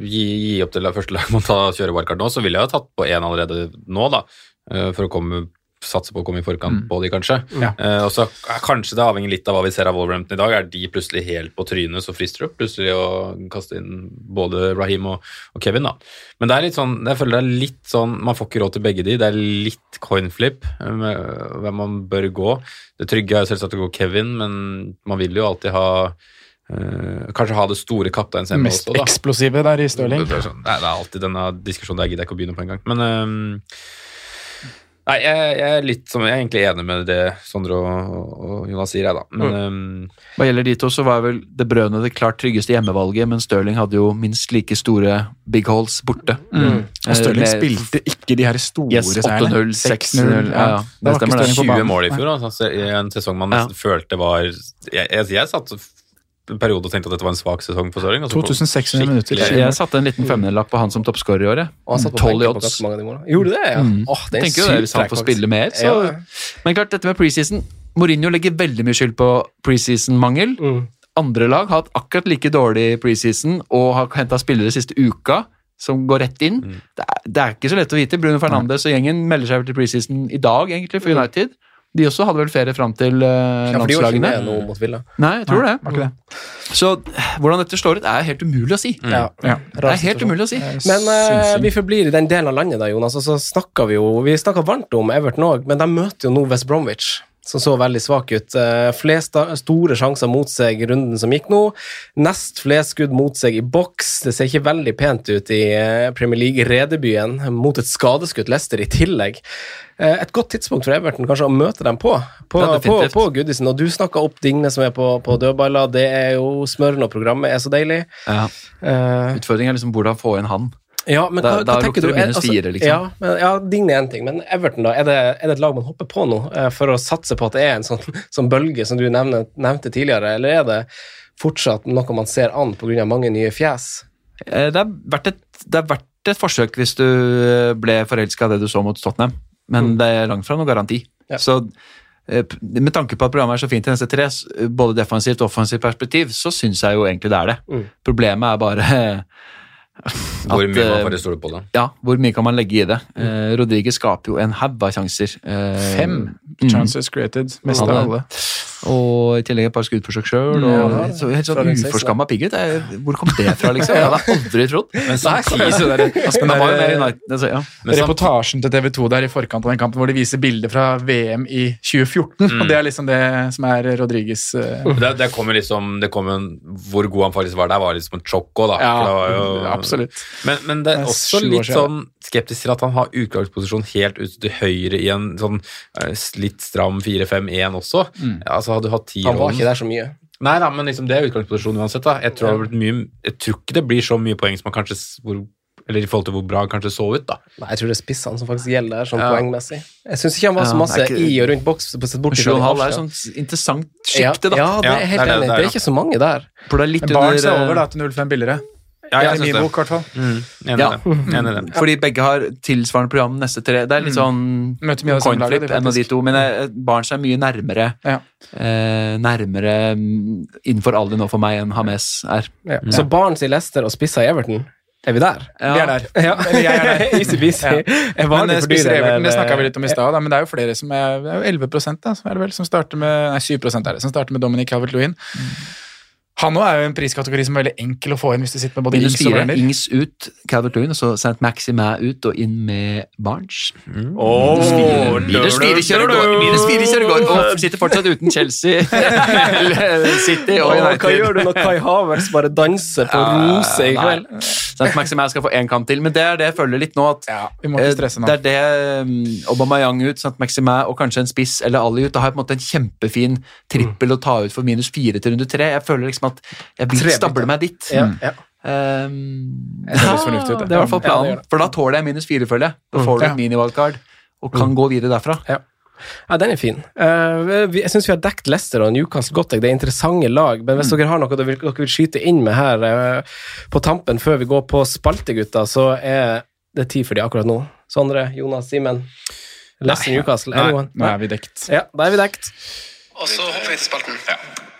gi, gi opp til første lag man tar kjøre wildcard nå, så ville jeg ha tatt på én allerede nå, da. For å komme, satse på å komme i forkant på de, kanskje. Ja. Uh, og så kanskje det avhenger litt av hva vi ser av Wolverhampton i dag. Er de plutselig helt på trynet, så frister det plutselig å kaste inn både Raheem og, og Kevin, da. Men det er litt sånn, jeg føler det er litt sånn Man får ikke råd til begge de. Det er litt coinflip eh, med hvem man bør gå. Det trygge er jo selvsagt å gå Kevin, men man vil jo alltid ha Uh, Kanskje ha det store kapteinsemnet Mest også, da. eksplosive der i Stirling. Det er, sånn, det er det alltid denne diskusjonen der gidder jeg ikke å begynne på en gang. Men øhm, Nei, jeg, jeg er litt som, jeg er egentlig enig med det Sondre og, og Jonas sier, jeg, da. Men øhm, Hva gjelder de to, så var vel De Brøne det klart tryggeste hjemmevalget, men Stirling hadde jo minst like store big holes borte. Og Stirling Eh, spilte ikke de her store Yes, 8-0, 6-0, ja, ja. Det var Det ikke stemmer det. Stirling 20 mål i fjor, altså, i en sesong man nesten følte var Jeg, jeg, jeg satt en periode og tenkte at dette var en svak sesong for på 2600 minutter. Jeg satte en liten femmerlapp på han som toppskårer i året. Og han satt på 12 i odds. Gjorde du det, ja? Mm. Oh, det er Tenker jo det, hvis han får spille mer, så Ja. Men klart, dette med preseason Mourinho legger veldig mye skyld på preseason-mangel. Mm. Andre lag har hatt akkurat like dårlig preseason og har henta spillere siste uka som går rett inn. Mm. Det, er, det er ikke så lett å vite. Bruno Fernandes og gjengen melder seg til preseason i dag, egentlig, for United. De også hadde vel ferie fram til uh, Mm. Ja, for de var ikke landslagene. med mot Villa. Nei, jeg tror det. Var ikke det? Så hvordan dette slår ut, er helt umulig å si. Ja. Ja. Det er helt umulig å si. Men uh, vi forblir i den delen av landet, da, Jonas. Og så snakka vi jo Vi snakka varmt om Everton òg, men de møter jo nå West Bromwich. Som så veldig svak ut. Eh, Flest store sjanser mot seg i runden som gikk nå. Nest flest skudd mot seg i boks. Det ser ikke veldig pent ut i eh, Premier League-redebyen mot et skadeskutt Leicester i tillegg. Eh, Et godt tidspunkt for Everton kanskje å møte dem på, på, Ja, på, på Goodison. Og du snakka opp Digne som er på, på dødballer. Det er jo smøren og programmet er så deilig. Ja. Utfordringen er liksom hvordan få inn han. Ja, men hva, da hva tenker du? minus Altså, fire, liksom. Ja, men, ja, Digne er en ting, men Everton, da? Er det, er det et lag man hopper på nå eh, for å satse på at det er en sånn, sånn bølge som du nevnte, nevnte tidligere, eller er det fortsatt noe man ser an pga. mange nye fjes? Eh, Det har vært et, det har vært et forsøk hvis du eh, ble forelska av det du så mot Tottenham, men det er langt fra noen garanti. Ja. Så med tanke på at programmet er så fint i neste tre, både defensivt og offensivt perspektiv, så syns jeg jo egentlig det er det. Mm. Problemet er bare Hvor mye man eh, faktisk stoler på det. Ja, hvor mye kan man legge i det? Eh, Rodriguez skaper jo en haug av sjanser. Eh, Fem chances created, mest av alle. Og i tillegg et par skuddforsøk sjøl. Ja, så helt sånn den 16. uforskamma pigggutt. Er- Hvor kom det fra, liksom? Jeg hadde aldri trodd. Men samtidig så er- Altså. Altså, Reportasjen til TV 2 der i forkant av den kampen hvor de viser bilder fra VM i 2014. Og det er liksom det som er Rodriges uh, det, det kom jo liksom det kom en, Hvor god han faktisk var der, var liksom et sjokk òg, da. Ja, For det var jo, absolutt. Men, men det er også litt sånn skeptisk til at han har utgangsposisjon helt ut til høyre i en sånn eh, litt stram 4-5-1 også. Mm. altså Hadde du hatt Han var ikke der så mye. Nei da, men liksom det er utgangsposisjonen uansett. da Jeg tror, det blitt mye, jeg tror ikke det blir så mye poeng som man kanskje hvor, Eller i forhold til hvor bra han kanskje så ut, da. Nei, jeg tror det er spissene som faktisk gjelder der, sånn Ja. poengmessig. Jeg syns ikke han var så Ja, masse er ikke- i og rundt boks. på Sju og en halv er et sånt interessant ja, sjikte, da. ja, det Ja, er helt det er det enig. det Det er, ikke så mange der. Er Barnes er over da til 0,5 billigere. Ja, jeg, jeg syns det. bok. Mm, enig Ja. det. Enig det. Fordi begge har tilsvarende program neste tre. Det er litt sånn mye av det coinflip enn av de to, men Barents er mye nærmere Ja. eh, Nærmere mm, innenfor alder nå for meg enn Hames er. Ja. Så Barents i Leicester og spissa i Everton Er vi der? Vi er der. Ja. Eller jeg er der. Easy-beasy. Ja. Men eh, spiser Everton, det snakka vi litt om i stad, men det er jo flere som er, det er jo 11 da, er det vel, som starter med Nei, 7 er det, som starter med Dominic Calvert-Lewin. Han òg er jo en priskategori som er veldig enkel å få inn hvis du sitter med både Ings og fire. Werner. Ings ut, Calvert Lewin, og så St. Maximæ ut og inn med Barnes. Åh, Minus fire kjører går, minus fire kjører går, og sitter fortsatt uten Chelsea, City og United. hva gjør du når Kai Havertz bare danser på rose i kveld? St. Maximæ skal få én kamp til, men det er det jeg føler litt nå. at Ja, vi må ikke stresse nå. Det er det Aubameyang ut, St. Maximæ og kanskje en spiss eller Ali ut. Da har jeg på en måte en kjempefin trippel å ta ut for minus fire til runde tre. Jeg føler liksom at jeg vil stable meg dit. Ja, ja. Um, Det høres fornuftig ut, det. det er i hvert fall Ja, planen, for da tåler jeg minus fire, føler jeg. Da får du Ja. et minivalgkart og kan gå videre derfra. Ja, den er fin. Uh, vi- jeg syns vi har dekket Leicester og Newcastle godt. Det er interessante lag, men hvis dere har noe dere vil, dere vil skyte inn med her uh, på tampen før vi går på spaltegutta, så er det tid for de akkurat nå. Sondre, Jonas, Simen. Leicester, Newcastle, Nei, nå er vi dekt. Ja, da er vi dekt. Og så hopper vi til spalten. Nevner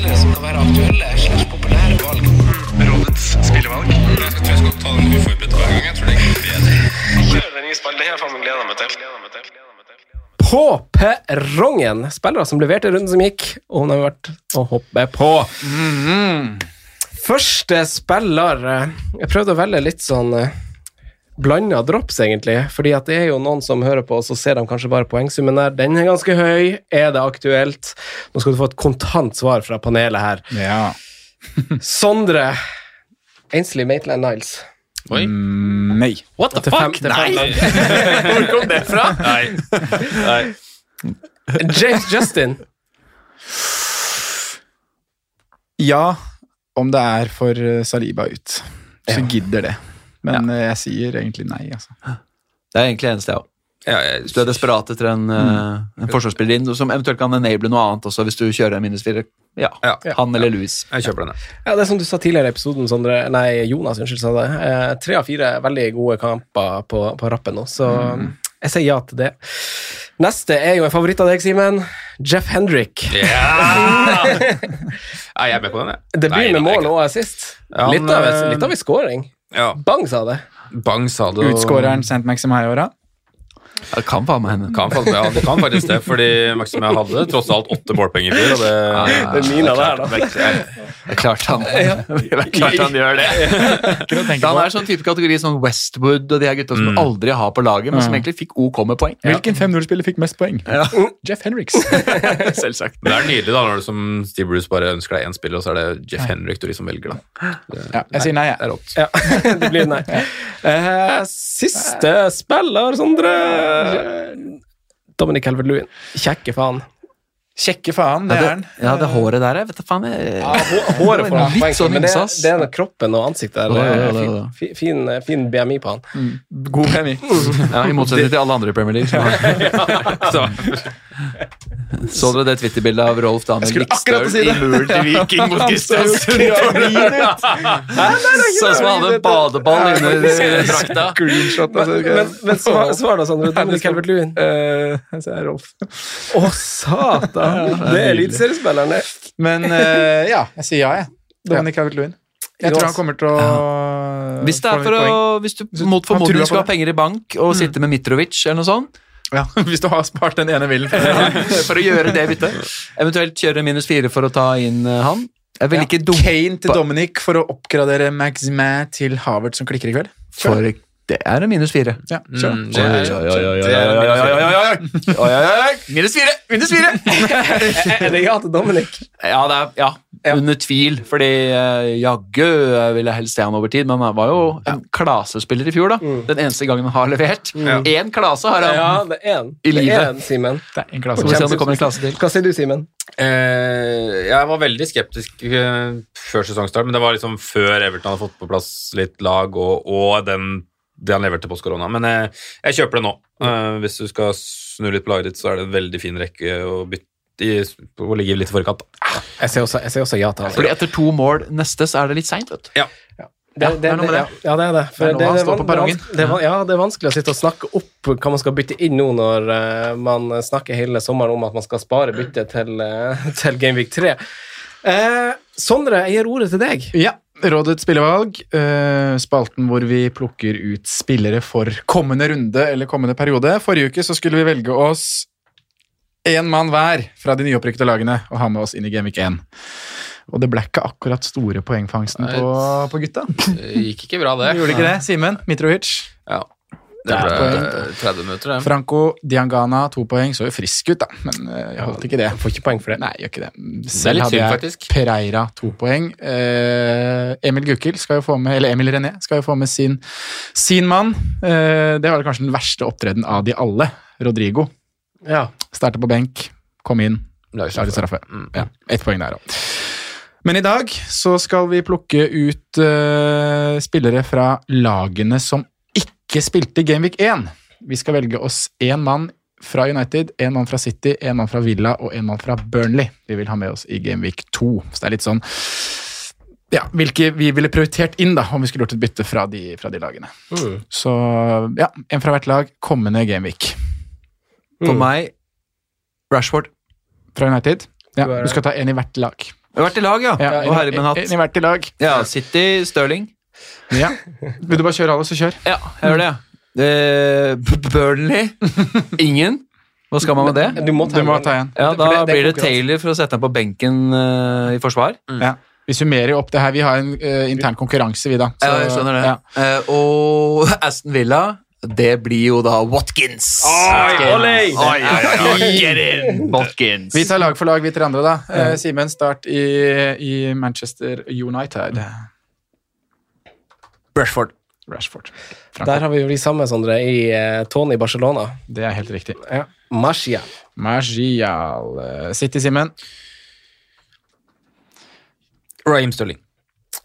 spillere som kan være aktuelle slags populære valg. Rådets spillevalg. Jeg tror jeg skal ta den uforberedt hver gang. Jeg tror det er bedre. Kjør den nye spalten. Det har jeg gleda meg til. På perrongen! Spillere som leverte runden som gikk, og hun har vært å hoppe på. Første spiller eh, Jeg prøvde å velge litt sånn eh, blanda drops, egentlig. Fordi at det er jo noen som hører på, og så ser de kanskje bare poengsummen der. Den er ganske høy. Er det aktuelt? Nå skal du få et kontant svar fra panelet her. Ja. Sondre Ainsley Maitland Niles. Oi. Mm, nei. What the fuck? fem Nei! Hvor kom det fra? Nei. Nei. James Justin. Ja, om det er for Saliba ut. Så Ja. gidder det. Men ja. jeg sier egentlig nei, altså. Det er egentlig eneste jeg òg. Ja, jeg, Hvis du er desperat etter en, mm. en forsvarsspiller inn, som eventuelt kan enable noe annet også, hvis du kjører en minus fire. Ja, Ja. han eller Louis. jeg kjøper den. Ja, det er som du sa tidligere i episoden, Sondre. Nei, Jonas, unnskyld, sa det. Eh, tre av fire veldig gode kamper på, på rappen nå, så jeg sier ja til det. Neste er jo en favoritt av deg, Simen. Jeff Hendrick. Ja! ja, jeg er med på den, jeg. Det blir med mål og assist. Litt, av, eh, litt av en scoring. Ja, Bang, sa det. Bang sa det. og- Utskåreren St. Maxim her i åra. Det kan faen meg hende. Kan, ja, det kan faktisk det, fordi Maximia hadde tross alt åtte målpenger i fjor. Det, Det er det her da. Det er klart han, det er klart han gjør det. Han er sånn type kategori som Westwood og de her gutta som mm. aldri har på laget, men som egentlig fikk OK med poeng. Hvilken 5-0-spiller fikk mest poeng? Jeff Henriks. Selvsagt. det er nydelig da når du som Steve Bruce bare ønsker deg én spiller, og så er det Jeff Henrik du liksom velger. da. Det, Ja, jeg sier nei, det er rått. Ja, det blir nei. Uh, siste spiller, Sondre. Dominic Helvert-Lewin. Kjekke faen. Kjekke faen, det Ja, er det, han. ja, det håret der, vet du faen. Jeg, Håret får han poeng for, sånn men det, det er kroppen og ansiktet der. Ja, ja, ja, det er ja. Fin, fin, fin BMI på han. God BMI. ja, I motsetning til alle andre i Premier League. Så, Så dere det Twitter-bildet av Rolf Daniel Likstøl si i muren til Viking mot Kristiansund? Sånn som han hadde badeball under eh, drakta. Men, Altså, men, men svar, svar da, Sondre. Daniel Calvert-Lewin. Uh, jeg sier Rolf. Å, satan! Det er eliteseriespillerne. Men uh, ja, jeg sier ja, jeg. Dominic Calvert-Lewin. Jeg tror han kommer til å Hvis, det er for å, hvis du mot formodning skal ha penger i bank og sitte med Mitrovic eller noe sånt, ja, Hvis du har spart den ene villen. for å gjøre det byttet, eventuelt kjøre minus fire for å ta inn eh, han. Jeg vil Ja, ikke dumpe Kane til Dominic for å oppgradere Maxime til Havert som klikker i kveld. for det er en minus fire. Ja, mm, Minus fire! Minus fire! Er det ja til Dominic? Ja, det er, ja. under tvil. Fordi eh, jaggu eh, ville helst se han over tid, men han var jo en klasespiller i fjor. da. Mm. Den eneste gangen han har levert. Mm. Én klase har han i livet. Det er en, Simen. Hva sier du, Simen? Eh, jeg var veldig skeptisk før sesongstart, men det var liksom før Everton hadde fått på plass litt lag, og, og den det han leverte post korona. Men jeg, jeg kjøper det nå. Uh, hvis du skal snu litt på laget ditt, så er det en veldig fin rekke å bytte i, å ligge litt i forkant. da. Jeg ser også, jeg ser også ja til. Fordi etter to mål neste, så er det litt seint, vet du. Ja. Det, det, det er ja, ja, det er det. For Det er det, det, det, det, ja, det er vanskelig å sitte og snakke opp hva man skal bytte inn nå når uh, man snakker hele sommeren om at man skal spare bytte til, uh, til Gameweek 3. Uh, Sondre, jeg gir ordet til deg. Ja, Rådets spillevalg, eh, spalten hvor vi plukker ut spillere for kommende runde eller kommende periode. Forrige uke så skulle vi velge oss én mann hver fra de nyopprykkede lagene og ha med oss inn i Gameweek 1. Og det ble ikke akkurat store poengfangsten på, på gutta. Det gikk ikke bra, det. Gjorde ikke det? Simen Mitrovic. Ja. Det er ble poeng. 30 minutter, det. Franco Diangana, to poeng. Så jo frisk ut, da, men eh, jeg holdt ikke det. Får ikke poeng for det. Nei, gjør ikke det. Selv det hadde jeg faktisk. Pereira to poeng. Eh, Emil Gukild skal jo få med, eller Emil René skal jo få med sin, sin mann. Eh, det var kanskje den verste opptreden av de alle. Rodrigo. Ja. Starta på benk, kom inn, laget straffe. Mm. Ja, Ett poeng der òg. Men i dag så skal vi plukke ut uh, spillere fra lagene som ikke spilte Gameweek 1. Vi skal velge oss én mann fra United, én mann fra City, én mann fra Villa og én mann fra Burnley. Vi vil ha med oss i Gameweek 2. Så det er litt sånn ja, hvilke vi ville prioritert inn da, om vi skulle gjort et bytte fra de, fra de lagene. Mm. Så ja, en fra hvert lag, kommende Gameweek. For Mm. meg Rashford. Fra United. Ja, Du skal ta en i hvert lag. Hvert i lag, ja. Ja, en, en, en i hvert i lag. Ja, City, Stirling. Ja. Vil du bare kjøre alle, så kjør. Ja, jeg gjør det. ja. Eh, Burnley. Ingen. Hva skal man med det? Du må ta, Du må ta igjen. Ja, Da det- det blir det. Taylor for å sette ham på benken uh, i forsvar. Ja. Vi summerer jo opp det her. Vi har en uh, intern konkurranse, vi, da. Ja, jeg skjønner det. ja. Uh, og Aston Villa, det blir jo da Watkins. Oi, olé! Oi, oi, oi, Get in! Watkins. Vi tar lag for lag, vi tre andre, da. Simen, start i, i Manchester United. Rashford. Rashford. Der har vi jo de samme, Sondre, i uh, Tony Barcelona. Det er helt riktig. Ja. Marcial. Margial. Eh, City, Simen. Raheem Stirling.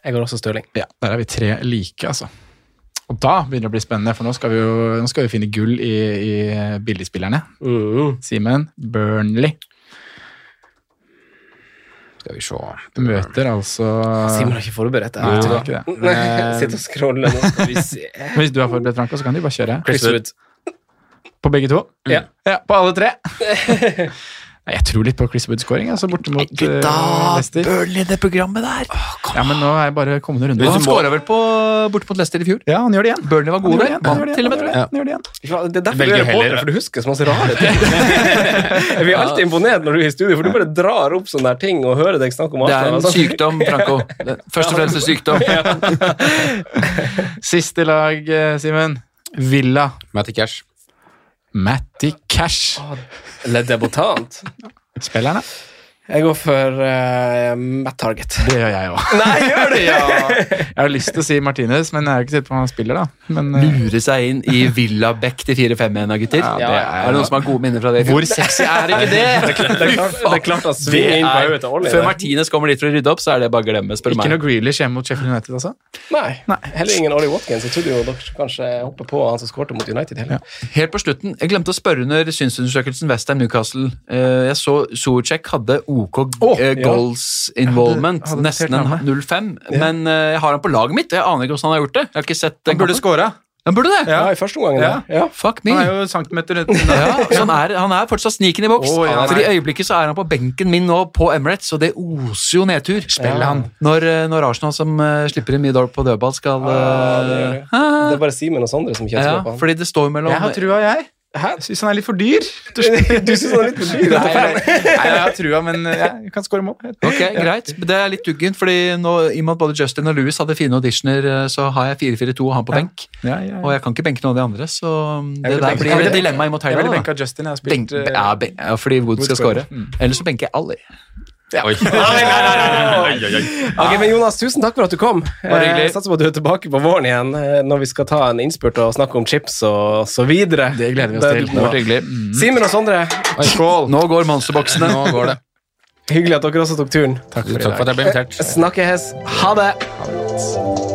Jeg går også Stirling. Ja, der er vi tre like, altså. Og da begynner det å bli spennende, for nå skal vi jo nå skal vi finne gull i, i billigspillerne. Mm. Simen, Burnley Skal vi se møter altså Simen har ikke forberedt Nei, ikke det er. Sitter og scroller nå, skal vi se. Hvis du har forberedt, Franka, så kan de bare kjøre. Chris Wood. På begge to? Ja. Ja, på alle tre. Jeg tror litt på Chris Wood-scoring, altså borte mot uh, Leicester. Burnley, det programmet der. Ja, men nå er jeg bare kommende runde. Han skåra vel på, borte mot Leicester i fjor. Ja, han gjør det igjen. Burnley var Han gode gjør det der. gjør Vant det til og igjen, med, tror jeg. han gjør det igjen. Ja, Det er derfor du Velger det, for du husker så masse rare ting. Vi er alltid imponert når du er i studio, for du bare drar opp sånne ting og hører deg snakke om alt. Det er en sånn. sykdom, Franco. Først og fremst en sykdom. Siste lag, eh, Simen. Villa. Matty Cash. Matty Cash. Le Debutant. Spillerne? Jeg går for uh, Matt Target. Det gjør jeg òg. Nei, gjør det, ja! Jeg har lyst til å si Martinez, men jeg jo ikke sett på om han spiller, da. Men uh... Lure seg inn i Villa Beck til 4-5-1 da, gutter. Ja, det er- er det noen som har gode minner fra det? hvor sexy er ikke det? Det er klart, det er klart, det er klart er, Ollie. før. Martinez kommer dit for å rydde opp, så er det bare å glemme, spør Ikke meg. noe Grealish hjemme mot Sheffield United, altså? Nei, heller ingen Ollie Watkins. Jeg trodde jo dere kanskje hoppet på han som skårte mot United. Heller. Helt på slutten, jeg glemte å spørre under synsundersøkelsen Westham Newcastle. Uh, Jeg så Socek hadde OK ja. goals involvement, hadde nesten en 0-5. Men eh, jeg har han på laget mitt, og jeg aner ikke hvordan han har gjort det. Jeg har ikke sett den Han burde skåra. Han burde det! Ja, i første omgangen. Ja. Ja. Ja. Fuck me. Han er jo centimeter unna. Ja, så han, er, han er fortsatt sniken i boks. Oh, ja, for i øyeblikket så er han på benken min nå på Emirates, og det oser jo nedtur. Spiller han. Når, eh, når Arsenal som uh, slipper inn mye dårlig på dødball, skal Ja, det, det. eh, det er bare Simen og Sondre som ikke har Ja, trua på han. fordi det står mellom Jeg har trua, jeg. Hæ? Syns han er litt for dyr. Du syns han er litt for dyr? Nei, nei, nei, jeg har trua, men eh, jeg kan score mål. Ok, greit. Det er litt duggent, fordi nå, i og med at både Justin og Louis hadde fine auditioner, eh, så har jeg 4-4-2 og han på benk. Ja, ja, Og jeg kan ikke benke noen av de andre, så det der benke- blir jeg et dilemma imot Jeg ville benka Justin. Jeg har spilt benk, ja, ben, ja, fordi Wood skal score. Mm. Eller så benker jeg Ali. Oi. Ok, men Jonas, tusen takk for at du kom. Jeg satser på at du er tilbake på våren igjen eh, når vi skal ta en innspurt og snakke om chips og så videre. Det gleder vi oss til. Det var hyggelig. Simen og Sondre, Skål! Nå går monsterboksene. Nå går det. hyggelig at dere også tok turen. Takk for Takk for at jeg ble invitert. Snakkes. Ha det! Moderne